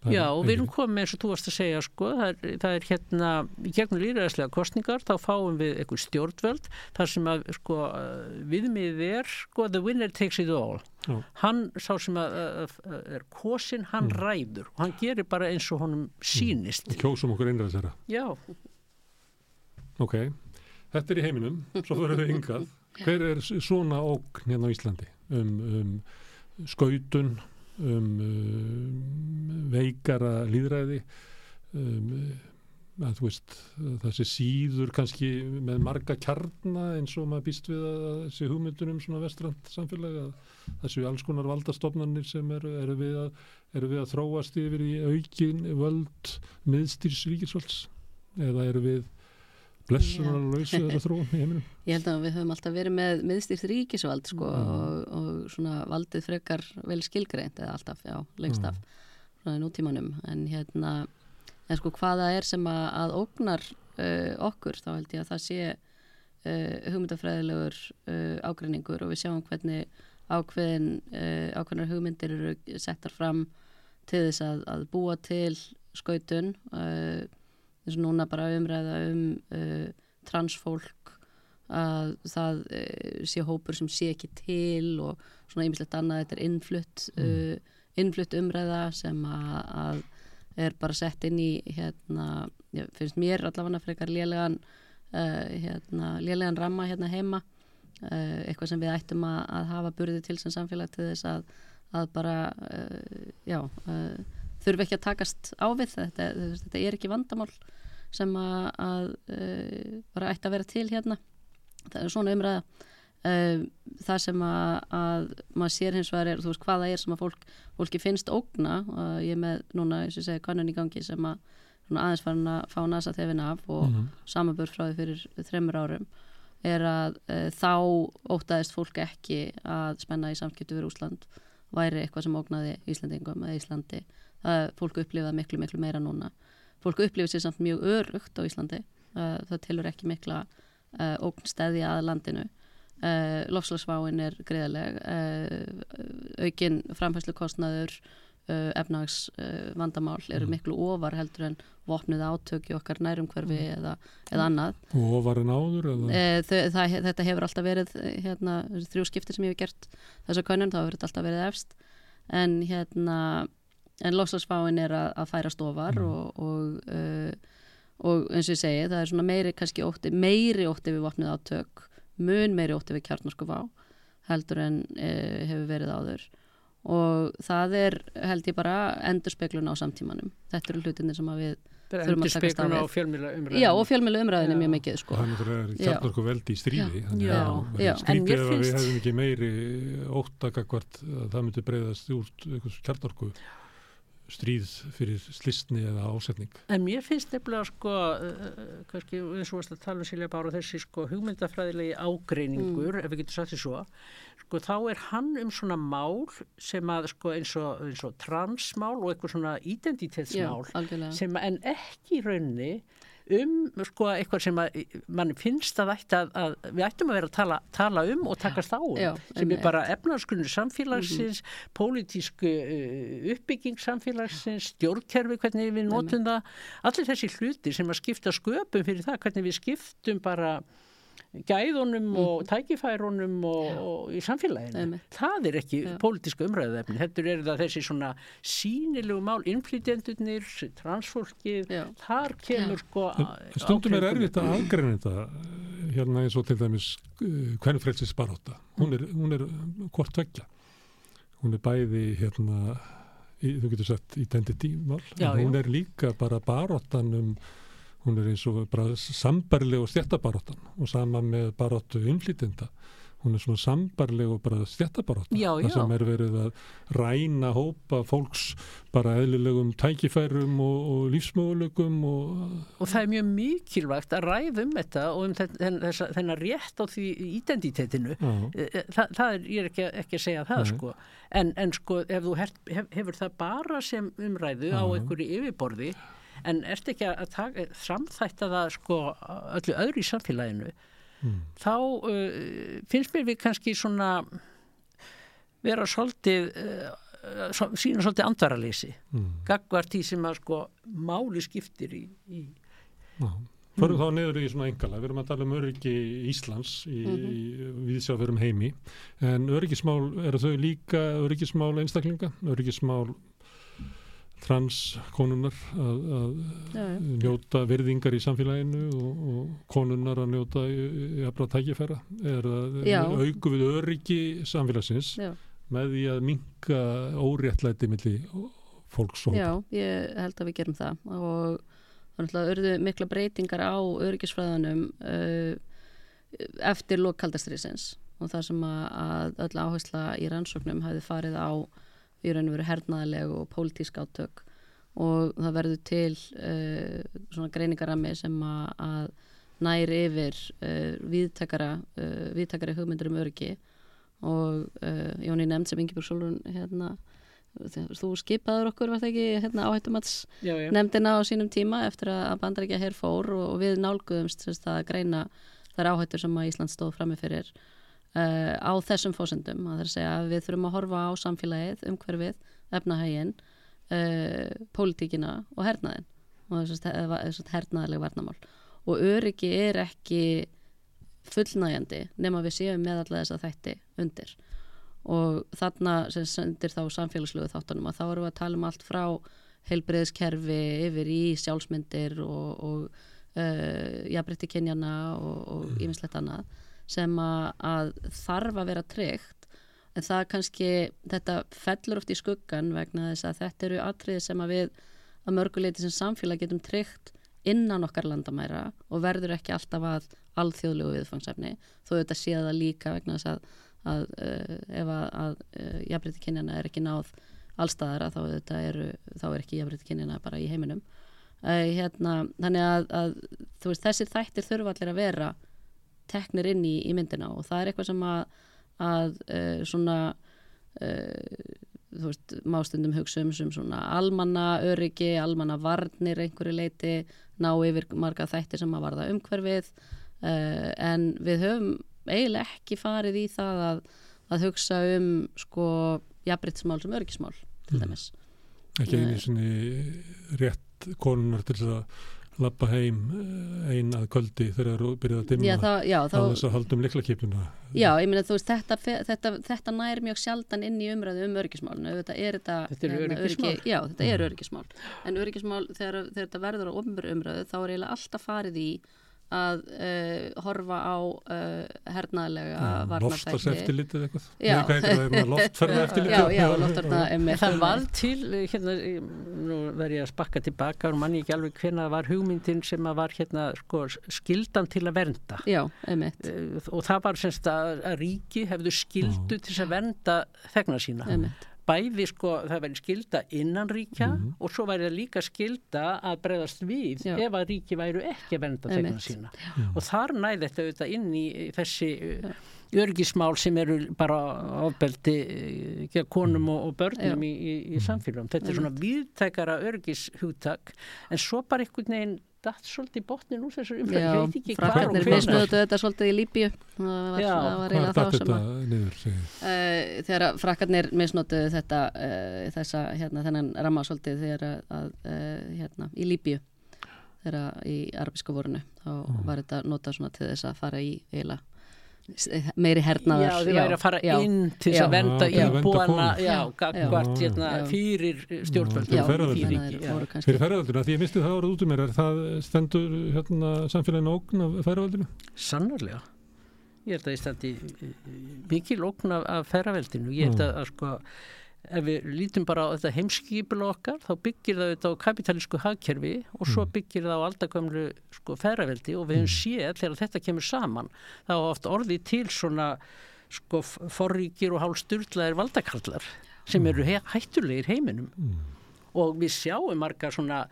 Já og við erum komið eins og þú varst að segja sko, það er, það er hérna í gegnum líðræðislega kostningar þá fáum við eitthvað stjórnvöld þar sem að sko viðmið er sko the winner takes it all Já. hann sá sem að, að, er kosin, hann mm. ræður og hann gerir bara eins og honum sínist mm. Kjósum okkur einræðs þeirra Já Ok, þetta er í heiminum svo verður við yngað hver er svona ógn hérna á Íslandi um, um skautun um, um veikara líðræði um, að þú veist þessi síður kannski með marga kjarna eins og maður býst við að þessi hugmyndunum svona vestrand samfélag þessu alls konar valdastofnarnir sem eru, eru, við að, eru við að þróast yfir í aukin völd miðstýrs ríkisvölds eða eru við blessunar og lausu þeirra þróum í heiminum Ég held að við höfum alltaf verið með miðstýrt ríkisvald sko, mm. og, og svona valdið frekar vel skilgreint eða alltaf, já, lengst af mm. svona í nútímanum en hérna, en sko hvaða er sem að, að ógnar uh, okkur, þá held ég að það sé uh, hugmyndafræðilegur uh, ágreiningur og við sjáum hvernig ákveðin, uh, ákveðinar hugmyndir eru settar fram til þess að, að búa til skautun og uh, eins og núna bara umræða um uh, transfólk að það uh, sé hópur sem sé ekki til og svona einmislegt annað. Þetta er innflutt, mm. uh, innflutt umræða sem að, að er bara sett inn í hérna, ég finnst mér allavega frekar lélegan uh, hérna, lélegan ramma hérna heima uh, eitthvað sem við ættum að, að hafa burði til sem samfélag til þess að, að bara já, þurfi ekki að takast á við þetta, þetta er ekki vandamál sem að, að bara ætti að vera til hérna. Það er svona umræða. Það sem að, að maður sér hins vegar er, þú veist hvaða er sem að fólk, fólki finnst ógna. Og ég er með núna, eins og segja, kannun í gangi sem að aðeins farin að fá nasa tefin af og mm -hmm. samanbörð frá því fyrir þreymur árum er að e, þá ótaðist fólk ekki að spenna í samskiptu fyrir Úsland væri eitthvað sem ógnaði Íslandingum eða Íslandi. Það fólk upplifaði miklu miklu meira núna fólk upplifið sér samt mjög örugt á Íslandi það, það tilur ekki mikla e, ógnstæði að landinu e, lofslagsváin er greiðaleg aukin framfæslu kostnaður Uh, efnags vandamál eru mm. miklu ofar heldur en vopnið átöki okkar nærumhverfi mm. eða, eða annað og ofar en áður? E, það, það, þetta hefur alltaf verið hérna, þrjú skiptir sem ég hef gert þessa konun, þá hefur þetta alltaf verið efst en hérna en lofslagsfáin er að, að færast ofar mm. og, og, uh, og eins og ég segi, það er svona meiri kannski ótti, meiri ótti við vopnið átök mun meiri ótti við kjartnorsku vá heldur en uh, hefur verið áður. Og það er held ég bara endurspeglun á samtímanum. Þetta eru hlutinni sem við þurfum að taka stafið og fjölmjöla umræðinu já og fjölmjöla umræðinu mjög mikið sko. það er kjarnarku veldi í stríði skrítið að við hefum ekki meiri óttakakvart að það myndi breyðast út kjarnarku stríð fyrir slistni eða ásetning. En mér finnst nefnilega sko, uh, kannski eins og að tala um Silja Bára þessi sko hugmyndafræðilegi ágreiningur, mm. ef við getum sagt því svo, sko þá er hann um svona mál sem að sko eins og, eins og transmál og eitthvað svona identitetsmál Já, sem en ekki raunni um sko eitthvað sem að mann finnst að, að, að við ættum að vera að tala, tala um og takast á um Já, sem er bara efnarskunni samfélagsins, mm -hmm. pólitísku uh, uppbygging samfélagsins, stjórnkerfi, hvernig við notum það, allir þessi hluti sem að skipta sköpum fyrir það, hvernig við skiptum bara gæðunum mm. og tækifærunum og, og í samfélaginu. Emme. Það er ekki pólitíska umræðuefni. Þetta er það þessi svona sínilegu mál, inflytjendunir, transfólkið, þar kemur sko... Stundum er erfitt að aðgreina þetta hérna eins og til dæmis hvernig frelsis baróta. Hún er, hún er hvort vekja. Hún er bæði hérna, í, þú getur sagt, identity mál, en hún já. er líka bara barótan um hún er eins og bara sambarleg og stjættabaróttan og sama með baróttu innflýtinda hún er svona sambarleg og bara stjættabaróttan það sem er verið að ræna hópa fólks bara eðlilegum tækifærum og, og lífsmögulegum og, og það er mjög mikilvægt að ræða um þetta og um þennan rétt á því identitetinu. E, e, Þa, það er, ég er ekki, ekki að segja það Nei. sko. En, en sko ef þú hef, hefur það bara sem umræðu Já. á einhverju yfirborði en ert ekki að taka, framþætta það sko öllu öðru í samfélaginu mm. þá uh, finnst mér við kannski svona vera svolítið uh, sína svolítið andvaraleysi mm. gagvart því sem að sko máli skiptir í, í Förum þá niður í svona engala, við erum að tala um öryggi Íslands í, mm -hmm. í viðsjáðurum heimi, en öryggismál eru þau líka öryggismál einstaklinga, öryggismál transkonunar að, að ja, ja. njóta virðingar í samfélaginu og, og konunar að njóta jafnra tækifæra. Er að auku við öryggi samfélagsins Já. með því að minka óréttlæti millir fólks og Já, ég held að við gerum það. Og þannig að örðu mikla breytingar á öryggisfræðanum uh, eftir lokkaldastriðsins og það sem að, öll áhersla í rannsóknum hafi farið á í raun og veru hernaðileg og pólitísk átök. Og það verður til uh, svona greiningarami sem að, að næri yfir uh, viðtakara, uh, viðtakara hugmyndur um öryggi. Og Jóni nefnd sem Ingeborg Solrún hérna, þú skipaður okkur var það ekki hérna, áhættumats nefndina á sínum tíma eftir að bandarækja hér fór og, og við nálguðumst að greina þar áhættur sem að Ísland stóð framifyrir uh, á þessum fósendum að það er að segja að við þurfum að horfa á samfélagið, umhverfið, efnahægin uh, pólitíkina og hernaðin og þess að hernaðileg varnamál og öryggi er ekki fullnægjandi nema við séum með allega þess að þætti undir. Og þarna sem sendir þá samfélagslegu þáttunum að þá erum við að tala um allt frá heilbreyðskerfi yfir í sjálfsmyndir og, og uh, jafnbrytti kynjana og ímislegt annað sem að, að þarf að vera tryggt en það kannski, þetta fellur oft í skuggan vegna þess að þetta eru atriði sem að við að mörguleiti sem samfélag getum tryggt innan okkar landamæra og verður ekki alltaf að alþjóðlegu viðfangsefni þó þetta sé það líka vegna þess að, að uh, ef að, að uh, jafnbreytti kynjana er ekki náð allstaðara þá, eru, þá er ekki jafnbreytti kynjana bara í heiminum. Uh, hérna, þannig að, að veist, þessi þættir þurfa allir að vera teknir inn í, í myndina og það er eitthvað sem að svona þú veist, mástundum hugsa um sem svona almanna öryggi, almanna varnir einhverju leiti, ná yfir marga þættir sem að varða umhverfið uh, en við höfum eiginlega ekki farið í það að, að hugsa um sko jafnbryttsmál sem öryggismál til mm. dæmis. Ekki einu sinni rétt konunar til þess að lappa heim eh, ein að kvöldi þegar það byrjaði að dimma já, það, já, þá, á þess að haldum liklakipuna Já, ég meina þú veist þetta, þetta, þetta nær mjög sjaldan inn í umræðu um öryggismálinu þetta er þetta Þetta er hérna, öryggismál. Öryggi, Já, þetta er öryggismál. En öryggismál þegar, þegar þetta verður á umræðu þá er eiginlega alltaf farið í að uh, horfa á uh, hernaðlega ja, varnarþætti Loftarseftilitið eitthvað. Loftferðaeftilitið Já, já, loftferða Það var til, hérna nú verð ég að spakka tilbaka og manni ekki alveg hvena var hugmyndin sem að var hérna sko, skildan til að vernda. Já, uh, og það var semst að, að ríki hefðu skildu já. til að vernda þegna sína. Einmitt bæði sko það væri skilda innan ríkja mm -hmm. og svo væri það líka skilda að breyðast við Já. ef að ríki væru ekki að venda þeirra sína Já. og þar næði þetta auðvitað inn í þessi Já. örgismál sem eru bara ábeldi eh, konum og, og börnum í, í, í samfélagum. Þetta er svona viðtækara örgishugtak en svo bara einhvern veginn datt svolítið botnin úr þessu umfæði, ég veit ekki hvað og hvernig. Misnöðu þetta svolítið í Líbíu. Það var, það var eiginlega þá sem að niður, uh, þegar frakkarnir misnöðu þetta uh, þessa, hérna, þennan ramma svolítið þegar að, uh, hérna, í Líbíu. Þegar í arabíska vorunu þá mm. var þetta notað svona til þess að fara í eiginlega meiri hernaðar Já, þið væri að fara já, inn til þess að venda íbúana hérna, fyrir stjórnvöld Fyrir ferðalduna, því ég misti það árað út um mér er það stendur hérna, samfélaginu ógn af ferðaldinu? Sannarlega. Ég held að ég standi mikil ógn af, ferðaldinu ég held að, að sko ef við lítum bara á þetta heimskipil okkar þá byggir það þetta á kapitalísku hagkerfi og svo mm. byggir það á aldagamlu sko ferraveldi og við hefum mm. séð þegar þetta kemur saman þá oft orði til svona sko forríkir og hálfsturlaðir valdakallar sem eru he hættulegir heiminum mm. og við sjáum marga svona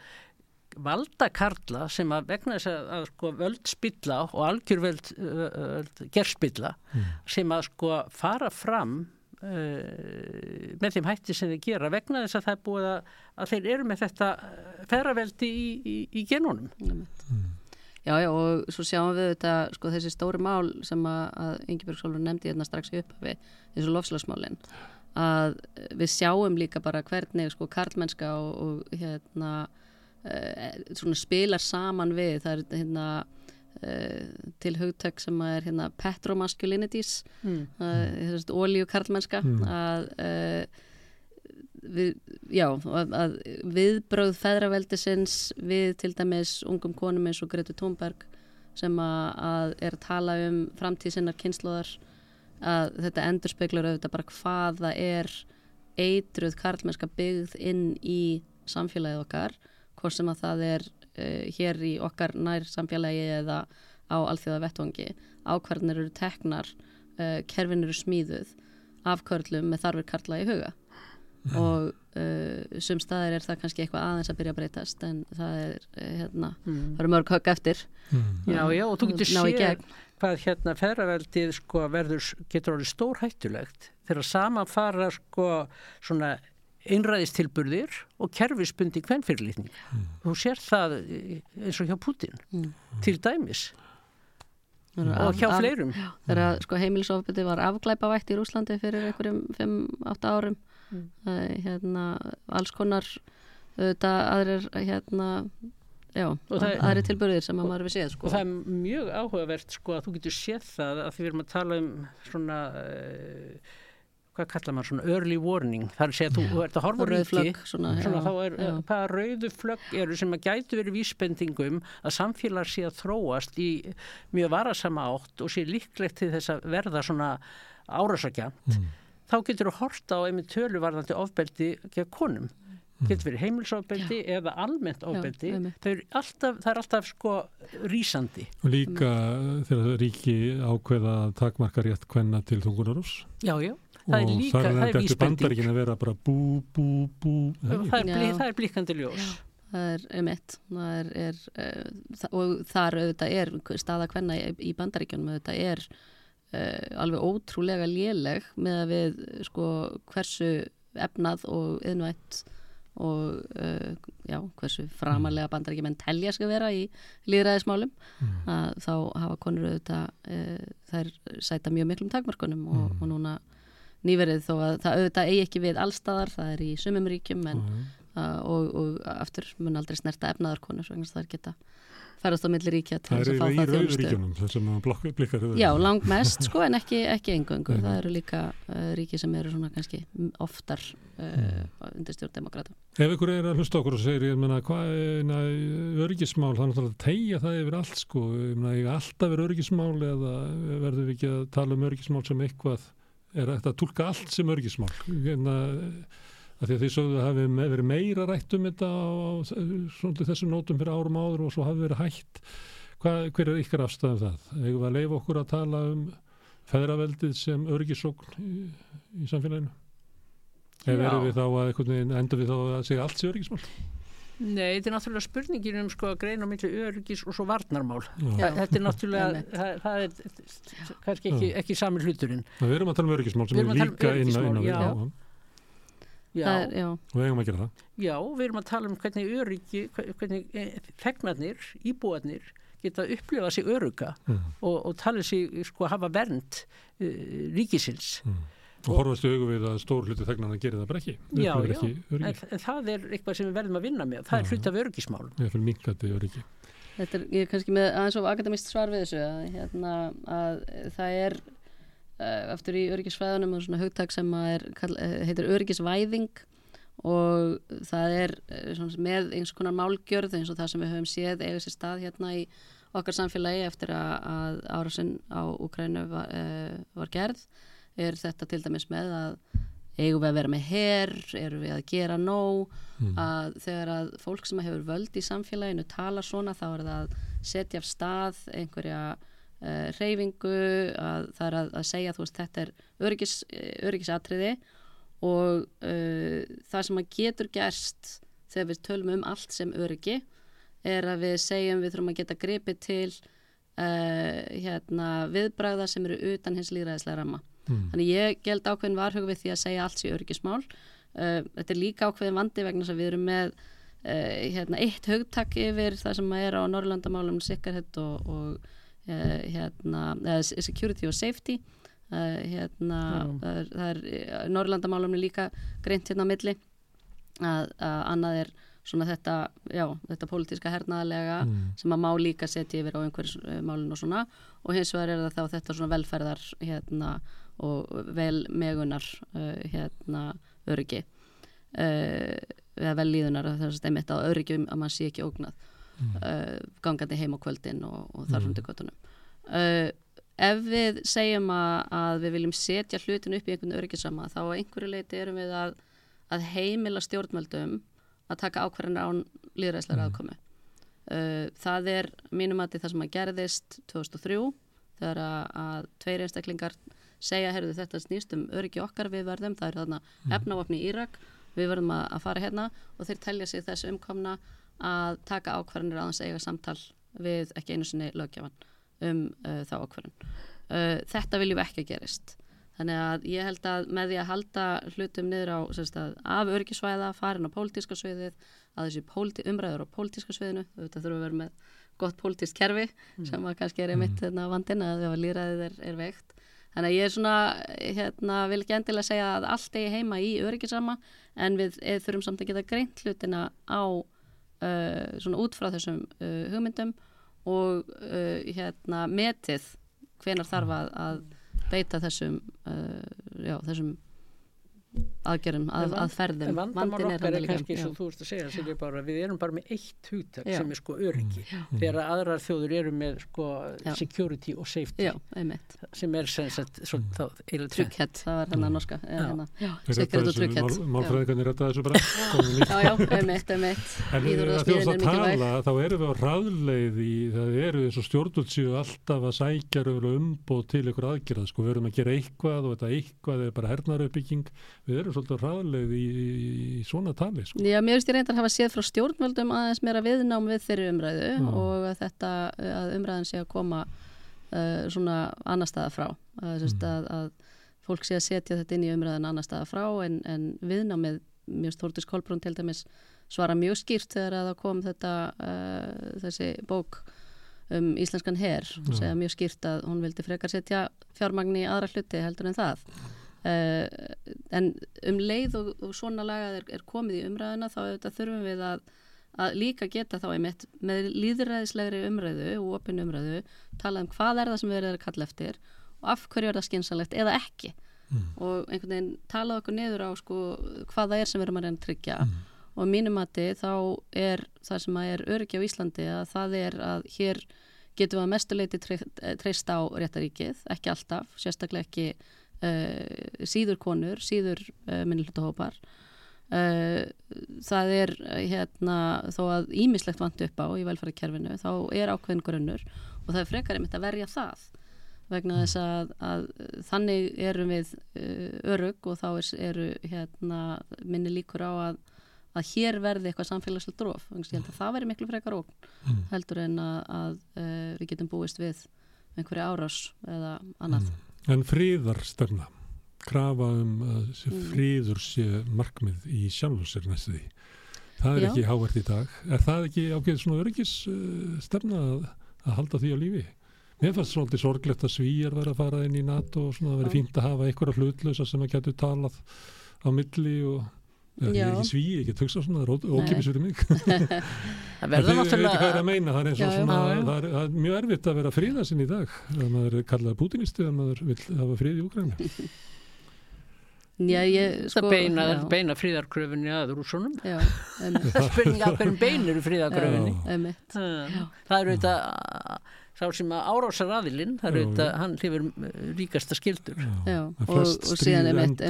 valdakarla sem að vegna þess að, að sko völd spilla og algjörvöld uh, gerspilla mm. sem að sko fara fram með þeim hætti sem þeir gera vegna þess að það er búið að, að þeir eru með þetta eh, ferraveldi í, í, í genónum mm. Já, já, og svo sjáum við þetta, sko, þessi stóri mál sem að, Ingeborg Sólur nefndi hérna strax í upphafi, þessu lofslagsmálin að við sjáum líka bara hvernig, sko, karlmennska og, og hérna uh, spilar saman við, það er hérna Uh, til hugtök sem er hérna, petromasculinities mm. uh, olíu karlmennska mm. að uh, við, já, að, að viðbröð feðraveldisins við til dæmis ungum konum eins og Gretur Thunberg sem að, að er að tala um framtíð sinnar kynnslóðar að þetta endur speiklar auðvitað bara hvað það er eitruð karlmennska byggð inn í samfélagið okkar hvort sem að það er uh, hér í okkar nær samfélagi eða á alþjóða vettvangi ákvarðinir eru teknar uh, kerfin eru smíðuð af körlum með þarfir karla í huga mm. og uh, sum staðir er það kannski eitthvað aðeins að byrja að breytast en það er hérna, mm. það eru mörg högg eftir mm. Já, já, og þú getur séð hvað hérna ferraveldið sko verður, getur orðið stór hættulegt þegar saman fara sko svona einræðistilburðir og kerfisbundi hvernfyrirlitning. Mm. Þú sér það eins og hjá Putin mm. til dæmis og hjá af, fleirum. Þegar sko, heimilisofbyrði var afglæpavægt í Rúslandi fyrir einhverjum 5-8 árum mm. uh, hérna, alls konar þetta aðrir hérna Já, og það er tilbyrðir sem að maður við séð sko. og það er mjög áhugavert sko að þú getur séð það að því við erum að tala um svona uh, hvað kallar maður svona early warning þar sé að þú ert að horfa ríki svona, svona, þá er, já. hvaða rauðu flögg eru sem að gætu verið vísbendingum að samfélag sé að þróast í mjög varasama átt og sé líklegt til þess að verða svona árasakjant mm. þá getur þú horta á einmitt töluvarðandi ofbeldi gegn konum Mm. getur verið heimilsofbeldi Já. eða almennt ofbeldi það er alltaf, það er alltaf sko rýsandi og líka þegar ríki ákveða að takmarka rétt hvenna til þungunarús jájá, það er líka það er vísbending bandaríkin að vera bara bú, bú, bú það er, blí, það er blíkandi ljós Já. það er um eitt það er, er, uh, og þar auðvitað er staða hvenna í, í bandaríkjunum auðvitað er uh, alveg ótrúlega léleg með að við sko hversu efnað og yðnvætt og uh, já, hversu framalega bandarækjumenn telja skal vera í líðræðismálum mm. að þá hafa konur auðvitað uh, þær sæta mjög miklum takmörkunum og, mm. og núna nýverið þó að það auðvitað eigi ekki við allstaðar, það er í sumum ríkjum en, mm. uh, og, og aftur mun aldrei snerta efnaðarkonur svo engast það er geta ferðast á milli ríkja til þess að fá það þjónustu. Já, langt mest sko en ekki, ekki engöngu. Það eru líka uh, ríki sem eru svona kannski oftar uh, mm. undir stjórndemokrata. Ef ykkur er að hlusta okkur og segir, ég menna, hvað er öryggismál, það er náttúrulega að tegja það yfir allt sko, ég menna, ég alltaf er öryggismál eða verður við ekki að tala um öryggismál sem eitthvað, er þetta að tólka allt sem öryggismál? Hérna, því að því sögðu hafi verið meira rætt um þetta á, á þessum nótum fyrir árum áður og svo hafi verið hætt Hvað, hver er ykkar afstæðum það? Eða var að leifa okkur að tala um feðraveldið sem örgisókn í, í samfélaginu? Eða verður við þá að endur við þá að segja allt sé örgismál? Nei, þetta er náttúrulega spurningin um sko að greina millir örgis og svo varnarmál. Já. Þetta er náttúrulega, það, það er kannski ekki, ekki sami hluturinn. Við erum að tala um örgismál sem er um líka inn á við. Já. Já, er, já. og við eigum að gera það Já, við erum að tala um hvernig öryggi hvernig fegnarnir, eh, íbúarnir geta upplifað sér öruga mm. og, og tala sér, sko, hafa vernd uh, ríkisins mm. Og, og horfastu auðvitað við að stór hluti þegnarna gerir það bara ekki. Já, já, ekki en, en það er eitthvað sem við verðum að vinna með. Það er hluti af öryggismálum. Það er fyrir minkandi öryggi. Þetta er, ég er kannski með aðeins of akademist svar við þessu að, hérna, að það er eh, í öryggisfræðunum og svona hugtak sem er, eh, heitir öryggisvæðing og það er eh, með eins konar málgjörð eins og það sem við höfum séð eða sér stað hérna í okkar samfélagi eftir að, að árasinn á Ukrænu var, uh, var gerð er þetta til dæmis með að eigum við að vera með herr, eru við að gera nóg, mm. að þegar að fólk sem hefur völd í samfélaginu tala svona þá er það að setja af stað einhverja uh, reyfingu að það er að, að segja þú veist þetta er öryggis, öryggisatriði og uh, það sem að getur gerst þegar við tölum um allt sem öryggi er að við segjum við þurfum að geta gripið til uh, hérna, viðbræða sem eru utan hins líðræðislega ramma mm. þannig ég geld ákveðin varhug við því að segja allt sem öryggismál. Þetta er líka ákveðin vandi vegna sem við erum með hérna, eitt hugtak yfir það sem er á Norrlandamálum sikkerhet og, og Eh, hérna, security og safety. Uh, hérna, það er, er eh, Norrlandamálumni líka greint hérna á milli. Að, að annað er svona þetta, já, þetta pólitíska hernaðalega mm. sem að má líka setja yfir á einhverjum og svona. Og hins vegar er það þá þetta svona velferðar hérna og velmegunar uh, hérna öryggi uh, eða vel líðunar það er einmitt á öryggjum að mann sé ekki ógnað mm. uh, gangandi heim á kvöldin og, og þar hundi mm. göttunum uh, ef við segjum að, að við viljum setja hlutin upp í einhvern öryggisama þá á einhverju leiti erum við að, að heimila stjórnmöldum að taka ákvarðanir án líðræðslega mm. aðkomi uh, það er mínum að það sem að gerðist 2003 þegar að, að tveir einstaklingar segja, herðu þetta snýst um öryggi okkar við verðum, það er þarna mm. efnavapni í Írak við verðum að, að fara hérna og þeir telja sig þessu umkomna að taka ákvarðanir að hans eiga samtal við ekki einu sinni lögjafan um uh, þá ákvarðan. Uh, þetta viljum ekki að gerist. Þannig að ég held að með því að halda hlutum niður á að, af örgisvæða, farin á pólitíska sviðið, að þessi umræður á pólitíska sviðinu, þetta þurfum að vera með gott pólitísk kerfi mm. sem kannski er einmitt mm. hérna, vandin að líraðið er, er veikt. Þannig að ég er svona, hérna, vil ekki endilega segja að allt er heima í örgisama en við þurfum samt að geta greint hlutina á uh, svona út frá þessum uh, hugmyndum og uh, hérna metið hvenar þarf að, beita þessum, já, þessum aðgerum, að, að ferðum. vandamál okkar er kannski svo þú veist að segja sem bara, við erum bara með eitt húttak sem er sko öryggi. Mm. þegar aðrar þjóður eru með sko já. security og safety já, sem er sem sagt trygghett, það var hennar norska security og trygghett málfræðikanir rætta þessu bara. Já, já, einmitt, einmitt. En þegar þú veist að tala þá erum við á raðleið í það eru eins og stjórnvöldsíu alltaf að sækja umbóð til ykkur aðgerða sko, við erum að gera eitthvað og þetta eitthvað er bara hernarauppbygging við erum svolítið ráðleið í, í, í svona tali sko. Já, mér finnst ég reyndar að hafa séð frá stjórnvöldum aðeins meira viðnám við þeirri umræðu Já. og að þetta að umræðin sé að koma uh, svona annar staða frá að, mm. að, að fólk sé að setja þetta inn í umræðin annar staða frá en, en viðnámið mjög stórtis Kolbrún til dæmis svara mjög skýrt þegar að það kom þetta uh, þessi bók um íslenskan herr segja mjög skýrt að hún vildi frekar setja fjármagn í aðra hluti heldur en það uh, en um leið og, og svona lagað er, er komið í umræðuna þá þurfum við að, að líka geta þá einmitt með líðræðislegri umræðu og opin umræðu tala um hvað er það sem við erum að kalla eftir og af hverju er það skynsalegt eða ekki. Mm. og einhvern veginn tala okkur niður á sko, hvað það er sem við erum að reyna að tryggja. Mm. Og mínum að þið þá er það sem að er öryggi á Íslandi að það er að hér getum við að mestuleiti treyst á réttaríkið, ekki alltaf, sérstaklega ekki síður konur, síður uh, minnilutahópar. Uh, það er hérna þó að ímislegt vant upp á í velfærakerfinu, þá er ákveðin grunnur og það er frekar einmitt að verja það vegna þess að, að þannig erum við örug og þá er, eru hérna minni líkur á að að hér verði eitthvað samfélagslega dróf ég held að það veri miklu frekar ógn mm. heldur en að, að við getum búist við einhverju árás eða annað mm. En fríðarstefna krafa um að mm. fríður sé markmið í sjálfsir næstu því það er Já. ekki hávert í dag er það ekki ákveð svona öryggisstefna uh, að, að halda því á lífi Mér fannst svolítið sorglegt að svíjar verið að fara inn í NATO og svona að verið fínt að hafa einhverja hlutlösa sem að getur talað á milli og Ég er ekki sví, ég get hugsa svona, það er ókipis fyrir mig. það verður náttúrulega... Hvað er að meina, það er, já, svona, já, já. Það, er, það er mjög erfitt að vera fríðasinn í dag. Það maður er kallað pútinisti, það maður vil hafa fríð í Úgræni. Já, ég, sko... Það beina, beina fríðarkröfunni að rúsunum. Það spurninga hverjum beinir fríðarkröfunni. Það eru þetta sá sem að árásar aðilinn það er auðvitað, hann hlifur uh, ríkasta skildur já, og, og síðan er mitt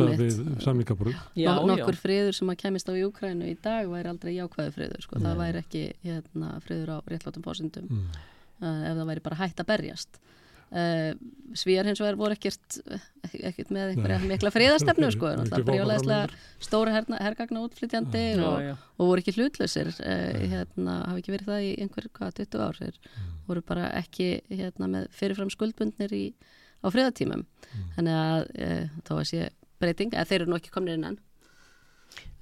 nokkur friður sem að kemist á í Ukrænu í dag væri aldrei jákvæðu friður sko. það væri ekki hérna, friður á réttlátum fórsendum mm. uh, ef það væri bara hægt að berjast Uh, svíjar hins vegar voru ekkert ekkert með einhverja mikla friðastefnu sko, stóra herna, hergagna útflytjandi mm. og, já, já. og voru ekki hlutlausir. Uh, hérna, hafi ekki verið það í einhver, hvað, 20 ár? Þeir mm. voru bara ekki hérna, með fyrirfram skuldbundnir í, á friðatímum mm. þannig að uh, þá var sé breyting, eða þeir eru nú ekki komnir innan.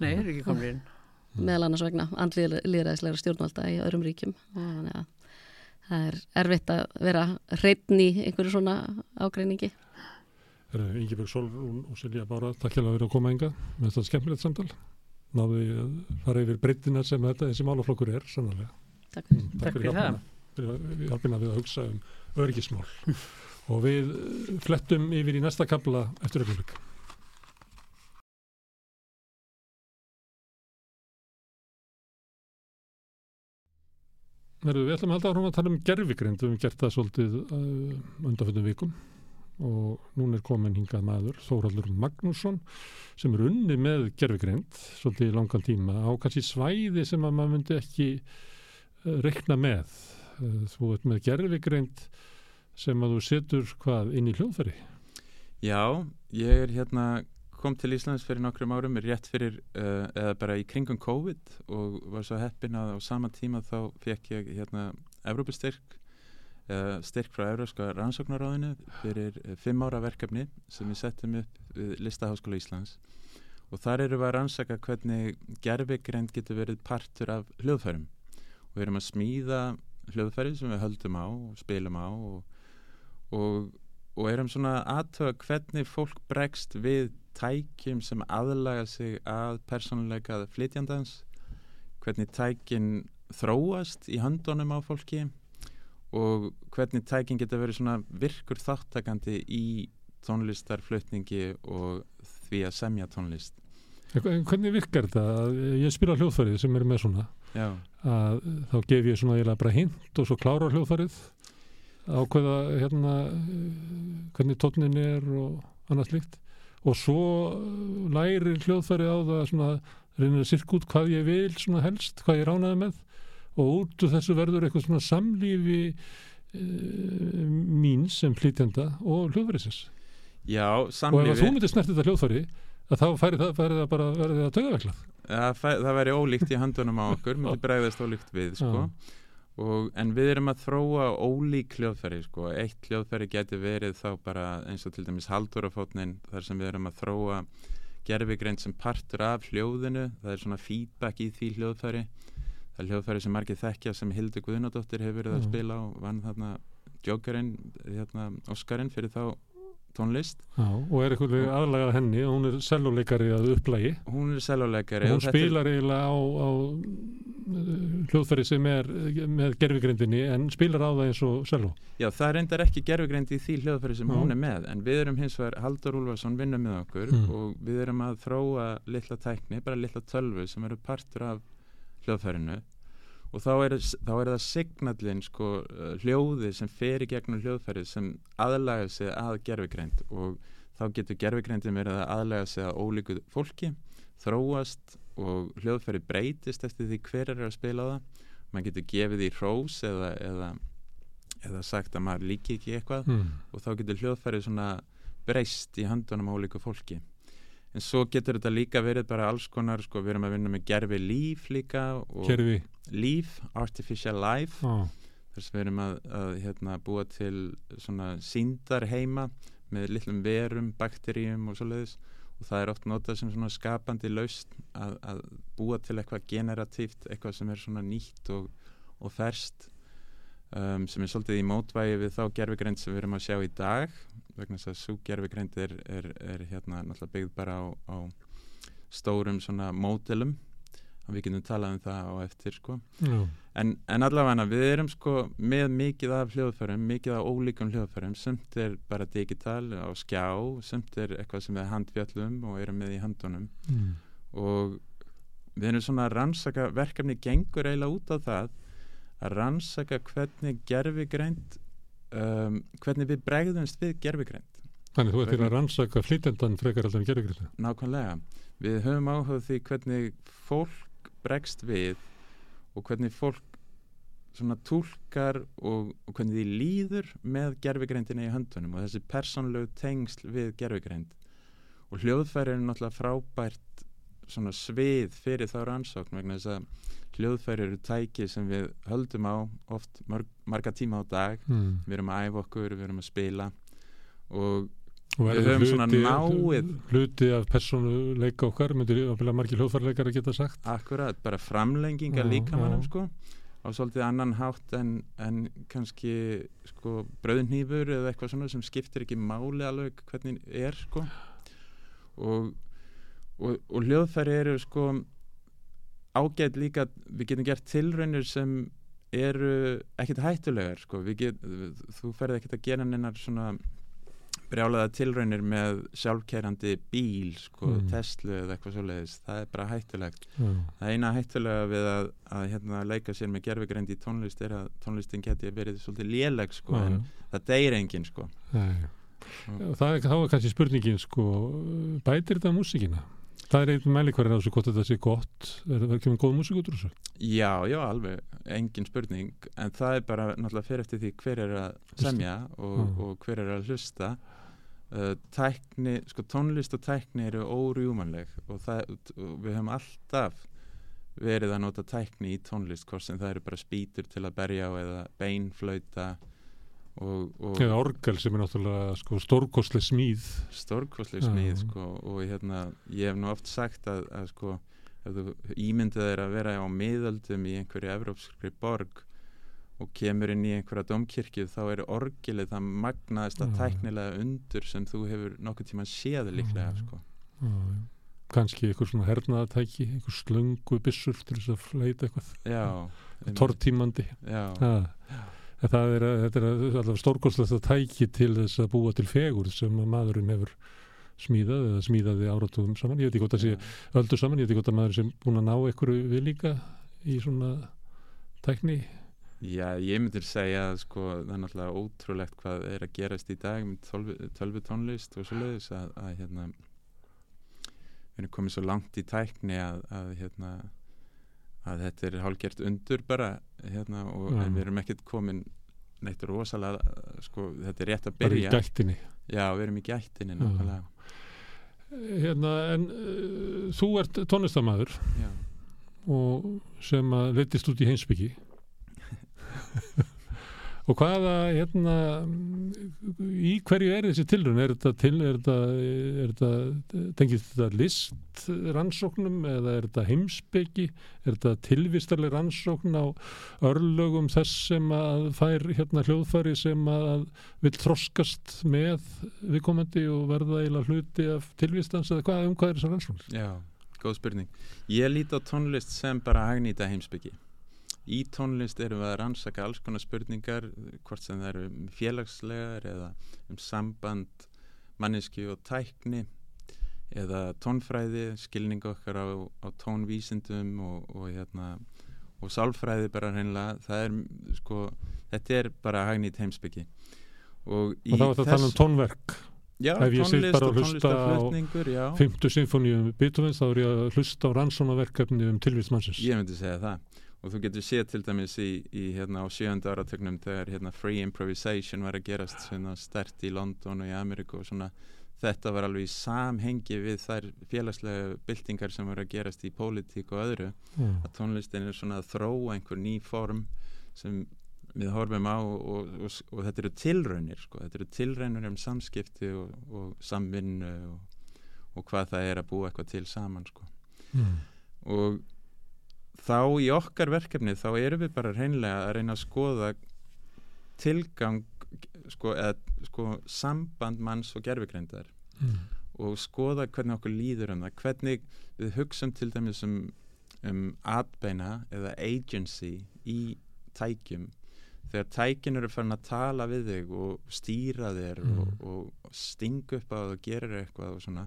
Nei, þeir eru ekki komnir inn. Meðal annars vegna andliðræðislegra stjórnvalda í öðrum ríkjum. Þannig að það er erfitt að vera hreitn í einhverju svona ágreiningi. Íngibjörg Solrún og Silja Bára takk hjá að vera að koma enga með þetta skemmilegt samtal. Náðu að fara yfir breytina sem þetta þessi málaflokkur er sannlega Takk, mm, takk, takk fyrir það. fyrir hjálpina við að hugsa um örgismál og við flettum yfir í næsta kabla eftir öllumleika Við ætlum að halda áhrifum að tala um gerfigrind, við hefum gert það svolítið uh, undanfjöndum vikum og núna er komin hingað maður Þóraldur Magnússon sem er unni með gerfigrind svolítið í langan tíma á kannski svæði sem að maður myndi ekki uh, rekna með. Uh, þú ert með gerfigrind sem að þú setur hvað inn í hljóðfæri? Já, ég er hérna kom til Íslands fyrir nokkrum árum rétt fyrir, uh, eða bara í kringum COVID og var svo heppin að á sama tíma þá fekk ég hérna Evrópustyrk uh, styrk frá Evrópska rannsóknaráðinu fyrir uh, fimm ára verkefni sem við settum upp við Listaháskóla Íslands. Og þar eru við að rannsaka hvernig gerfigreind getur verið partur af hljóðfærum. Og við erum að smíða hljóðfæri sem við höldum á og spilum á og, og, og erum svona aðtöða hvernig fólk bregst við tækjum sem aðlaga sig að persónuleikað flytjandans hvernig tækin þróast í handónum á fólki og hvernig tækin geta verið svona virkur þáttakandi í tónlistarflutningi og því að semja tónlist Hvernig virkar þetta? Ég spila hljóðfærið sem er með svona Já. að þá gef ég svona bara hint og svo klára hljóðfærið ákveða hérna hvernig tónin er og annað slikt og svo læri hljóðfærið á það svona reynir að sirka út hvað ég vil svona helst, hvað ég ránaði með. Og út úr þessu verður eitthvað svona samlífi uh, mín sem flytjanda og hljóðfæriðsins Já, samlífi og ef þú myndir snert þetta hljóðfæri þá færi það, færi það bara verði það tögaveklað ja, Það væri ólíkt í handunum á okkur myndi bregðast ólíkt við sko. Og, en við erum að þróa ólík hljóðfæri sko. eitt hljóðfæri getur verið þá bara eins og til dæmis haldurafótnin þar sem við erum að þróa gerfigreint sem partur af hljóðinu. Það er svona feedback í því hljóðfæri. Það er hljóðfæri sem margir þekkja sem Hildur Guðnadóttir hefur verið að spila og vann þarna Jokerinn, hérna, Oscarinn fyrir þá tónlist Já, og er eitthvað aðlagað henni hún er selvoleikari að upplægi hún er selvoleikari og hún spilar eiginlega á, á uh, hljóðferði sem er með gerfigrindinni en spilar á það eins og selvo Já, það reyndar ekki gerfigrind í því hljóðferði sem Já. hún er með en við erum hins vegar, Haldur Úlfarsson vinnum með okkur mm. og við erum að þróa litla tækni, bara litla tölvu sem eru partur af hljóðferðinu og þá er, þá er það signallin sko uh, hljóði sem fer í gegnum hljóðfærið sem aðlæga sig að gerfigreind og þá getur gerfigreindin verið að aðlæga sig að ólíku fólki þróast og hljóðfærið breytist eftir því hver er að spila það. Mann getur gefið í hrós eða, eða, eða sagt að maður líki ekki eitthvað. Mm. og þá getur hljóðfærið breyst í handunum á ólíku fólki en svo getur þetta líka verið bara alls konar sko, við erum að vinna með gerfi líf líka gerfi líf, artificial life. Oh. þess að við erum að, að hérna, búa til svona síndar heima með litlum verum, bakteríum og svo leiðis og það er oft notað sem svona skapandi laust að, að búa til eitthvað generatíft, eitthvað sem er svona nýtt og, og ferst um, sem er svolítið í mótvægi við þá gerfigreind sem við erum að sjá í dag vegna þess að svo gerfigreind er, er, er hérna náttúrulega byggð bara á, á stórum svona mótelum og við getum talað um það á eftir sko. En, en allavega við erum sko með mikið af hljóðfærum mikið af ólíkum hljóðfærum. Semt er bara digital á skjá semt er eitthvað sem við handfjallum og erum með í handunum mm. og við erum svona að rannsaka verkefni gengur eiginlega út á það að rannsaka hvernig gerfigreind um, hvernig við bregðumst við gerfigreind Þannig þú ert til að rannsaka flytendan frekar alltaf en gerfigreind Nákvæmlega, við höfum áhuga því hvernig fólk bregst við og hvernig fólk svona tólkar og, og hvernig því líður með gerfigreindina í höndunum og þessi persónlegu tengsl við gerfigreind og hljóðfæri er náttúrulega frábært svona svið fyrir þá rannsókn vegna þess að hljóðfæri eru tæki sem við höldum á oft marg, marga tíma á dag. Mm. við erum að æfa okkur, við erum að spila og, og við höfum svona náið hluti af personuleika okkar myndir margir hljóðfærileikar að geta sagt? Akkurat, bara framlenginga líka mannum sko á svolítið annan hátt en, en kannski sko bröðnýfur eða eitthvað svona sem skiptir ekki máli alveg hvernig er sko. Og, og, og hljóðfæri eru sko ágætt líka, við getum gert tilraunir sem eru ekkert hættulegar sko. get, þú ferði ekkert að gera nennar svona brjálaða tilraunir með sjálfkerrandi bíl sko, mm. Tesla eða eitthvað svoleiðis það er bara hættulegt mm. það eina hættulega við að, að hérna, leika sér með gerfegrendi í tónlist er að tónlistin geti verið svolítið léleg sko, mm. en það deyir engin sko. það er þá kannski spurningin sko, bætir þetta músikina? Það er einn mælikvarinn á þessu hvort þetta sé gott. Er það ekki með góð músík út úr þessu? Já, já, alveg, engin spurning. En það er bara náttúrulega fyrir eftir því hver er að semja og, mm. og hver er að hlusta. Uh, tækni, sko tónlist og tækni eru órjúmanleg og, það, og við höfum alltaf verið að nota tækni í tónlist hvort sem það eru bara spýtur til að berja eða beinflauta eða orgel sem er náttúrulega sko, stórkosli smíð. Stórkosli smíð sko, og hérna, ég hef nú oft sagt að, að sko, ímyndið er að vera á miðöldum í einhverju evrópskri borg og kemur inn í einhverja domkirkju þá er orgelið það magnaðist að tæknilega undur sem þú hefur nokkuð tíma séð líklega sko. kannski einhver svona hernaðatæki einhver slöngu bissur til þess að fleita eitthvað. Tortímandi. Já, já það er, þetta er alltaf stórkostlegt að tæki til þess að búa til fegur sem að maðurinn hefur smíðað eða smíðaði áratugum saman, ég veit ekki hvort það sé öldur saman, ég veit ekki hvort að maður sem búin að ná einhverju við líka í svona tækni. Já, ég myndir segja að sko, það er náttúrulega ótrúlegt hvað er að gerast í dag með tölvu tónlist og svo leiðis að, að hérna, við erum komið svo langt í tækni að, að, hérna, að þetta er hálgert undur bara hérna, og mm. við erum ekkert komin neitt rosalega sko, þetta er rétt að byrja bara í gættinni. Já, við erum í gættinni nákvæmlega. Hérna, en uh, þú ert tónlistamæður og sem að letist út í heimsbyggi og hvaða hérna í hverju er þessi tilrun er þetta til, þetta, þetta tengist þetta list rannsóknum eða er þetta heimsbyggi er þetta tilvistarlega rannsókn á örlögum þess sem að fær hérna hljóðfæri sem að vil þroskast með viðkomandi og verða eila hluti af tilvistans eða hvað, um hvað er þessar rannsókn? Já, góð spurning. Ég líti á tónlist sem bara hagnýta heimsbyggi í tónlist erum við að rannsaka alls konar spurningar hvort sem það eru um félagslegar eða um samband manneski og tækni eða tónfræði, skilning okkar á, á tónvísindum og, og, hérna, og sálfræði bara hreinlega, það er sko, þetta er bara hagnýtt heimsbyggi og, og þá er þetta þannig um tónverk. Já, ef ég sitt bara að hlusta á 50 symfóníum Beethoven þá er ég að hlusta á rannsónaverkefni um tilvísmannsins Ég myndi segja það og þú getur séð til dæmis í, í hérna á sjönda áratögnum þegar hérna free improvisation var að gerast svona stert í London og í Ameríku og svona þetta var alveg í samhengi við þær félagslega byltingar sem var að gerast í pólitík og öðru mm. að tónlistin er svona að þróa einhver ný form sem við horfum á og, og, og, og þetta eru tilraunir sko, þetta eru tilraunir um samskipti og samvinnu og hvað það er að búa eitthvað til saman sko mm. og þá í okkar verkefni þá erum við bara reynlega að reyna að skoða tilgang sko, eða, sko, samband manns og gerfugreindar mm. og skoða hvernig okkur líður um það hvernig við hugsaum til dæmis um, um atbeina eða agency í tækjum þegar tækin eru farin að tala við þig og stýra þér mm. og, og stinga upp á það og gera eitthvað og svona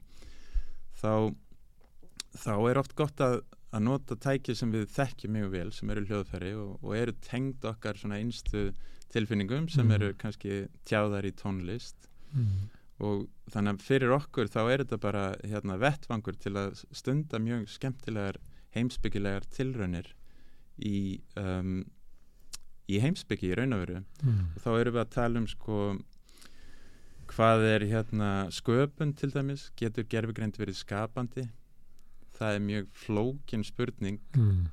þá þá er oft gott að að nota tæki sem við þekkjum mjög vel sem eru hljóðfæri og, og eru tengd okkar svona einstu tilfinningum sem mm. eru kannski tjáðar í tónlist mm. og þannig að fyrir okkur þá er þetta bara hérna, vettvangur til að stunda mjög skemmtilegar heimsbyggilegar tilraunir í, um, í heimsbyggi í raun og veru mm. og þá eru við að tala um sko hvað er hérna sköpun til dæmis, getur gerfugreind verið skapandi það er mjög flókin spurning mm.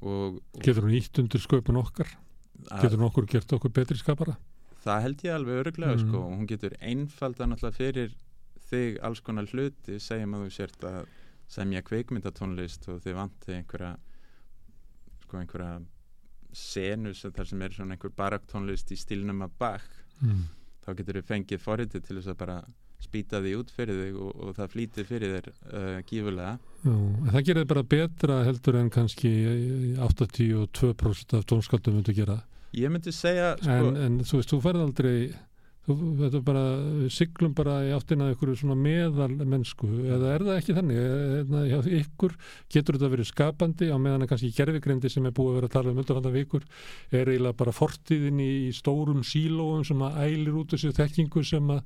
og, og Getur hún ítt undir sköpun okkar? Getur hún okkur gert okkur betri skapara? Það held ég alveg öruglega mm. sko og hún getur einfalda náttúrulega fyrir þig alls konar hluti segjum að þú sért að semja kveikmyndatónlist og þið vanti einhverja sko einhverja senu þar sem er svona einhver baraktónlist í stílnum að bakk mm. þá getur þið fengið forriti til þess að bara spýta því út fyrir þig og, og það flýtir fyrir þér uh, gífulega Já, það gerir bara betra heldur en kannski 82% af tónskaldum myndu gera. Ég myndi segja sko, en, en þú veist, þú færð aldrei þú bara, siglum bara í áttina ykkur svona meðal mennsku eða er það ekki þannig? Eða, hjá ykkur getur þetta verið skapandi á meðan að kannski gerfigreindi sem er búið að vera að tala um undanfanda vikur er eiginlega bara fortíðin í stórum sílóum sem að ælir út þessu þekkingu sem að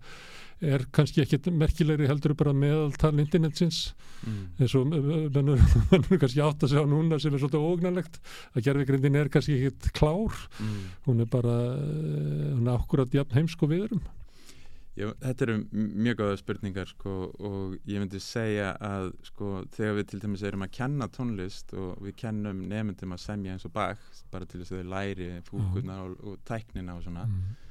er kannski ekkit merkilegri heldur bara meðaltal internetsins mm. eins og mennur kannski átt að segja núna sem er svolítið ógnarlegt að gerðvigrindin er kannski ekkit klár mm. hún er bara eh, hún er akkurat jafn heimsko viðurum Já, þetta eru mjög góða spurningar sko, og ég myndi segja að sko, þegar við til dæmis erum að kenna tónlist og við kennum nefndum að semja eins og bak bara til þess að þau læri fúkuna mm. og, og tæknina og svona mm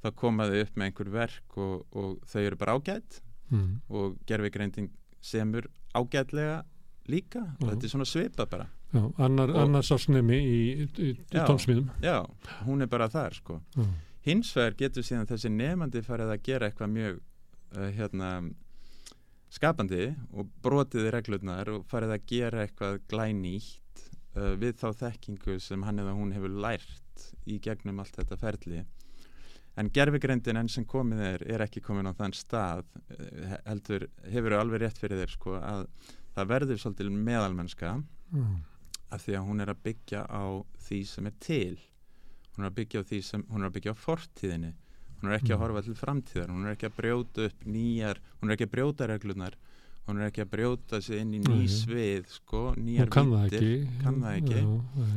þá komaðu upp með einhver verk og, og þau eru bara ágætt mm. og gerfigreinding semur ágætlega líka. Og þetta er svona svipa bara. Já, annar, annars ásnemi í, í, í tónsmíðum. Já, hún er bara þar sko. Já. hins vegar getur síðan þessi nefandi farið að gera eitthvað mjög uh, hérna skapandi og brotiði reglurnar og farið að gera eitthvað glænýtt uh, við þá þekkingu sem hann eða hún hefur lært í gegnum allt þetta ferli en gerfigreindin enn sem komið er er ekki komin á þann stað eh, heldur, hefur alveg rétt fyrir þér sko, að það verður svolítil meðalmennska mm. af því að hún er að byggja á því sem er til. Hún er að byggja á því sem hún er að byggja á fortíðinni. Hún er ekki að mm. horfa til framtíðar. Hún er ekki að brjóta upp nýjar hún er ekki að brjóta reglunar hún er ekki að brjóta sig inn í ný svið sko, nýjar vittir kann það ekki. Já,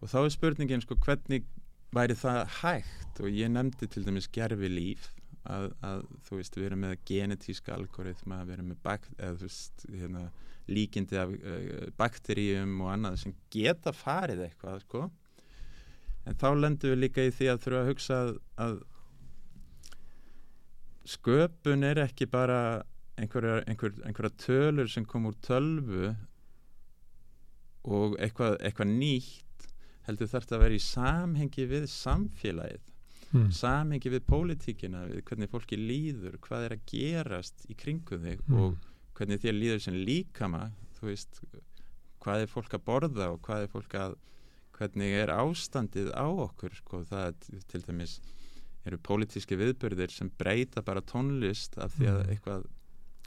og þá er spurningin sko hvernig væri það hægt? Og ég nefndi til dæmis gerfi líf að, að þú veist við erum með genetíska algoritma, við erum með bak, eða, veist, hérna, líkindi af uh, bakteríum og annað sem geta farið eitthvað sko. En þá lendum við líka í því að þurfa að hugsa að, að sköpun er ekki bara einhverja, einhver, einhverja tölur sem kom úr tölvu og eitthvað, eitthvað nýtt heldur þarf að vera í samhengi við samfélagið mm. samhengi við pólitíkina við hvernig fólki líður, hvað er að gerast í kringum þig mm. og hvernig þér líður sem líkama þú veist, hvað er fólk að borða og hvað er fólk að hvernig er ástandið á okkur sko, það til dæmis eru pólitíski viðbörðir sem breyta bara tónlist af því að hmm. eitthvað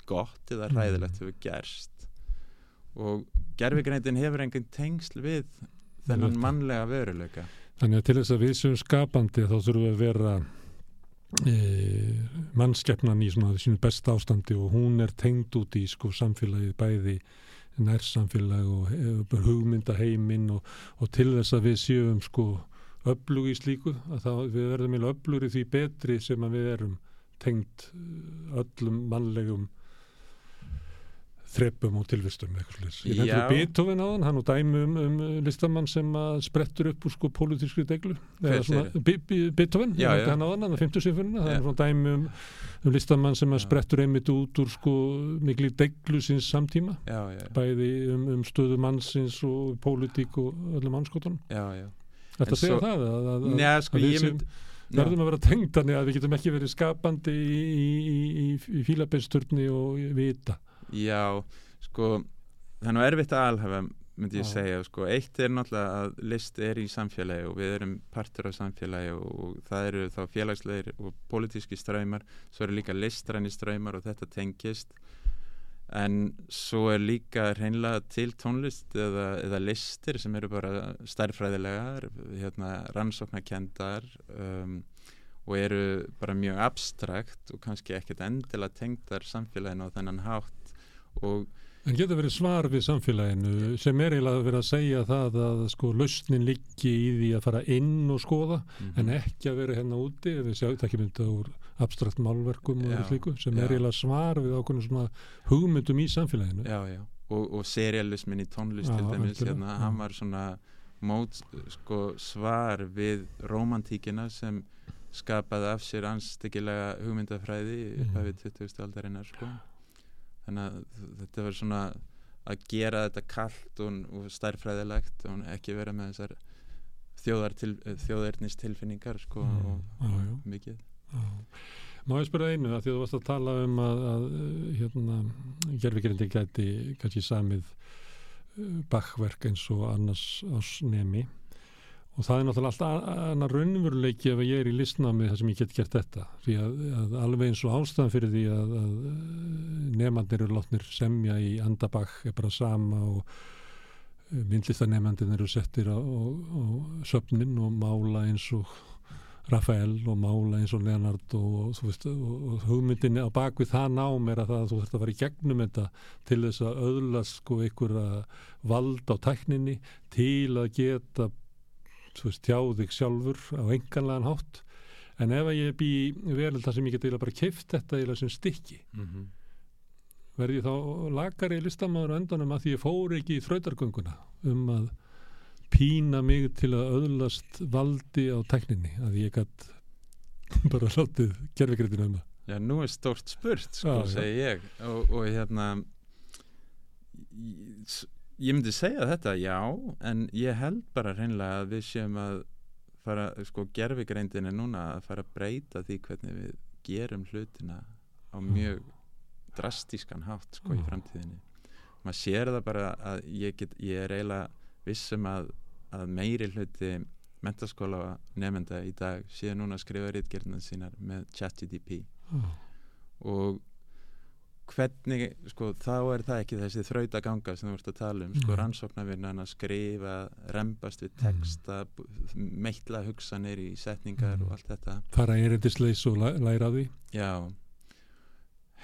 gott eða hmm. ræðilegt hefur gerst og gerfigrændin hefur enginn tengsl við þennan mannlega veruleika. Þannig að til þess að við sem skapandi þá þurfum við að vera e, mannskeppnan í svona sínu besta ástandi og hún er tengd út í sko samfélagið bæði nærsamfélag og e, hugmyndaheiminn og, og til þess að við séum sko öflug í slíku að þá við verðum öflugur í því betri sem að við erum tengd e, öllum mannlegum þreppum og tilvistum ég nefnir Beethoven á hann hann og dæmi um, um listamann sem sprettur upp úr sko pólitískri deglu Beethoven já, já. hann á hann, hann er 50 sinfunina það er svona dæmi um, um listamann sem sprettur einmitt út úr sko miklu deglu síns samtíma. Já, bæði um, um stöðu mannsins og pólitík og öllum anskotunum Þetta segja svo, það að, að, njá, sko, að við sem verðum að vera tengd þannig að við getum ekki verið skapandi í, í, í, í fílabensturni og vita Já, sko það er nú erfitt að alhafa myndi ég segja, sko, eitt er náttúrulega að list er í samfélagi og við erum partur af samfélagi og, það eru þá félagslegir og politíski ströymar svo eru líka listræni ströymar og þetta tengist. En svo er líka reynlega til tónlist eða, eða listir sem eru bara stærfræðilegar hérna, rannsóknarkendar um, og eru bara mjög abstrakt og kannski ekkert endilega tengdar samfélaginu á þennan hátt En getur verið svar við samfélaginu sem er eiginlega verið að segja það að sko lausnin liggi í því að fara inn og skoða mm -hmm. en ekki að vera hérna úti við sjáum þetta ekki myndið úr abstrakt málverkum já, og slíku sem já. er eiginlega svar við ákveðinu svona hugmyndum í samfélaginu. Já, já, og, og serialismin í tónlist já, til dæmis, hérna, hann var svona mót, sko, svar við romantíkina sem skapaði af sér anstíkilega hugmyndafræði upp af við 20. aldarinnar, sko þannig að þetta verður svona að gera þetta kallt og, og stærfræðilegt og ekki vera með þessar þjóðarnist tilfinningar sko mm, og, og á, mikið. Á. Má ég spyrja einu að því að þú varst að tala um að, að hérna, gerfikirindi gæti kannski samið uh, bakverk eins og annars ásnemi og það er náttúrulega alltaf annar raunveruleiki ef ég er í listnámi þar sem ég get gert þetta. Því að, að alveg eins og ástæðan fyrir því að, að nefnandir eru látnir semja í andabakk er bara sama og eh, myndlistanemandin eru settir á, á, á söfnin og mála eins og Rafael og mála eins og Leonard og, veist, og, og hugmyndinni á bakvið það nám er að það að þú þurft að fara í gegnum þetta til þess að öðlast sko einhverja vald á tækninni til að geta tjáðig sjálfur á enganlegan hátt. En ef ég er bí vel þar sem ég geti bara keift þetta eða sem stykki mm -hmm. verði þá lagari listamæður öndanum að því ég fór ekki í þrautargönguna um að pína mig til að öðlast valdi á tekninni að ég gætt bara látið gerfikrætinu um það. Já, nú er stórt spurt, sko, ah, segi ég. Og, og hérna Ég myndi segja þetta, já, en ég held bara reynlega að við séum að fara, sko, gerfigreindin er núna að fara að breyta því hvernig við gerum hlutina á mm. mjög drastískan hátt, sko, í mm. framtíðinni. Maður sér það bara að ég, get, ég er eiginlega vissum að, að meiri hluti mentaskóla nefnda í dag séu núna að skrifa rítgerðina sínar með ChatGDP oh. og hvernig, sko, þá er það ekki þessi þraut að ganga sem þú vart að tala um sko, mm. rannsóknarvinnan að skrifa rembast við texta mm. meitla hugsanir í setningar mm. og allt þetta fara erindisleis og læra því já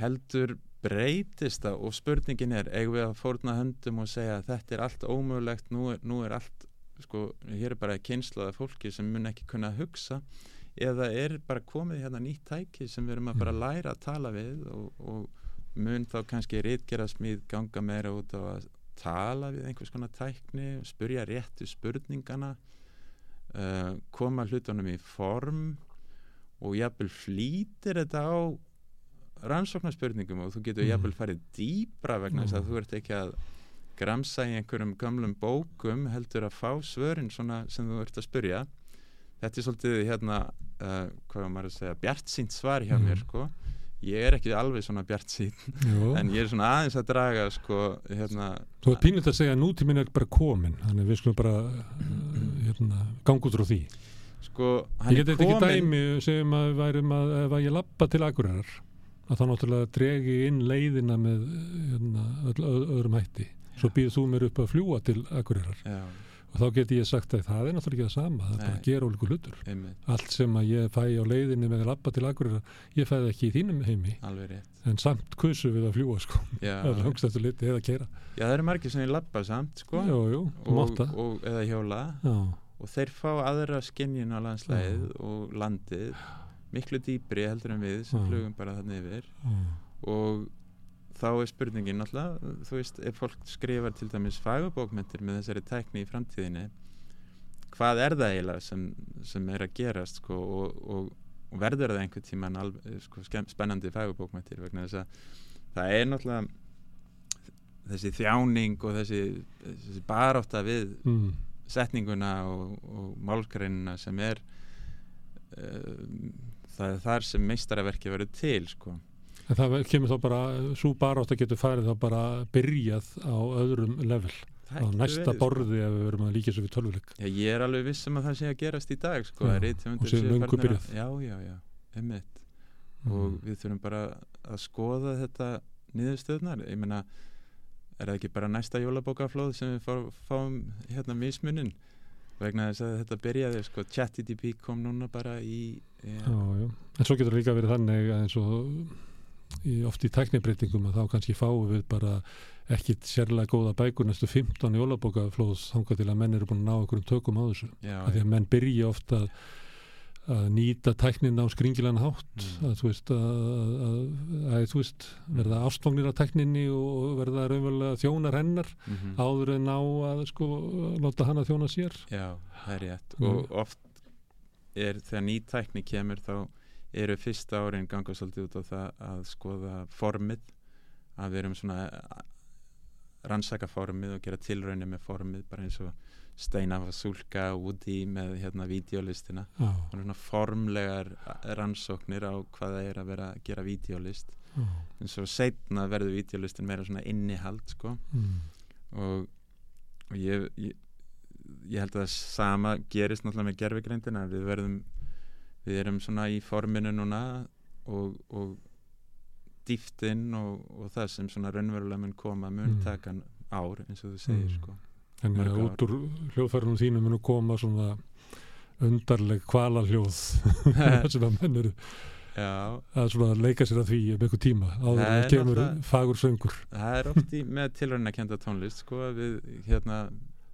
heldur breytist það og spurningin er eigum við að fórna höndum og segja að þetta er allt ómögulegt, nú er, nú er allt sko, hér er bara kynnslaða fólki sem mun ekki kunna hugsa eða er bara komið hérna nýtt tæki sem við erum að bara læra að tala við og, og mun þá kannski rítgera smíð ganga meira út á að tala við einhvers konar tækni spurja réttu spurningana uh, koma hlutunum í form og jafnvel flýtir þetta á rannsóknarspurningum og þú getur mm. jafnvel farið dýbra vegna þess mm. að þú ert ekki að gramsa í einhverjum gamlum bókum heldur að fá svörin svona sem þú ert að spurja þetta er svolítið hérna uh, hvað maður að segja bjart sínt svar hjá mm. mér sko ég er ekki alveg svona bjart sín en ég er svona aðeins að draga sko, hérna, Þú ert pínult að segja að nútíminn er bara komin þannig við skulum bara hérna, ganga út frá því. Sko, Ég get eitthvað ekki dæmi segjum að værum að ef að ég lappa til agurar að þá náttúrulega dregi inn leiðina með hérna, öll, öðrum hætti. Svo býður þú mér upp að fljúa til agurar Já og þá get ég sagt að það er náttúrulega ekki það sama það er bara að gera ólíku hlutur. Einmitt. allt sem að ég fæ á leiðinni með að lappa til akkurir ég fæði ekki í þínum heimi. En samt kursu við að fljúa sko. Það er langst eftir liti eða kera Já það eru margir sem ég lappa samt sko. Jú, jú, og, og, eða hjóla. Já. og þeir fá aðra skinnjun á landslæðið Já. og landið miklu dýbri heldur en við sem flugum bara þannig yfir. Og þá er spurningin alltaf, þú veist, ef fólk skrifar til dæmis fagabókmyndir með þessari tækni í framtíðinni hvað er það eiginlega sem, sem er að gerast sko, og, og, og verður það einhver alveg, sko, spennandi fagabókmyndir vegna þess að það er náttúrulega þessi þjáning og þessi, þessi baráta við mm. setninguna og, og málgreinina sem er uh, það er þar sem meistaraverki verður til sko En það kemur þá bara, svo barátt að getur farið þá bara byrjað á öðrum level, á næsta borði ef við verum að líka svo við tölvuleik. Já, ég er alveg vissum að það sé að gerast í dag, sko. Já, og séu lungu byrjað. Já, já, já, emitt. Mm. Og við þurfum bara að skoða þetta niðurstöðnar. Ég menna, er það ekki bara næsta jólabókaflóð sem við fá, fáum hérna mismunin? vegna þess að þetta byrjaði sko, ChatGDP kom núna bara í já. Já, já. en svo getur líka verið þannig að eins og oft í tæknibreitingum að þá kannski fáum við bara ekkit sérlega góða bækur næstu 15 jólabókaflóðs þángar til að menn eru búin að ná einhverjum tökum á þessu Já, að því að menn byrja ofta að, að nýta tæknin á skringilegan hátt mm. að þú veist að, að þú veist verða ástfangnir á tækninni og verða raunverulega þjónar hennar mm -hmm. áður en á að sko láta hann að þjóna sér Já, það er rétt mm. og oft er þegar ný tækni kemur þá eru fyrsta árin ganga svolítið út á það að skoða formið að við erum svona rannsaka formið og gera tilraunir með formið bara eins og Steina Vasulka og Woody með hérna videolistina oh. og svona formlegar rannsóknir á hvaða er að vera að gera videolist oh. en svo setna verður videolistin meira svona innihald sko mm. og, og ég, ég ég held að það sama gerist náttúrulega með gerfigreindina við verðum við erum svona í forminu núna og, og dýftinn og, og það sem svona raunverulega mun koma mun mm. taka ár eins og þú segir mm. sko Þannig að út úr hljóðfærunum þínu munu koma svona undarleg kvalaljóð sem að menn eru að svona leika sér að því um einhver tíma áður það kemur fagur söngur Það er oft í, með tilröðin að kenda tónlist sko við hérna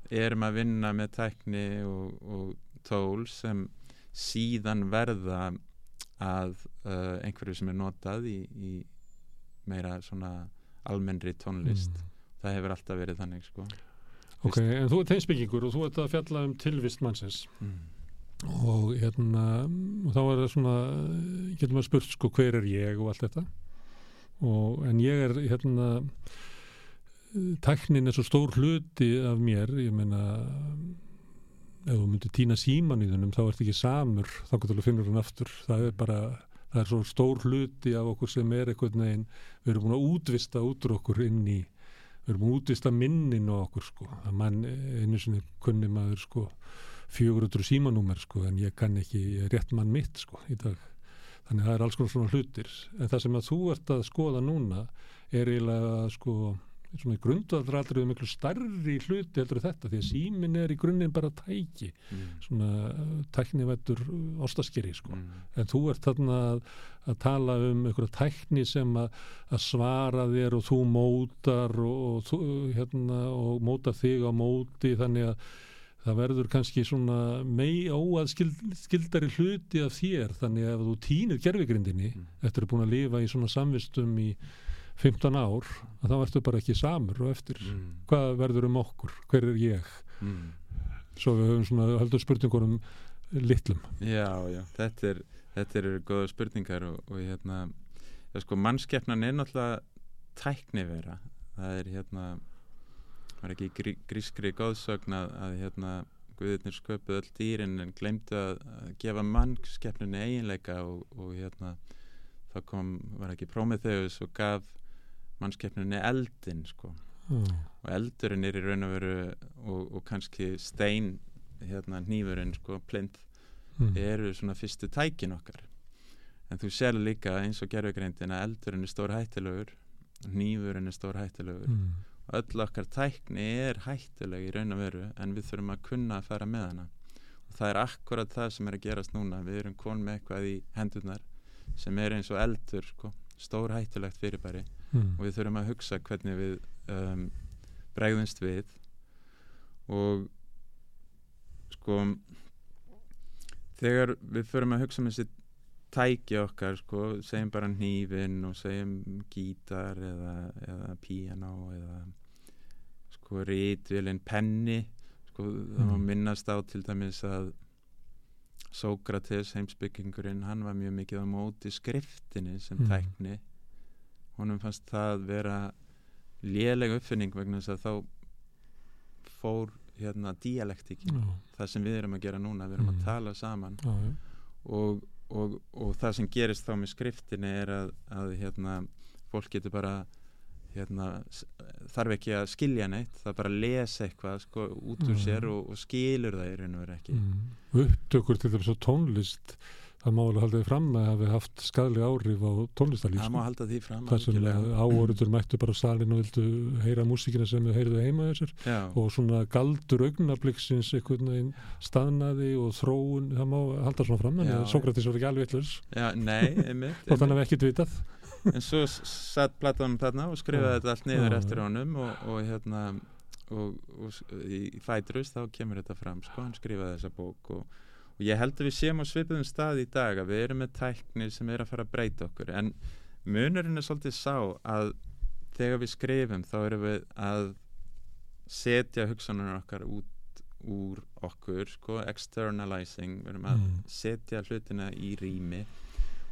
erum að vinna með tækni og, og tól sem síðan verða að uh, einhverju sem er notað í, í meira svona almennri tónlist mm. það hefur alltaf verið þannig sko Ok, Vist? en þú er tegnsbyggingur og þú ert að fjalla um tilvist mannsins mm. og hérna og þá er það svona getur maður spurt sko hver er ég og allt þetta og en ég er hérna tæknin er svo stór hluti af mér, ég meina ef þú myndir týna síman í þennum þá ert ekki samur þá að finna hann aftur. Það er bara, það er svo stór hluti af okkur sem er eitthvað neginn við erum búin að útvista út úr okkur inn í við erum búin að útvista minnin á okkur sko. Að mann einu sinni kunni maður sko 400 símanúmer sko en ég kann ekki rétt mann mitt sko í dag. Þannig að það er alls konar svona hlutir. En það sem að þú ert að skoða núna er eiginlega sko svona grundaðraldrið miklu starri hluti heldur þetta því að símin er í grunninn bara tæki mm. svona uh, tæknivættur ástaskeri sko mm. en þú ert þarna að, að tala um einhverja tækni sem að, að svara þér og þú mótar og, og, hérna, og móta þig á móti þannig að það verður kannski svona mei óaðskildari hluti af þér þannig að ef þú týnir gerfigrindinni mm. eftir að búin að lifa í svona samvistum í 15 ár að þá ertu bara ekki samur og eftir. Mm. hvað verður um okkur, hver er ég? Mm. svo við höfum svona heldur spurningunum litlum. Já, já, þetta er þetta eru goða spurningar og, og hérna, sko, mannskeppnan er náttúrulega tæknivera. Það er hérna var ekki grí, grískri góðsögn að, að hérna Guðurnir sköpuð öll dýrin en glemdu að, að gefa mannskeppnunni eiginleika og, og hérna þá kom, var ekki Prometheus og gaf mannskeppnunni eldin sko. Mm. og eldurinn er í raun og veru og, og kannski stein hérna nýfurinn sko plint mm. eru svona fyrstu tækin okkar. En þú sér líka eins og gerðugreindin að eldurinn er stór hættilegur nýfurinn er stór hættilegur mm öll okkar tækni er hættuleg í raun og veru en við þurfum að kunna að fara með hana. Og það er akkurat það sem er að gerast núna. Við erum kon með eitthvað í hendurnar sem er eins og eldur sko, stór hættulegt fyrirbæri mm. og við þurfum að hugsa hvernig við um, bregðumst við og sko þegar við förum að hugsa um þessi tæki okkar sko, segjum bara hnífin og segjum gítar eða, eða piano eða sko rítvilin penni sko mm. mm. minnast á til dæmis að Sókrates heimsbyggingurinn hann var mjög mikið á móti skriftinni sem mm. tækni honum fannst það vera lélega uppfinning vegna þess að þá fór hérna dialektíkin mm. það sem við erum að gera núna, við erum að mm. tala saman og og, og það sem gerist þá með skriftinni er að, að hérna, fólk getur bara hérna, þarf ekki að skilja neitt það bara lesa eitthvað sko, út úr mm. sér og, og skilur það í raun og verið ekki. Mm. Upptökur til þess að tónlist það má alveg halda því fram að hefði haft skadli áhrif á tónlistarlíf það má halda því fram það sem áorður mættu bara salin og vildu heyra músíkina sem þau heyrðu heima þessar Já. og svona galdur augnabliksins einhvern veginn staðnaði og þróun það má halda svona fram en Sókratis var ekki alveg eitthvað og þannig að við ekkert vitað en svo satt Platon þarna og skrifaði þetta allt niður eftir honum og, og hérna og, og í fætrus þá kemur þetta fram sko, hann skrifaði þessa bók og og ég held að við séum á svipuðum stað í dag að við erum með tæknir sem er að fara að breyta okkur. En munurinn er svolítið sá að þegar við skrifum þá erum við að setja hugsanunum okkar út úr okkur sko, externalizing við erum að mm. setja hlutina í rými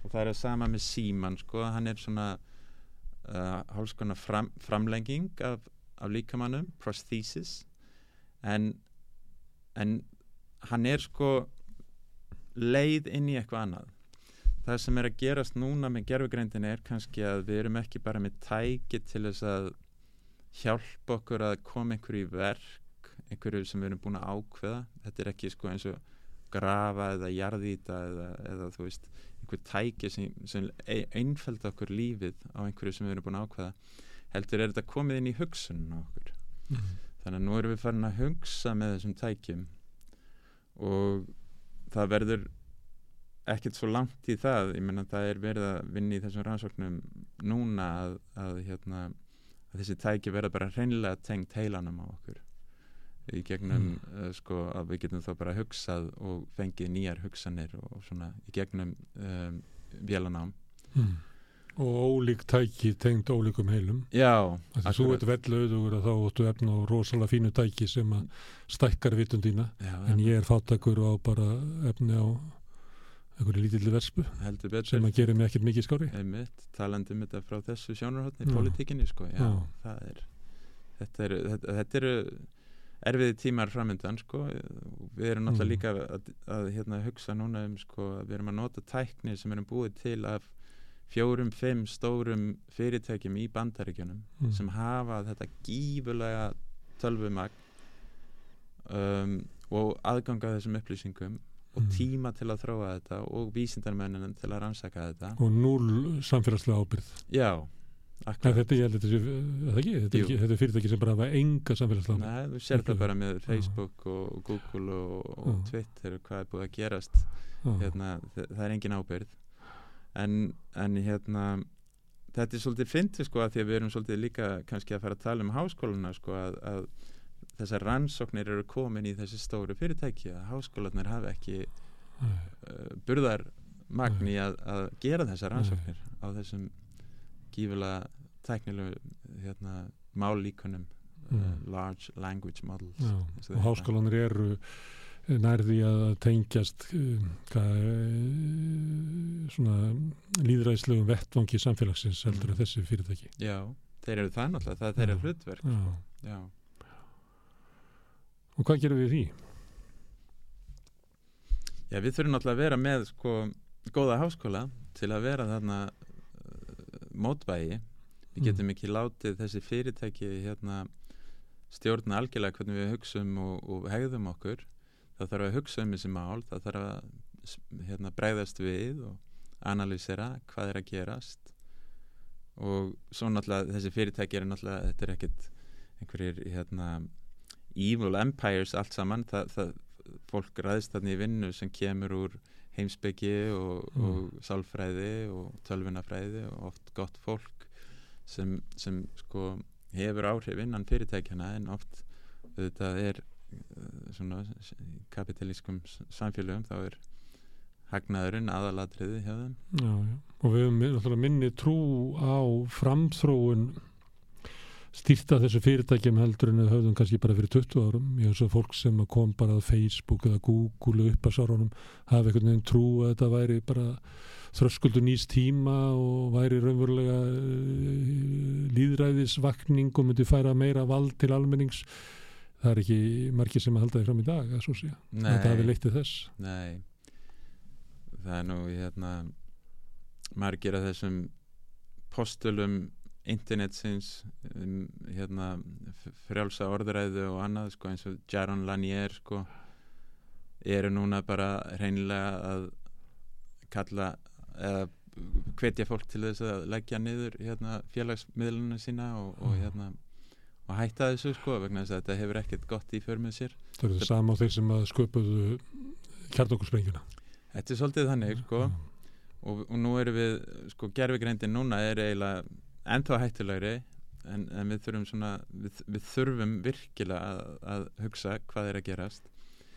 og það er að sama með síman sko, hann er svona uh, hálfskona fram, framlenging af, af líkamannum, prosthesis. En en hann er sko leið inn í eitthvað annað. Það sem er að gerast núna með gerfugreindin er kannski að við erum ekki bara með tæki til þess að hjálpa okkur að koma einhverju í verk einhverju sem við erum búin að ákveða. Þetta er ekki sko eins og grafa eða jarðýta eða, eða þú veist einhver tæki sem, sem einfælda okkur lífið á einhverju sem við erum búin að ákveða heldur er þetta komið inn í hugsunum okkur. Mm -hmm. þannig að nú erum við farin að hugsa með þessum tækjum og það verður ekkert svo langt í það. Ég menna það er verið að vinna í þessum rannsóknum núna að, að, hérna, að þessi tæki verða bara hreinlega tengt heilanum á okkur í gegnum mm. uh, sko að við getum þá bara hugsað og fengið nýjar hugsanir og svona í gegnum um, vélanám mm. og ólík tæki tengt ólíkum heilum. Já þú ert vellauður og þá óttu efna og rosalega fínu tæki sem að stækkar vitundína en ég er fátakur á bara efni á einhverju lítilli verspu sem að gera mig ekkert mikið skári talandi um þetta frá þessu sjónarhóttni politíkinni sko, já, já. er þetta eru, þetta, þetta eru erfiði tímar framöndan sko við erum náttúrulega mm. líka að, að, hérna, hugsa núna um sko við erum að nota tækni sem erum búið til af fjórum, fimm stórum fyrirtækjum í bandaríkjunum mm. sem hafa þetta gífulega tölvumagn um, og aðganga þessum upplýsingum og mm. tíma til að þróa þetta og vísindarmenninin til að rannsaka þetta og núl samfélagslega ábyrð já, akkurat. Þetta, ég, þetta, þetta, þetta, þetta er fyrirtæki sem bara hafa enga samfélagslega ábyrð Nei, þú sér það bara með Facebook og Google og, og Twitter hvað er búið að gerast. Hérna, það er engin ábyrð en, en hérna þetta er svolítið fyndið sko að því að við erum svolítið líka kannski að fara að tala um háskóluna sko að, að þessar rannsóknir eru komin í þessi stóru fyrirtæki að háskólanir hafa ekki uh, burðarmagn í að, að gera þessar rannsóknir á þessum gífulega tæknilegu hérna, mállíkunum uh, large language models Já, og háskólanir eru nærði að tengjast uh, svona líðræðislegum vettvangi samfélagsins heldur mm. að þessi fyrirtæki. Já, þeir eru það náttúrulega, það er þeirra hlutverk Já, Já. Og hvað gerum við því? Já, við þurfum náttúrulega að vera með sko góða háskóla til að vera þarna mótvægi. Við mm. getum ekki látið þessi fyrirtæki hérna, stjórna algjörlega hvernig við hugsaum og, og hegðum okkur. Það þarf að hugsa um þessi mál, það þarf að hérna, bregðast við og analýsera hvað er að gerast og svo náttúrulega þessi fyrirtæki er náttúrulega, þetta er ekkert einhverjir hérna evil empires allt saman það, það, fólk ræðist þarna í vinnu sem kemur úr heimsbyggi og, mm. og sálfræði og tölvunafræði og oft gott fólk sem, sem sko hefur áhrif innan fyrirtækjana en oft þetta er eh, svona kapitalískum samfélögum þá er hagnaðurinn aðaladriði hjá þeim já, já. og við höfum minni trú á framþróun stýrta þessu fyrirtækjum heldur en höfðum kannski bara fyrir 20 árum. Ég veist að fólk sem kom bara að Facebook eða Google upp að sárunum hafa einhvern veginn trú að þetta væri bara þröskuldu nýst tíma og væri raunverulega uh, líðræðisvakning og myndi færa meira vald til almennings. Það er ekki margir sem að halda því fram í dag að svo sé. Þetta hafi leittið þess. Nei. Það er nú hérna margir af þessum postulum internetsins um, hérna, frjálsa orðræðu og annað sko, eins og Jaron Lanier sko, eru núna bara reynilega að kalla eða hvetja fólk til þess að leggja niður hérna, félagsmiðluna sína og, og, mm. hérna, og hætta þessu sko, vegna þess að þetta hefur ekkert gott í förmið sér Það eru það sama á þeir sem sköpuðu kjartokursprengjuna Þetta er svolítið þannig sko, mm. og, og nú eru við sko, gerfigreindin núna er eiginlega ennþá hættilegri en, en við þurfum svona við, við þurfum virkilega að, að hugsa hvað er að gerast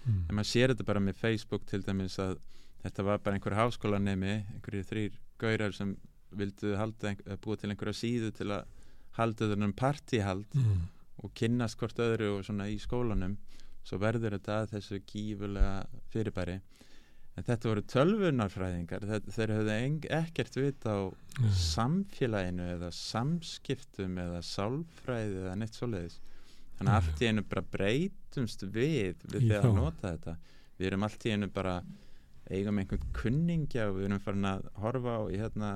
mm. en maður sér þetta bara með Facebook til dæmis að þetta var bara einhver háskólanemi einhverjir þrýr gaurar sem vildu halda, búa til einhverja síðu til að halda þennum partíhald mm. og kynnast hvort öðru og svona í skólanum svo verður þetta að þessu gífulega fyrirbæri en þetta voru tölvunarfræðingar. Þeir höfðu ekkert vita á mm. samfélaginu eða samskiptum eða sálfræði eða neitt svoleiðis. Þannig að allt í einu bara breytumst við við því að nota þetta. Við erum allt í einu bara eigum einhvern kunningja og við erum farin að horfa á í hérna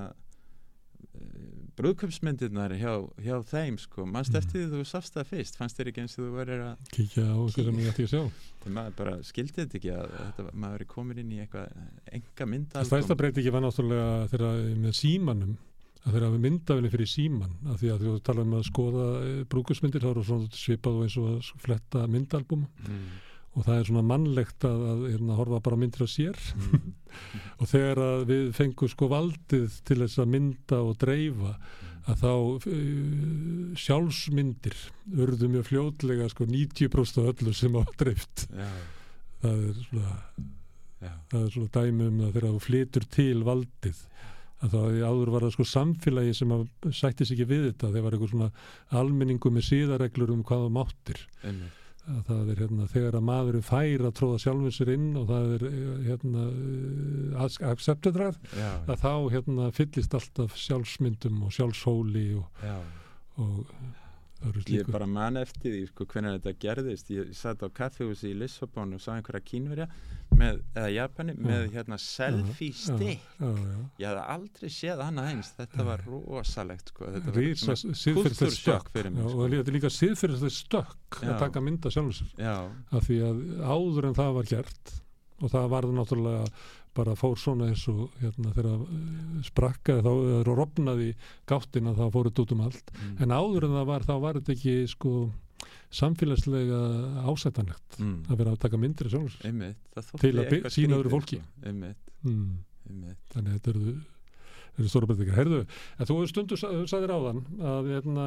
brúðköpsmyndirnar hjá, hjá þeim sko, mannst mm. eftir því þú sást það fyrst? Fannst þér ekki eins og þú verður að kíkja á eitthvað sem ég ætti að sjá? Það maður bara skildi þetta ekki að þetta, maður er komin inn í eitthvað enga myndal Það stæsta breyti ekki var náttúrulega þegar með símanum að þeirra við myndafinni fyrir síman af því að þú tala um að skoða eh, brúðköpsmyndir þá eru svona svipað og eins og að fletta myndalbum mm og það er svona mannlegt að, að hérna, horfa bara myndir á sér mm. og þegar við fengum sko valdið til þess að mynda og dreifa að þá uh, sjálfsmyndir urðu mjög fljótlega sko 90% af öllu sem á dreift Já. það er svona Já. það er svona dæmi um það þegar þú flytur til valdið að þá áður var það sko samfélagi sem að sættis ekki við þetta þegar var eitthvað svona almenningu með síðareglur um hvað það máttir ennum að það er hérna þegar að maðurinn fær að tróða sjálfum sér inn og það er hérna accepted ræð að þá hérna fyllist alltaf sjálfsmyndum og sjálfshóli og, og Ég bara man eftir því sko hvernig þetta gerðist. Ég satt á kaffehúsi í Lissabon og sá einhverja kínverja með, eða Japani með hérna selfie stick. Ég hafði aldrei séð annað eins. Þetta var rosalegt sko. Þetta Rísa, var kultursjokk fyrir mig já, sko. og þetta er líka síðfyrirstæð stökk að taka mynda sjálfsög af því að áður en það var gert og það varði náttúrulega bara fór svona eins og hérna þegar eh, sprakkaði þá, rofnaði gáttina þá fóruð út um allt mm. en áður en það var, þá var þetta ekki sko samfélagslega ásættanlegt mm. að vera að taka myndir í sjálfs til að sína öðru fólki sko. mm. þannig að þetta eru eru stóra breytingar. Herðu, en þú hefur stundu sagðir á þann að hérna,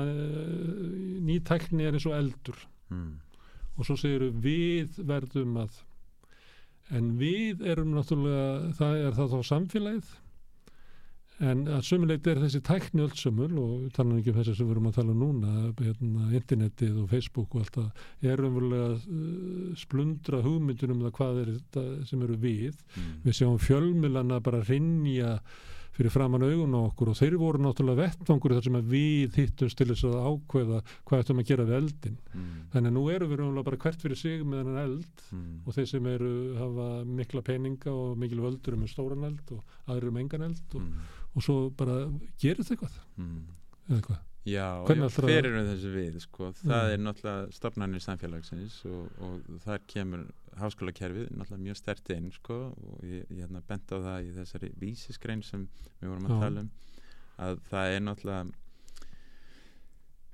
ný tækni er eins og eldur mm. og svo segir við verðum að en við erum náttúrulega, það er það þá samfélagið en að sömuleit er þessi tækni öll sömul og tala ekki um þessi sem við erum að tala um núna hérna, internetið og Facebook og allt það er umverulega uh, splundra hugmyndunum um það hvað er þetta sem eru við mm. við sjáum fjölmilana bara rinja fyrir framann augun á okkur og þeir voru náttúrulega vettvangur þar sem við hittumst til þess að ákveða hvað ættum að gera við eldin mm. þannig að nú eru við náttúrulega bara hvert fyrir sig með þennan eld mm. og þeir sem eru hafa mikla peninga og mikil völdur um stóran eld og aðrir um engan eld og, mm. og svo bara gerir þetta eitthvað mm. eða hvað Já, hver eru þessu við sko? það mm. er náttúrulega stofnarnir samfélagsins og, og þar kemur háskólakerfið náttúrulega mjög stert inn sko, og ég, ég hérna bent á það í þessari vísiskrein sem við vorum að já. tala um að það er náttúrulega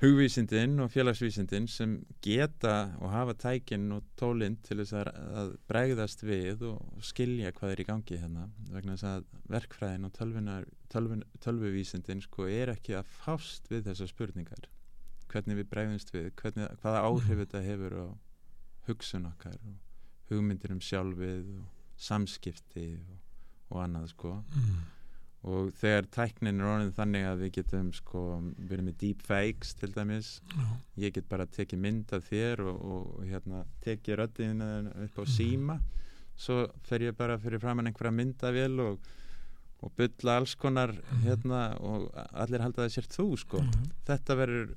hugvísindin og félagsvísindin sem geta og hafa tækin og tólinn til þess að, að bregðast við og skilja hvað er í gangi hérna vegna þess að verkfræðin og tölvun, tölvuvísindin sko er ekki að fást við þessar spurningar hvernig við bregðumst við hvernig, hvaða áhrif mm. þetta hefur á hugsun okkar og hugmyndir um sjálfið og samskipti og, og annað sko mm og þegar tæknin er orðin þannig að við getum sko verið með deepfakes til dæmis Já. ég get bara tekið mynd af þér og, og hérna tekið röddina upp á mhm. síma svo fer ég bara fyrir fram en einhverja myndavél og, og bylla alls konar mhm. hérna og allir halda það sér þú sko mm. þetta verður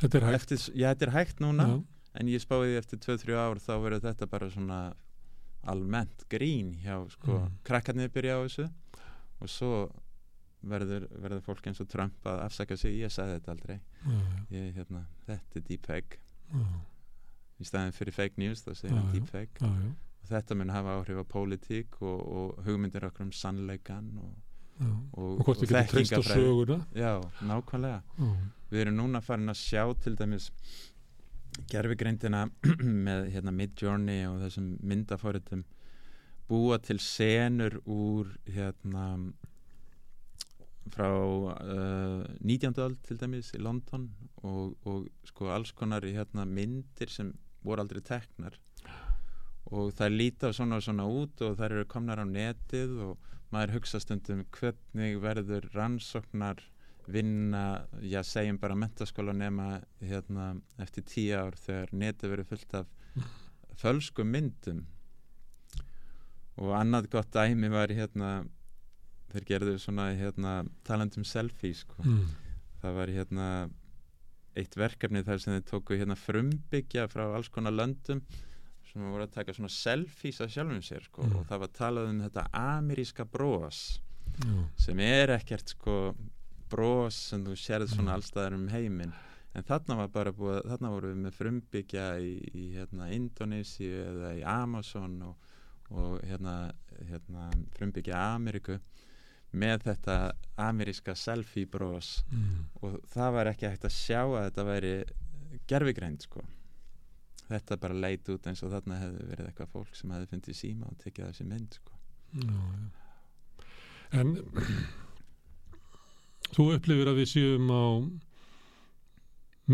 þetta er hægt, eftir, já, þetta er hægt núna Já. En ég spáði eftir 2-3 ár þá verður þetta bara svona almennt grín hjá sko mm. krakkarnir byrja á þessu. Og svo verður, verður fólk eins og Trump að afsaka sig. Ég sagði þetta aldrei. Ég, hérna, þetta er deepfake. Í staðin fyrir fake news þá segir við deepfake. Og þetta mun hafa áhrif á pólitík og, og hugmyndir okkur um sannleikan og, og, og hvort við getum treyst á söguna. Já, nákvæmlega. Við erum núna farin að sjá til dæmis gerfigreindina með hérna, Midjourney og þessum myndafóritum búa til senur úr hérna frá uh, 19. öll til dæmis í London og, og sko alls konar hérna, myndir sem voru aldrei teknar og það líta svona og svona út og það eru komnar á netið og maður hugsa stundum hvernig verður rannsóknar vinna, já segjum bara mentaskóla nema hérna, eftir tíu ár þegar netið verður fullt af fölskum myndum og annað gott dæmi var hérna þeir gerðu svona hérna talandum selfie sko mm. það var hérna eitt verkefni þar sem þeir tóku hérna frumbyggja frá alls konar löndum sem voru að taka svona selfies að sjálfum sér sko mm. og það var talað um þetta ameríska brós mm. sem er ekkert sko brós sem þú sérð svona allstaðar um heiminn. En þarna var bara búið, þarna voru við með frumbyggja í, í hérna Indonési eða í Amazon og og hérna, hérna frumbyggja Ameriku með þetta ameríska selfie bros mm. og það var ekki hægt að sjá að þetta væri gerfigrænt sko. Þetta bara leit út eins og þarna hefði verið eitthvað fólk sem hefði fundið síma og tekið þessi mynd sko. Já, ja. En þú upplifir að við séum á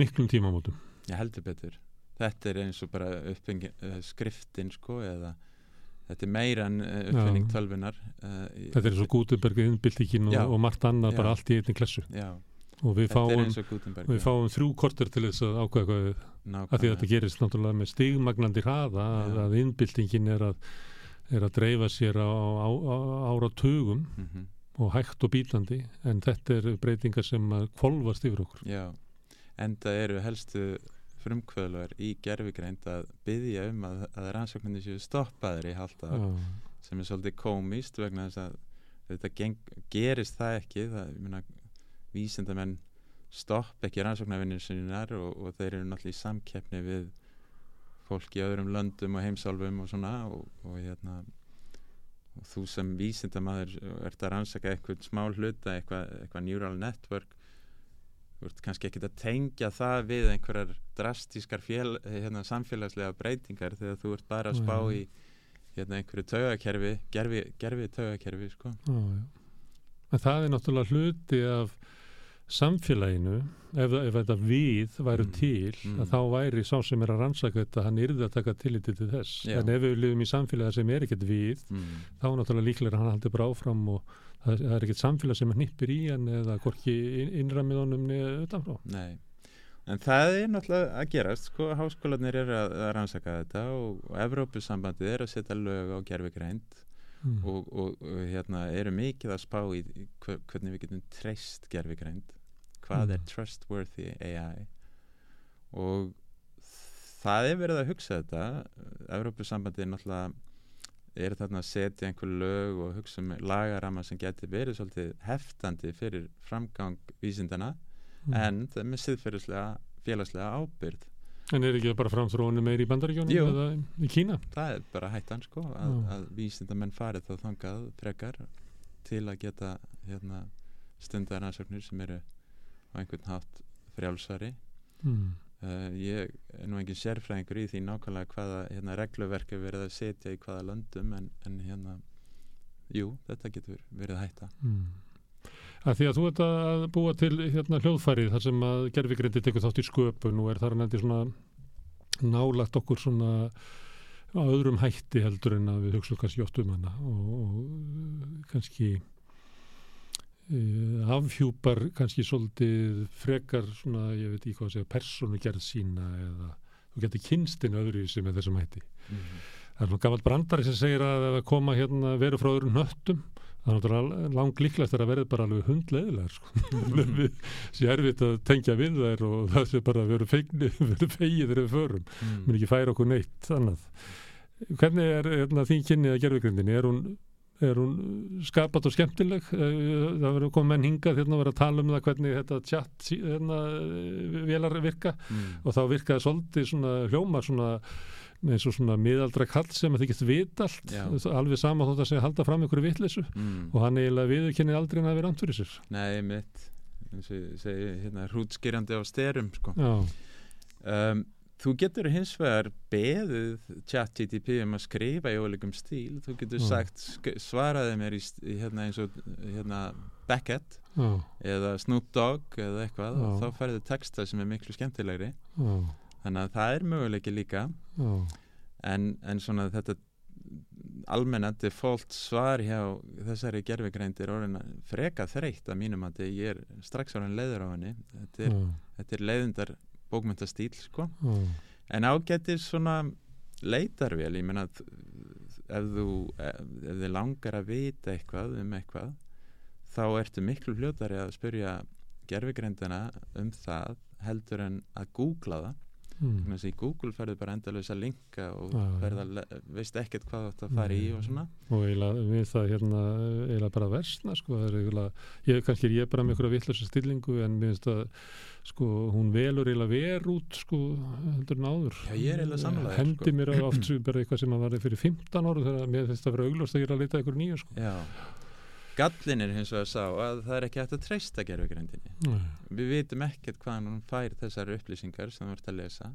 miklum tímamótum. Ég heldur betur. Þetta er eins og bara uppbyggja uh, skriftin sko eða þetta er meira en uh, uppfinning Já. tölvunar uh, Þetta er eins og Gutenberg innbyltingin og, og margt annað bara allt í einni klessu. Já. og við fáum, við fáum þrjú kortur til þess að ákvæða hvað að því að þetta gerist náttúrulega með stigmagnandi hraða að, að innbyltingin er að, er að dreifa sér á, á, á áratugum. Mm -hmm. Og hægt og bítandi en þetta er breytingar sem kvolvast yfir okkur. Já enda eru helstu frumkvöðlar í gerfigreind að byggja um að, að rannsóknarnir séu stoppaður í halda sem er svolítið komist vegna þess að þetta geng, gerist það ekki það, ég meina, vísindamenn stopp ekki rannsóknarvinnir sinnar og, og þeir eru náttúrulega í samkeppni við fólk í öðrum löndum og heimsálfum og svona og, og hérna þú sem vísindamæður ert að rannsaka eitthvað smá hluta eitthvað, eitthvað neural network þú ert kannski ekkit að tengja það við einhverjar drastískar fél, hérna, samfélagslega breytingar þegar þú ert bara að spá í hérna, einhverju taugakerfi gerfi, gerfi taugakerfi sko. en það er náttúrulega hluti af samfélaginu ef, ef þetta við væru mm. til mm. þá væri sá sem er að rannsaka þetta hann yrði að taka tilliti til þess Já. en ef við lifum í samfélagi sem er ekkert við mm. þá náttúrulega líklega hann haldi bara áfram og það, það er ekkert samfélag sem er nýppir í hann eða hvorki innramið honum niður utanfrá. Nei, en það er náttúrulega að gerast, sko, háskólanir er að, að rannsaka þetta og, og Evrópusambandið er að setja lög á gerfigreind mm. og, og, og hérna eru mikið að spá í hvernig við getum treyst gerfigreind, hvað mm. er trustworthy AI og það er verið að hugsa þetta, Evrópusambandið er náttúrulega er þarna að setja einhver lög og hugsa um lagarama sem getur verið svolítið heftandi fyrir framgang vísindana mm. en það er með siðferðislega félagslega ábyrð En er ekki bara framþróinu meir í bandaríkjónum eða í Kína? Það er bara hættan sko að, að vísindamenn farið þá þangað frekar til að geta hérna, stundarannsóknir sem eru á einhvern hátt frjálsari mm. Uh, ég er nú engin sérfræðingur í því nákvæmlega hvaða hérna, regluverk er verið að setja í hvaða löndum en, en hérna, jú, þetta getur verið að hætta mm. að Því að þú ert að búa til hérna, hljóðfærið þar sem að gerfigrindi tekur þátt í sköpun og er þar nefndi svona nálagt okkur svona á öðrum hætti heldur en að við hugsa kannski ótt um hana og, og kannski Uh, afhjúpar kannski svolítið frekar svona, ég veit ekki hvað að segja, persónugerð sína eða þú getur kynstinn öðru sem er þessum hætti. Mm -hmm. Það er svona gammalt brandari sem segir að ef að koma hérna veru frá öðrum nöttum, það er náttúrulega lang líklegt að verði bara alveg hundleðilegar sko. Mm -hmm. Sér erfitt að tengja við þær og það sé bara að veru feigið þegar við förum, mm. minn ekki færa okkur neitt annað. Hvernig er hérna, þín kynnið að gerðvigrindinni? Er hún er hún skapat og skemmtileg? Eh, það verður komið menn hingað hérna að vera að tala um það hvernig þetta tjatt hérna, velar virka. Mm. og þá virkaði svolítið svona hljóma svona eins og svona miðaldra kall sem að þið getur vit allt. Já. alveg sama þótt að segja halda fram ykkur vittlesu mm. og hann eiginlega viðkennið aldrei að vera andfyrir sér. Nei, mitt eins og ég segi hérna hrútskýrjandi á styrum sko. Um, Þú getur hins vegar beðið chat GTP um að skrifa í ólegum stíl, þú getur sagt svaraði mér í, hérna eins og hérna Beckett Já. eða Snoop Dogg eða eitthvað Já. og þá færðu texta sem er miklu skemmtilegri. Já. þannig að það er möguleiki líka. En, en svona þetta almenna default svar hjá þessari gerfigreindir orðin freka þreytt að mínum að ég er strax orðin leiður á henni. Þetta er, þetta er leiðindar bókmyndastíl sko mm. en ágættir svona leitarvél, ég menna ef þú, ef, þið langar að vita eitthvað um eitthvað þá ertu miklu hljótari að spyrja gerfigreindina um það heldur en að googla það Mm. að í Google ferður bara endalösa linka og ja, veist ekkert hvað ætti að fara í og svona. Og eiginlega við það hérna eiginlega bara versna sko, ég, kannski er ég bara með einhverja vittlösa stillingu en mér finnst að sko, hún velur eiginlega ver út sko, heldur náður Já, ég er eiginlega samlega hendi sko. mér oft bara eitthvað sem að var fyrir 15 ára þegar mér finnst að vera auglust að ég er að leita einhverju nýju sko. Já Gallin er hins vegar sá að það er ekki hægt að treysta gerfugrindinni. Við vitum ekkert hvaðan hún fær þessar upplýsingar sem þú ert að lesa.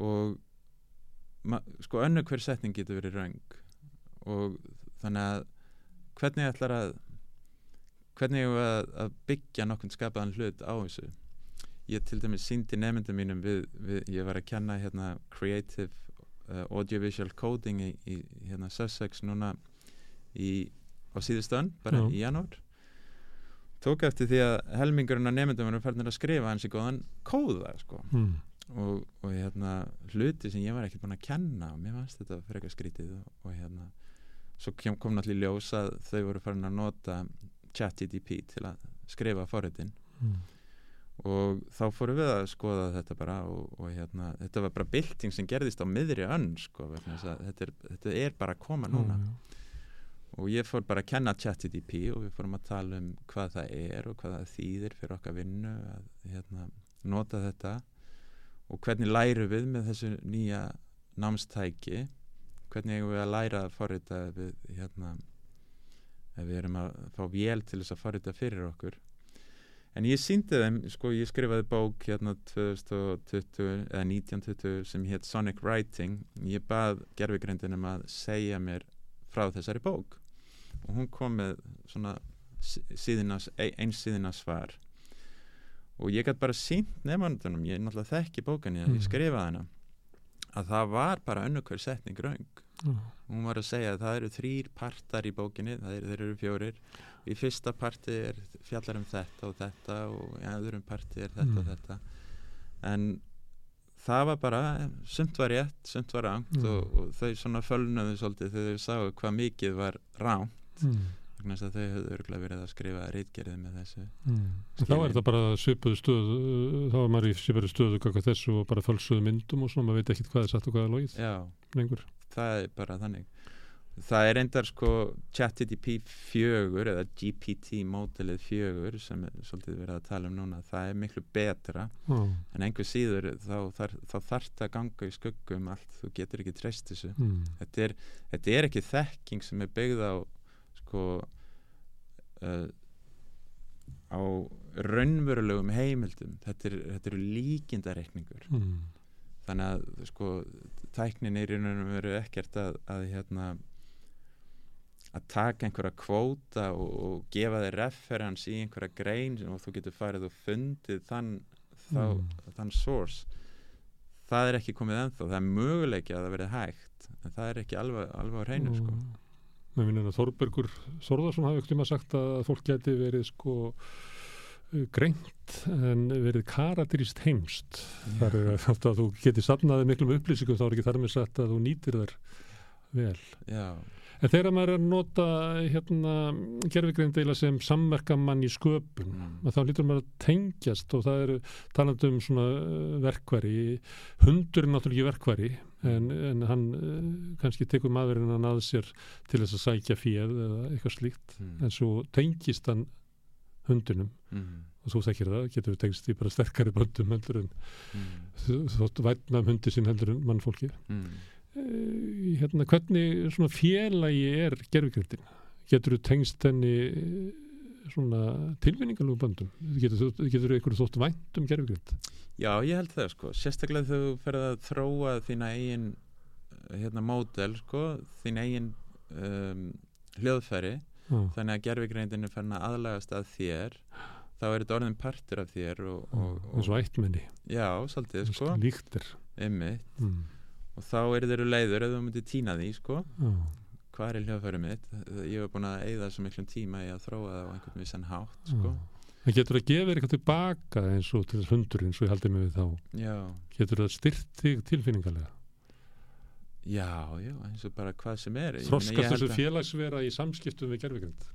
Og sko önnu hver setning getur verið raung og þannig að hvernig ætlar að hvernig ég var að byggja nokkund skapaðan hlut á þessu? Ég til dæmis síndi nefndum mínum við, við, ég var að kenna hérna creative uh, audiovisual coding í, í hérna Sussex núna í á síðustöðan, bara Já. í janúar tók eftir því að helmingurinn af nefndum var færðin að skrifa hans í góðan kóða sko. mm. og, og hérna hluti sem ég var ekkert búin að kenna og mér fannst þetta fyrir eitthvað skrítið og, og hérna svo kom, náttúrulega ljós að þau voru farin að nota chat GDP til að skrifa forritin mm. og þá fórum við að skoða þetta bara og, og hérna, þetta var bara bylting sem gerðist á miðri önn sko, þetta, er, þetta er bara að koma núna mm. Og ég fór bara að kenna ChatGPT og við fórum að tala um hvað það er og hvað það þýðir fyrir okkar vinnu að hérna, nota þetta. Og hvernig læru við með þessu nýja námstæki? Hvernig eigum við að læra að forrita við hérna ef við erum að fá vél til þess að forrita fyrir okkur? En ég síndi þeim, sko ég skrifaði bók hérna 2020 eða 1920 sem hétt Sonic Writing. Ég bað gerfigrindinum að segja mér frá þessari bók og hún kom með svona síðinas, eins síðina svar og ég gæti bara sínt nefnandunum, ég náttúrulega þekki bókan ég, mm. ég skrifaði hana að það var bara önnukver setning raung mm. hún var að segja að það eru þrýr partar í bókinni, það eru, eru fjórir í fyrsta parti er fjallar um þetta og þetta og í öðrum parti er þetta mm. og þetta en það var bara sumt var rétt, sumt var ránt mm. og, og þau svona fölnaðu svolítið þegar þau sáu hvað mikið var ránt mm. þannig að þau höfðu örgulega verið að skrifa rítgerðið með þessu mm. Þá er það bara söpuðu stöðu þá er maður í söpuðu stöðu kakka þessu og bara fölsuðu myndum og svona maður veit ekki hvað er satt og hvað er logið Já, lengur. það er bara þannig það er reyndar sko ChatGPT 4 eða GPT mótilið 4 sem er svolítið verið að tala um núna það er miklu betra mm. en einhver síður þá, þar, þá þarf það að ganga í skuggum allt, þú getur ekki treyst þessu mm. þetta, er, þetta er ekki þekking sem er byggð á sko uh, á raunverulegum heimildum þetta, er, þetta eru líkindareikningur mm. þannig að sko tæknin er í raunum veru ekkert að, að hérna að taka einhverja kvóta og, og gefa þig referens í einhverja grein og þú getur farið og fundið þann, þá, mm. þann source það er ekki komið ennþá það er möguleiki að það verið hægt en það er ekki alveg, á hreinu sko. Finnir að Þorbergur Þorðarsson hafi ekkert um að sagt að fólk geti verið sko greint en verið karatirist heimst. Þar er að þú geti safnaði miklum upplýsingum þá er ekki þar með sagt að þú nýtir þar vel. Já En þegar maður er að nota hérna, gerfigreinddeila sem samverkamann í sköpun, mm. þá lítur maður að tengjast og það eru talandum um svona uh, verkværi. Hundur er náttúrulega ekki verkværi en, en hann uh, kannski tekur maðurinn að naða sér til þess að sækja fíð eða eitthvað slíkt. Mm. En svo tengist hann hundunum mm. og þú þekkir það, getur við tengst í bara sterkari böndum heldur en mm. þótt vætna um hundi sín heldur en mannfólki. Eh, hérna, hvernig svona félagi er gerðvigrindin? Getur þú tengst henni eh, svona tilvinningalögum bandum? Getur þú eitthvað þótt vænt um gerðvigrind? Já, ég held það sko. Sérstaklega þú ferð að þróa þína eigin eh, hérna módel sko, þín eigin um, hljóðfæri ah. þannig að gerðvigrindin er farin að aðlagast að þér þá er þetta orðin partur af þér og, og, og, eins og ættmenni Já, svolítið sko. Líktir mm og þá er þeirra leiður ef þú myndir týna því sko. Mm. hvað er hljóðfærið mitt? Ég hef búin að eigða svo miklum tíma í að þróa það á einhvern vissan hátt sko. Mm. En getur það að gefa eitthvað tilbaka eins og til þess hundur eins og ég haldi mig við þá? Já. getur það styrt þig tilfinningarlega Já, já, eins og bara hvað sem er. Þroskast þessu félagsvera í samskiptum við gerðvíkjönd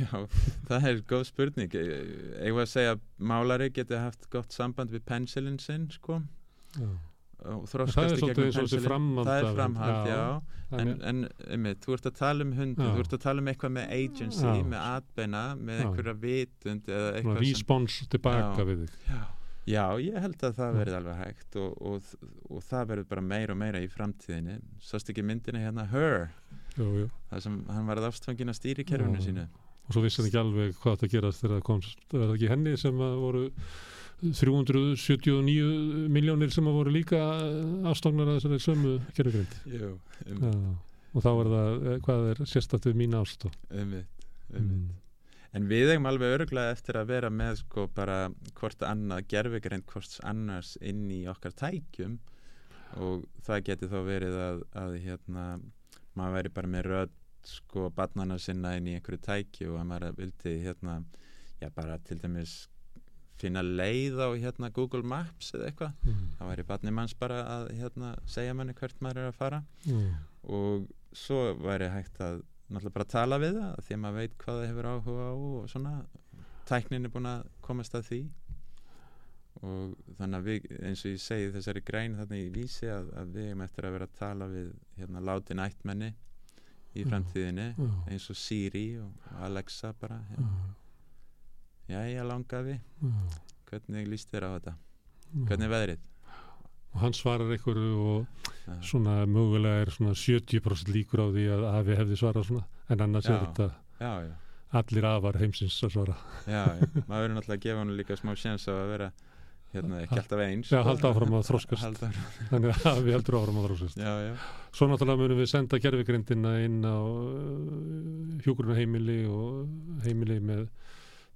Já, það er góð spurning. Ég var að segja að málari getur haft gott samband við pensilin sinn sko. Já og þróskast í gegnum pensilin það er framhald, já, já. en, en einmitt, þú ert að tala um hundi þú ert að tala um eitthvað með agency já. með atbeina, með einhverja vitund eða eitthvað respons tilbaka við þig. Já, ég held að það verði alveg hægt og, og, og það verður bara meira og meira í framtíðinni. Sást ekki myndina hérna Her? Það sem hann var að afstfangina stýri kerfinu sínu. Og svo vissi hann ekki alveg hvað það gerast þegar það komst, það verði ekki henni sem voru 379 miljónir sem að voru líka afstofnar að þessari sömu gerðugrind og þá er það, eh, hvað er sérstættið mín ástof umvitt mm. En við hefum alveg öruglega eftir að vera með sko bara hvort annað gerfegrind hvort annars inn í okkar tækjum. Og það geti þá verið að, að hérna maður veri bara með rödd sko barnana sinna inn í einhverju tæki og að maður vildi hérna já bara til dæmis finna leið á hérna, Google Maps eða eitthvað mm. þá væri barnið manns bara að hérna, segja manni hvert maður er að fara mm. og svo væri hægt að náttúrulega bara tala við það því að maður veit hvað það hefur áhuga á og svona tæknin er búin að komast að því og þannig að við, eins og ég segi þessari græn þarna í vísi að, að við erum eftir að vera að tala við hérna láti nættmenni í framtíðinni já, já. eins og Siri og Alexa bara hérna. Já, ég langaði hvernig líst þér á þetta? Hvernig er veðrið? Og hann svarar einhverju og ja. svona mögulega er svona 70% líkur á því að afi hefði svarað svona en annars já, er þetta já, já. allir afar heimsins að svara. Já, maður verður náttúrulega að gefa hann líka smá séns á að vera hérna ekki alltaf eins. Já, halda áfram að þróskast þannig að við heldur áfram að þróskast Svo náttúrulega munum við senda gerfigrindina inn á uh, hjúgruna heimili og heimili með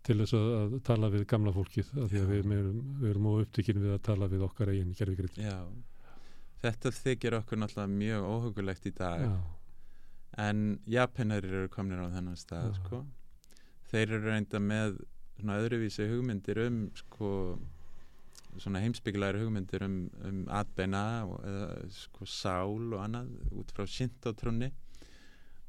til þess að, að tala við gamla fólkið af því að við, við erum, erum óupptíkin við að tala við okkar eigin gerðvigrið þetta þykir okkur náttúrulega mjög óhugulegt í dag. Já. en Japanar eru komin á þennan stað sko. þeir eru reynda með svona öðruvísi hugmyndir um sko svona heimsbygglar hugmyndir um, um atbeina og eða, sko sál og annað út frá síntótrunni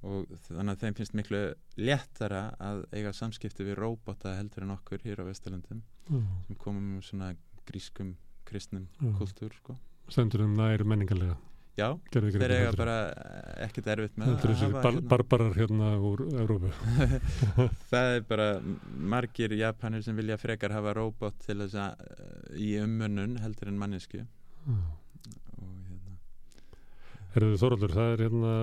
og þannig að þeim finnst miklu léttara að eiga samskipti við róbota heldur en okkur hér á Vesturlandum mm. sem komum um svona grískum kristnum mm. kultúr sko. Stendur um næri menningarlega Já, þeir eiga bara ekkert erfitt með Þetta er þessi bar hérna. barbarar hérna úr Európu Það er bara margir japanir sem vilja frekar hafa róbot til þess að í ummunnun heldur en mannesku mm. og hérna Herðu Þoraldur, það er hérna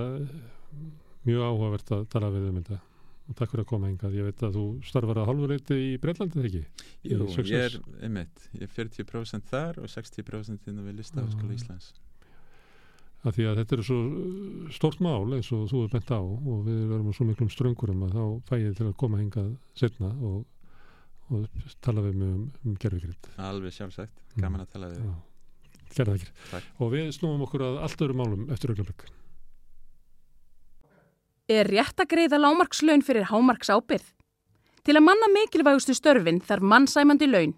mjög áhugavert að tala við um þetta og takk fyrir að koma engað, ég veit að þú starfar að halvuleiti í Breitlandi, þegar ekki? Jú, ég er, einmitt, ég er 40% þar og 60% inn á við listafaskóla Íslands. Að Því að þetta er svo stort mál eins og þú er bent á og við verum svo miklum ströngurum að þá fæ ég til að koma engað setna og, og tala við mig um, um gerðvikriðt Alveg sjálfsagt, gaman að tala við Gerðvikriðt Og við snúum okkur að allt öru málum eftir auðvitað Er rétt að greiða lámarkslaun fyrir hámarks ábyrð? Til að manna mikilvægustu störfin þarf mannsæmandi laun.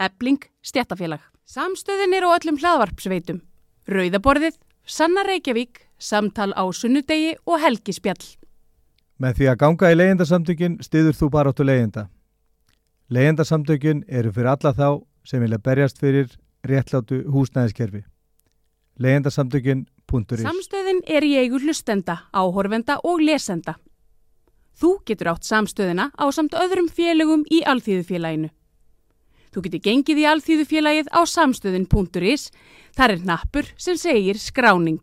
Ebling, stjættafélag. Samstöðin er á öllum hlaðvarpsveitum. Rauðaborðið, Sanna Reykjavík, Samtal á Sunnudegi og Helgispjall. Með því að ganga í leyendasamtökin stiður þú bara áttu leyenda. Leyendasamtökin eru fyrir alla þá sem vilja berjast fyrir réttlátu húsnæðiskerfi. Leyendasamtökin Samstöðin er í eigu hlustenda, áhorfenda og lesenda. Þú getur átt samstöðina á samt öðrum félögum í Alþýðufélaginu. Þú getur gengið í Alþýðufélagið á samstöðin.is. Þar er nappur sem segir skráning.